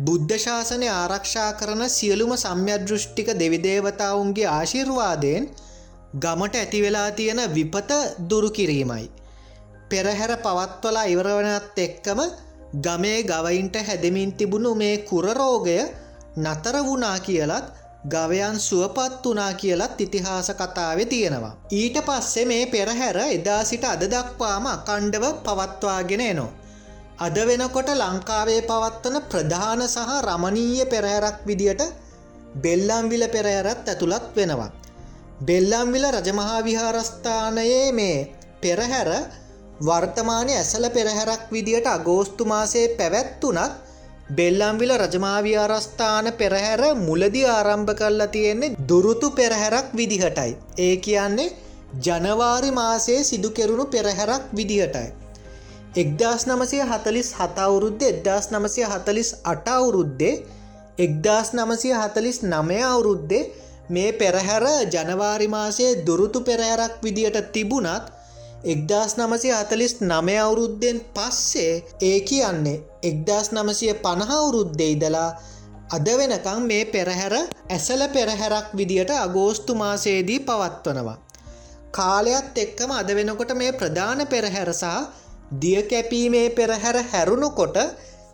බුද්ධ ශාසනය ආරක්ෂා කරන සියලුම සම්‍යදෘෂ්ටික දෙවිදේවතාවුන්ගේ ආශිර්වාදයෙන් ගමට ඇතිවෙලා තියෙන විපත දුරු කිරීමයි. පෙරහැර පවත්වලා ඉවරවනත් එක්කම ගමේ ගවයින්ට හැදමින් තිබුණු මේ කුරරෝගය නතර වුණා කියලත් ගවයන් සුවපත් වනා කියලත් ඉතිහාස කතාව තියෙනවා. ඊට පස්සේ මේ පෙරහැර එදා සිට අද දක්වාම අකණ්ඩව පවත්වාගෙන එනෝ. අද වෙනකොට ලංකාවේ පවත්වන ප්‍රධාන සහ රමණීය පෙරහැරක් විදියට බෙල්ලම්විල පෙරහැරත් ඇතුළත් වෙනවා. බෙල්ලම්විල රජමහා විහාරස්ථානයේ මේ පෙරහැර වර්තමානය ඇසල පෙරහැරක් විදියට අගෝස්තු මාසයේ පැවැත්තුනත් බෙල්ලම්විල රජමාවිහාරස්ථාන පෙරහැර මුලදි ආරම්භ කරලා තියෙන්නේ දුරුතු පෙරහැරක් විදිහටයි. ඒ කියන්නේ ජනවාරි මාසයේ සිදු කෙරුණු පෙරහැරක් විදිහටයි. එක්දස් නමසය හතලිස් හතවුරුද්ධ එදදාස් නමසය හතලිස් අටවුරුද්දේ එක්දස් නමසය හතලිස් නමය අවුරුද්දේ මේ පෙරහැර ජනවාරිමාසයේ දුරුතු පෙරහැරක් විදියට තිබුණත් එක්දස් නමසය හතලිස් නමය අවුරුද්දෙන් පස්සේ ඒ කියන්නේ එක්දස් නමසය පණහවුරුද්දෙ ඉදලා අද වෙනකං මේ පෙරහැර ඇසල පෙරහැරක් විදියට අගෝස්තු මාසයේදී පවත්වනවා. කාලයත් එක්කම අද වෙනකොට මේ ප්‍රධාන පෙරහැරසා දිය කැපීමේ පෙරහැර හැරුණුකොට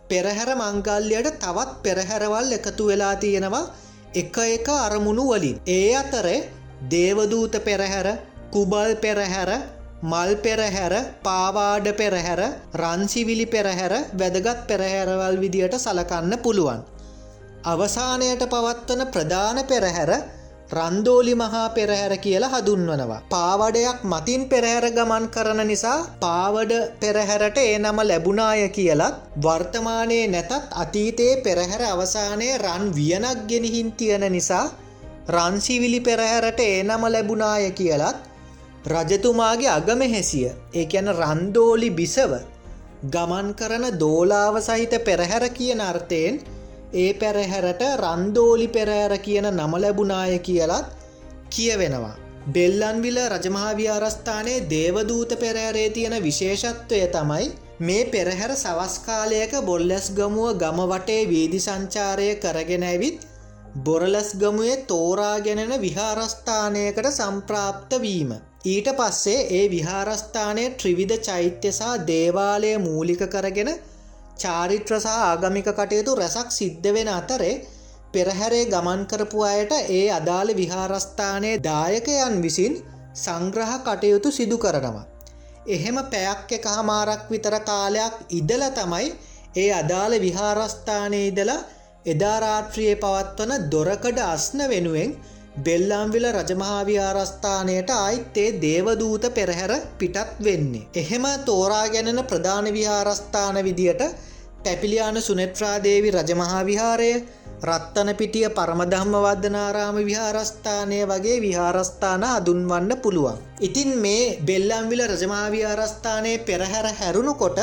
පෙරහැර මංගල්ලයට තවත් පෙරහැරවල් එකතු වෙලා තියෙනවා එක එක අරමුණු වලින්. ඒ අතර දේවදූත පෙරහැර කුබල් පෙරහැර මල් පෙරහැර පාවාඩ පෙරහැර රංසිවිලි පෙරහැර වැදගත් පෙරහැරවල් විදියට සලකන්න පුළුවන්. අවසානයට පවත්වන ප්‍රධාන පෙරහැර රන්දෝලි මහා පෙරහැර කියලා හදුන්වනවා. පාවඩයක් මතින් පෙරහැර ගමන් කරන නිසා පාවඩ පෙරහැරට ඒ නම ලැබුණාය කියලත් වර්තමානයේ නැතත් අතීතයේ පෙරහැර අවසානය රන් වියනක් ගෙනහින් තියෙන නිසා රන්සිවිලි පෙරහැරට ඒ නම ලැබුණාය කියලත් රජතුමාගේ අගම හැසිය ඒ ඇන රන්දෝලි බිසව ගමන් කරන දෝලාව සහිත පෙරහැර කියන අර්ථයෙන් ඒ පැරහැරට රන්දෝලි පෙරෑර කියන නම ලැබුණාය කියලත් කියවෙනවා. බෙල්ලන්විල රජමහාවිහාරස්ථානයේ දේවදූත පෙරෑරේ තියෙන විශේෂත්වය තමයි මේ පෙරහැර සවස්කාලයක බොල්ලැස් ගමුව ගම වටේ වීදි සංචාරය කරගෙන ඇවිත් බොරලස් ගමුවේ තෝරාගෙනෙන විහාරස්ථානයකට සම්ප්‍රාප්ත වීම. ඊට පස්සේ ඒ විහාරස්ථානය ත්‍රිවිධ චෛත්‍යසා දේවාලය මූලික කරගෙන චාරිත්‍ර සහ ආගමික කටයුතු රැසක් සිද්ධ වෙන අතරේ පෙරහැරේ ගමන් කරපු අයට ඒ අදාළ විහාරස්ථානයේ දායකයන් විසින් සංග්‍රහ කටයුතු සිදු කරනවා. එහෙම පැයක් එක හමාරක් විතර කාලයක් ඉදල තමයි ඒ අදාළ විහාරස්ථානය ඉදලා එදාරාත්‍රියයේ පවත්වන දොරකඩ අස්න වෙනුවෙන් බෙල්ලාම්විල රජමහාවිහාරස්ථානයට අයිත්තේ දේවදූත පෙරහැර පිටත් වෙන්නේ. එහෙම තෝරාගැනෙන ප්‍රධාන විහාරස්ථාන විදියට පැපිලියාන සුනෙත්‍රාදේවි රජමහා විහාරය රත්තන පිටිය පරමදහම්ම වදනාරාම විහාරස්ථානය වගේ විහාරස්ථාන අදුන්වන්න පුළුවන්. ඉතින් මේ බෙල්ලම්විල රජමාවිහාරස්ථානයේ පෙරහැර හැරුණු කොට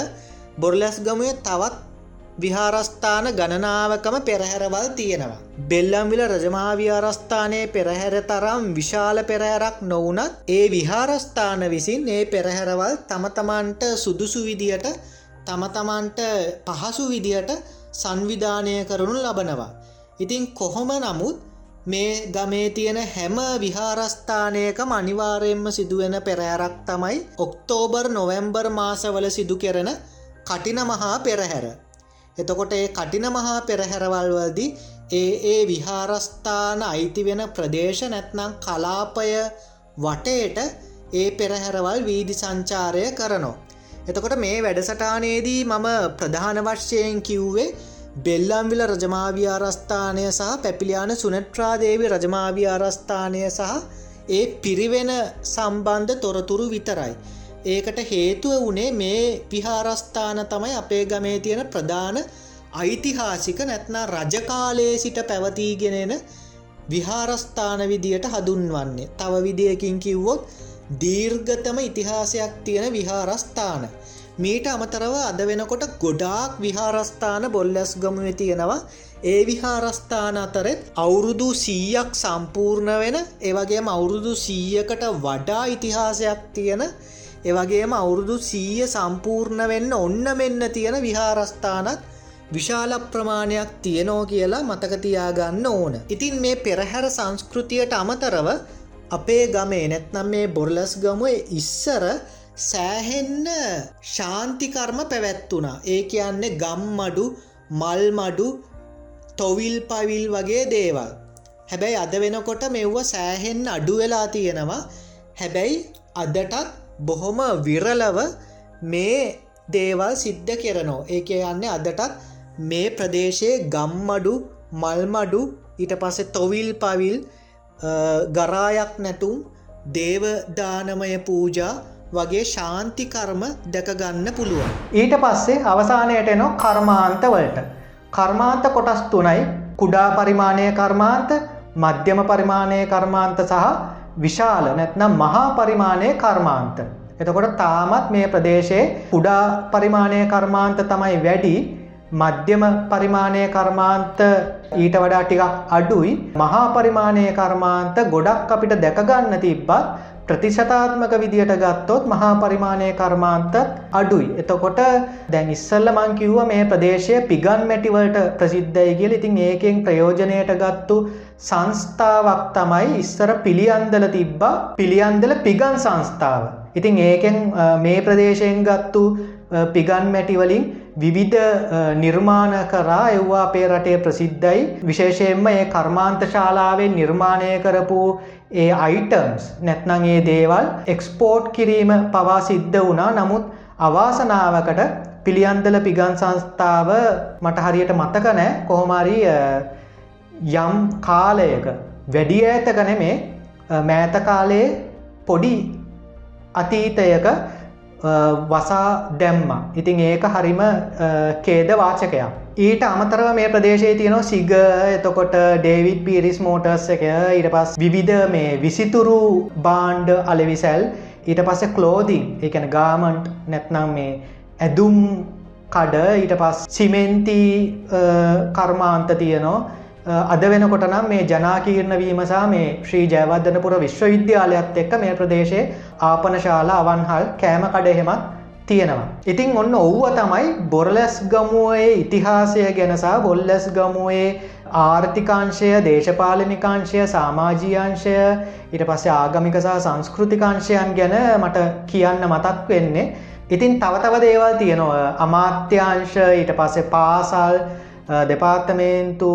බොර්ලැස් ගමය තවත් විහාරස්ථාන ගණනාවකම පෙරහැරවල් තියෙනවා. බෙල්ලම්විල රජමාවිහාරස්ථානයේ පෙරහැර තරම් විශාල පෙරහැරක් නොවනත් ඒ විහාරස්ථාන විසින් ඒ පෙරහැරවල් තමතමන්ට සුදුසු විදියට තමතමන්ට පහසු විදියට සංවිධානය කරනු ලබනවා. ඉතින් කොහොම නමුත් මේ ගමේ තියෙන හැම විහාරස්ථානයක මනිවාරයෙන්ම සිදුවෙන පෙරහැරක් තමයි ඔක්තෝබර් නොවැම්බර් මාසවල සිදු කෙරෙන කටින මහා පෙරහැර. එතකොට ඒ කටින මහා පෙරහැරවල්වල්දී ඒ ඒ විහාරස්ථාන අයිති වෙන ප්‍රදේශ නැත්නම් කලාපය වටේට ඒ පෙරහැරවල් වීදි සංචාරය කරනවා. එතකොට මේ වැඩසටානයේදී මම ප්‍රධාන වශ්‍යයෙන් කිව්වේ බෙල්ලම්විල රජමාවි්‍යාරස්ථානය සහ පැපිලියාන සුනට්‍රාදේවි රජමාවි්‍යාරස්ථානය සහ ඒ පිරිවෙන සම්බන්ධ තොරතුරු විතරයි. ඒකට හේතුව වනේ මේ පිහාරස්ථාන තමයි අපේ ගමේ තියෙන ප්‍රධාන ඓතිහාසික නැත්නා රජකාලයේ සිට පැවතීගෙනෙන විහාරස්ථාන විදියට හදුන්වන්නේ. තව විදියකින් කිව්වොත් දීර්ගතම ඉතිහාසයක් තියෙන විහාරස්ථාන. මීට අමතරව අද වෙනකොට ගොඩාක් විහාරස්ථාන බොල්ලැස් ගමුව තියෙනවා ඒ විහාරස්ථාන අතරෙත් අවුරුදු සීයක් සම්පූර්ණ වෙන ඒවගේම අවුරුදු සීයකට වඩා ඉතිහාසයක් තියෙන ඒවගේම අවුරුදු සීය සම්පූර්ණ වෙන්න ඔන්න මෙන්න තියෙන විහාරස්ථානත් විශාල ප්‍රමාණයක් තියනෝ කියලා මතකතියාගන්න ඕන. ඉතින් මේ පෙරහැර සංස්කෘතියට අමතරව අපේ ගමේ නැත්නම් මේ බොරලස් ගමුවේ ඉස්සර සෑහෙන්න ශාන්තිකර්ම පැවැත්වුණා ඒ කියන්නේ ගම්මඩු මල්මඩු තොවිල් පවිල් වගේ දේවල්. හැබැයි අද වෙනකොට මෙව්ව සෑහෙන්න අඩු වෙලා තියෙනවා. හැබැයි අදටත් බොහොම විරලව මේ දේවල් සිද්ධ කරනෝ ඒක යන්නේ අදටත් මේ ප්‍රදේශයේ ගම්මඩු මල්මඩු ඊට පස්සේ තොවිල් පවිල් ගරායක් නැතුම් දේවදානමය පූජා වගේ ශාන්තිකර්ම දැකගන්න පුළුවන්. ඊට පස්සේ අවසානයට එනො කර්මාන්තවලට. කර්මාන්ත කොටස් තුනයි කුඩා පරිමාණය කර්මාන්ත මධ්‍යම පරිමාණය කර්මාන්ත සහ විශාල නැත්නම් මහා පරිමාණය කර්මාන්ත. එතකොට තාමත් මේ ප්‍රදේශයේ කුඩා පරිමාණය කර්මාන්ත තමයි වැඩි මධ්‍යම පරිමාණය කර්මාන්ත ඊට වඩා ටිකක් අඩුයි මහා පරිමාණය කර්මාන්ත ගොඩක් අපිට දැකගන්න තිබ්බත් ප්‍රතිශතාත්මක විදියට ගත්තොත් මහා පරිමාණය කර්මාන්තත් අඩුයි. එතකොට දැන් ඉස්සල්ල මං කිව්ව මේ ප්‍රදේශය පිගන් මැටිවලට ප්‍රසිද්ධයි කියල ඉතින් ඒකෙන් ප්‍රයෝජනයට ගත්තු සංස්ථාවක් තමයි ඉස්සර පිළියන්දල තිබ්බා පිළියන්දල පිගන් සංස්ථාව. ඉතින් ඒකෙන් මේ ප්‍රදේශයෙන් ගත්තු පිගන් මැටිවලින් විවිධ නිර්මාණ කරා එව්වා අපේ රටේ ප්‍රසිද්ධයි. විශේෂයෙන්ම ඒ කර්මාන්ත ශාලාවෙන් නිර්මාණය කරපු ඒ අයිටම්ස් නැත්නං ඒ දේවල් එක්ස්පෝර්ට් කිරීම පවා සිද්ධ වුණා. නමුත් අවාසනාවකට පිළියන්දල පිගන් සංස්ථාව මට හරියට මතක නෑ. කොහොමරි යම් කාලයක වැඩි ඇතක නෙමේ මෑත කාලයේ පොඩි අතීතයක වසා දැම්ම. ඉතින් ඒක හරිම කේද වාචකයක්. ඊට අමතරව මේ ප්‍රදේශයේ තියෙනවා සිග එතකොට ඩේවිඩ් පිරිස් මෝටර්ස් එක ඊට පස් විවිධ මේ විසිතුරු බාන්්ඩ අලවිසැල් ඊට පස්සේ කලෝදින් එකන ගාමන්ට් නැත්නම් මේ ඇදුම් කඩ ඊට පස් සිමෙන්ති කර්මාන්ත තියනවා අද වෙනකොට නම් මේ ජනාකීර්ණ වීමසා මේ ශ්‍රී ජයවර්ධනපුර විශ්වවිද්‍යාලයක්ත් එක්ක මේ ප්‍රදේශයේ ආපනශාලා අවන්හල් කෑම කඩහෙමත් තියෙනවා. ඉතින් ඔන්න ඔව්ව තමයි බොරලැස් ගමුවේ ඉතිහාසය ගැනසා බොල්ලැස් ගමුවේ ආර්ථිකාංශය දේශපාලනිකාංශය සාමාජීයංශය ඉට පස්සේ ආගමිකසා සංස්කෘතිකාංශයන් ගැන මට කියන්න මතක් වෙන්නේ. ඉතින් තවතව දේවල් තියෙනවා අමාත්‍යංශ ඊට පස්සේ පාසල් දෙපාර්තමේන්තු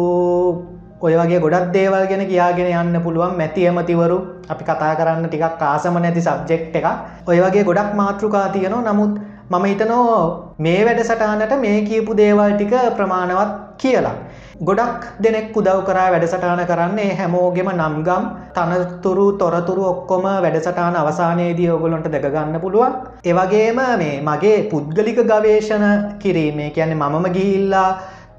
ඔය වගේ ගොඩක් දේවල් ගැන කියාගෙන යන්න පුළුවන් මැති ඇමතිවරු අපි කතා කරන්න ටිකක් ආසම නැති සබ්ජෙක්් එක ඔය වගේ ගොඩක් මාතෘකා තියනවා නමුත් මම හිතනෝ මේ වැඩසටානට මේ කියපු දේවල් ටික ප්‍රමාණවත් කියලා. ගොඩක් දෙනෙක් උදව් කරා වැඩසටාන කරන්නේ හැමෝගෙම නම්ගම් තනතුරු තොරතුරු ඔක්කොම වැඩසටාන අවසානයේදී ඔගොලොන්ට දෙගන්න පුළුවන්. ඒවගේම මේ මගේ පුද්ගලික ගවේශණ කිරීමේ කියන්නේ මමම ගිහිල්ලා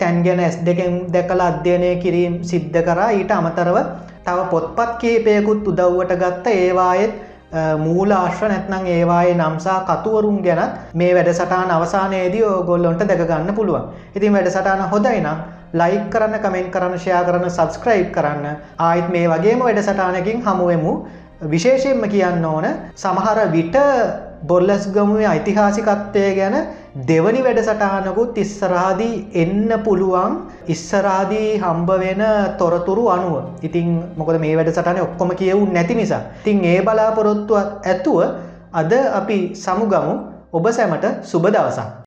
තැන් ගැන ඇස් දෙකෙන් දැකලා අධ්‍යයනය කිරීම් සිද්ධ කරා. ඊට අමතරව තව පොත්පත් කේපයකුත් උදව්වට ගත්ත ඒවායෙත් මූල ආශ්‍ර නැත්නං ඒවායේ නම්සා කතුවරුම් ගැනත් මේ වැඩසටාන අවසානයේදී ගොල්ලොන්ට දැකගන්න පුළුවන්. ඉතින් වැඩසටාන හොදයි නම් ලයික් කරන්න කමෙන්ට් කරන්න ෂයා කරන්න සබස්ක්‍රයිබ් කරන්න. ආයිත් මේ වගේම වැඩසටානකින් හමුවමු විශේෂයෙන්ම කියන්න ඕන සමහර විට බොල්ලස් ගමුවේ ඓතිහාසිකත්වය ගැන දෙවනි වැඩසටහනකුත් ඉස්සරාදී එන්න පුළුවන්. ඉස්සරාදී හම්බ වෙන තොරතුරු අනුව. ඉතින් මොකද මේ වැඩසටන ඔක්කොම කියවුන් නැති නිසා. තින් ඒ බලාපොරොත්තුවත් ඇතුව අද අපි සමුගමු. ඔබ සැමට සුබ දවසක්.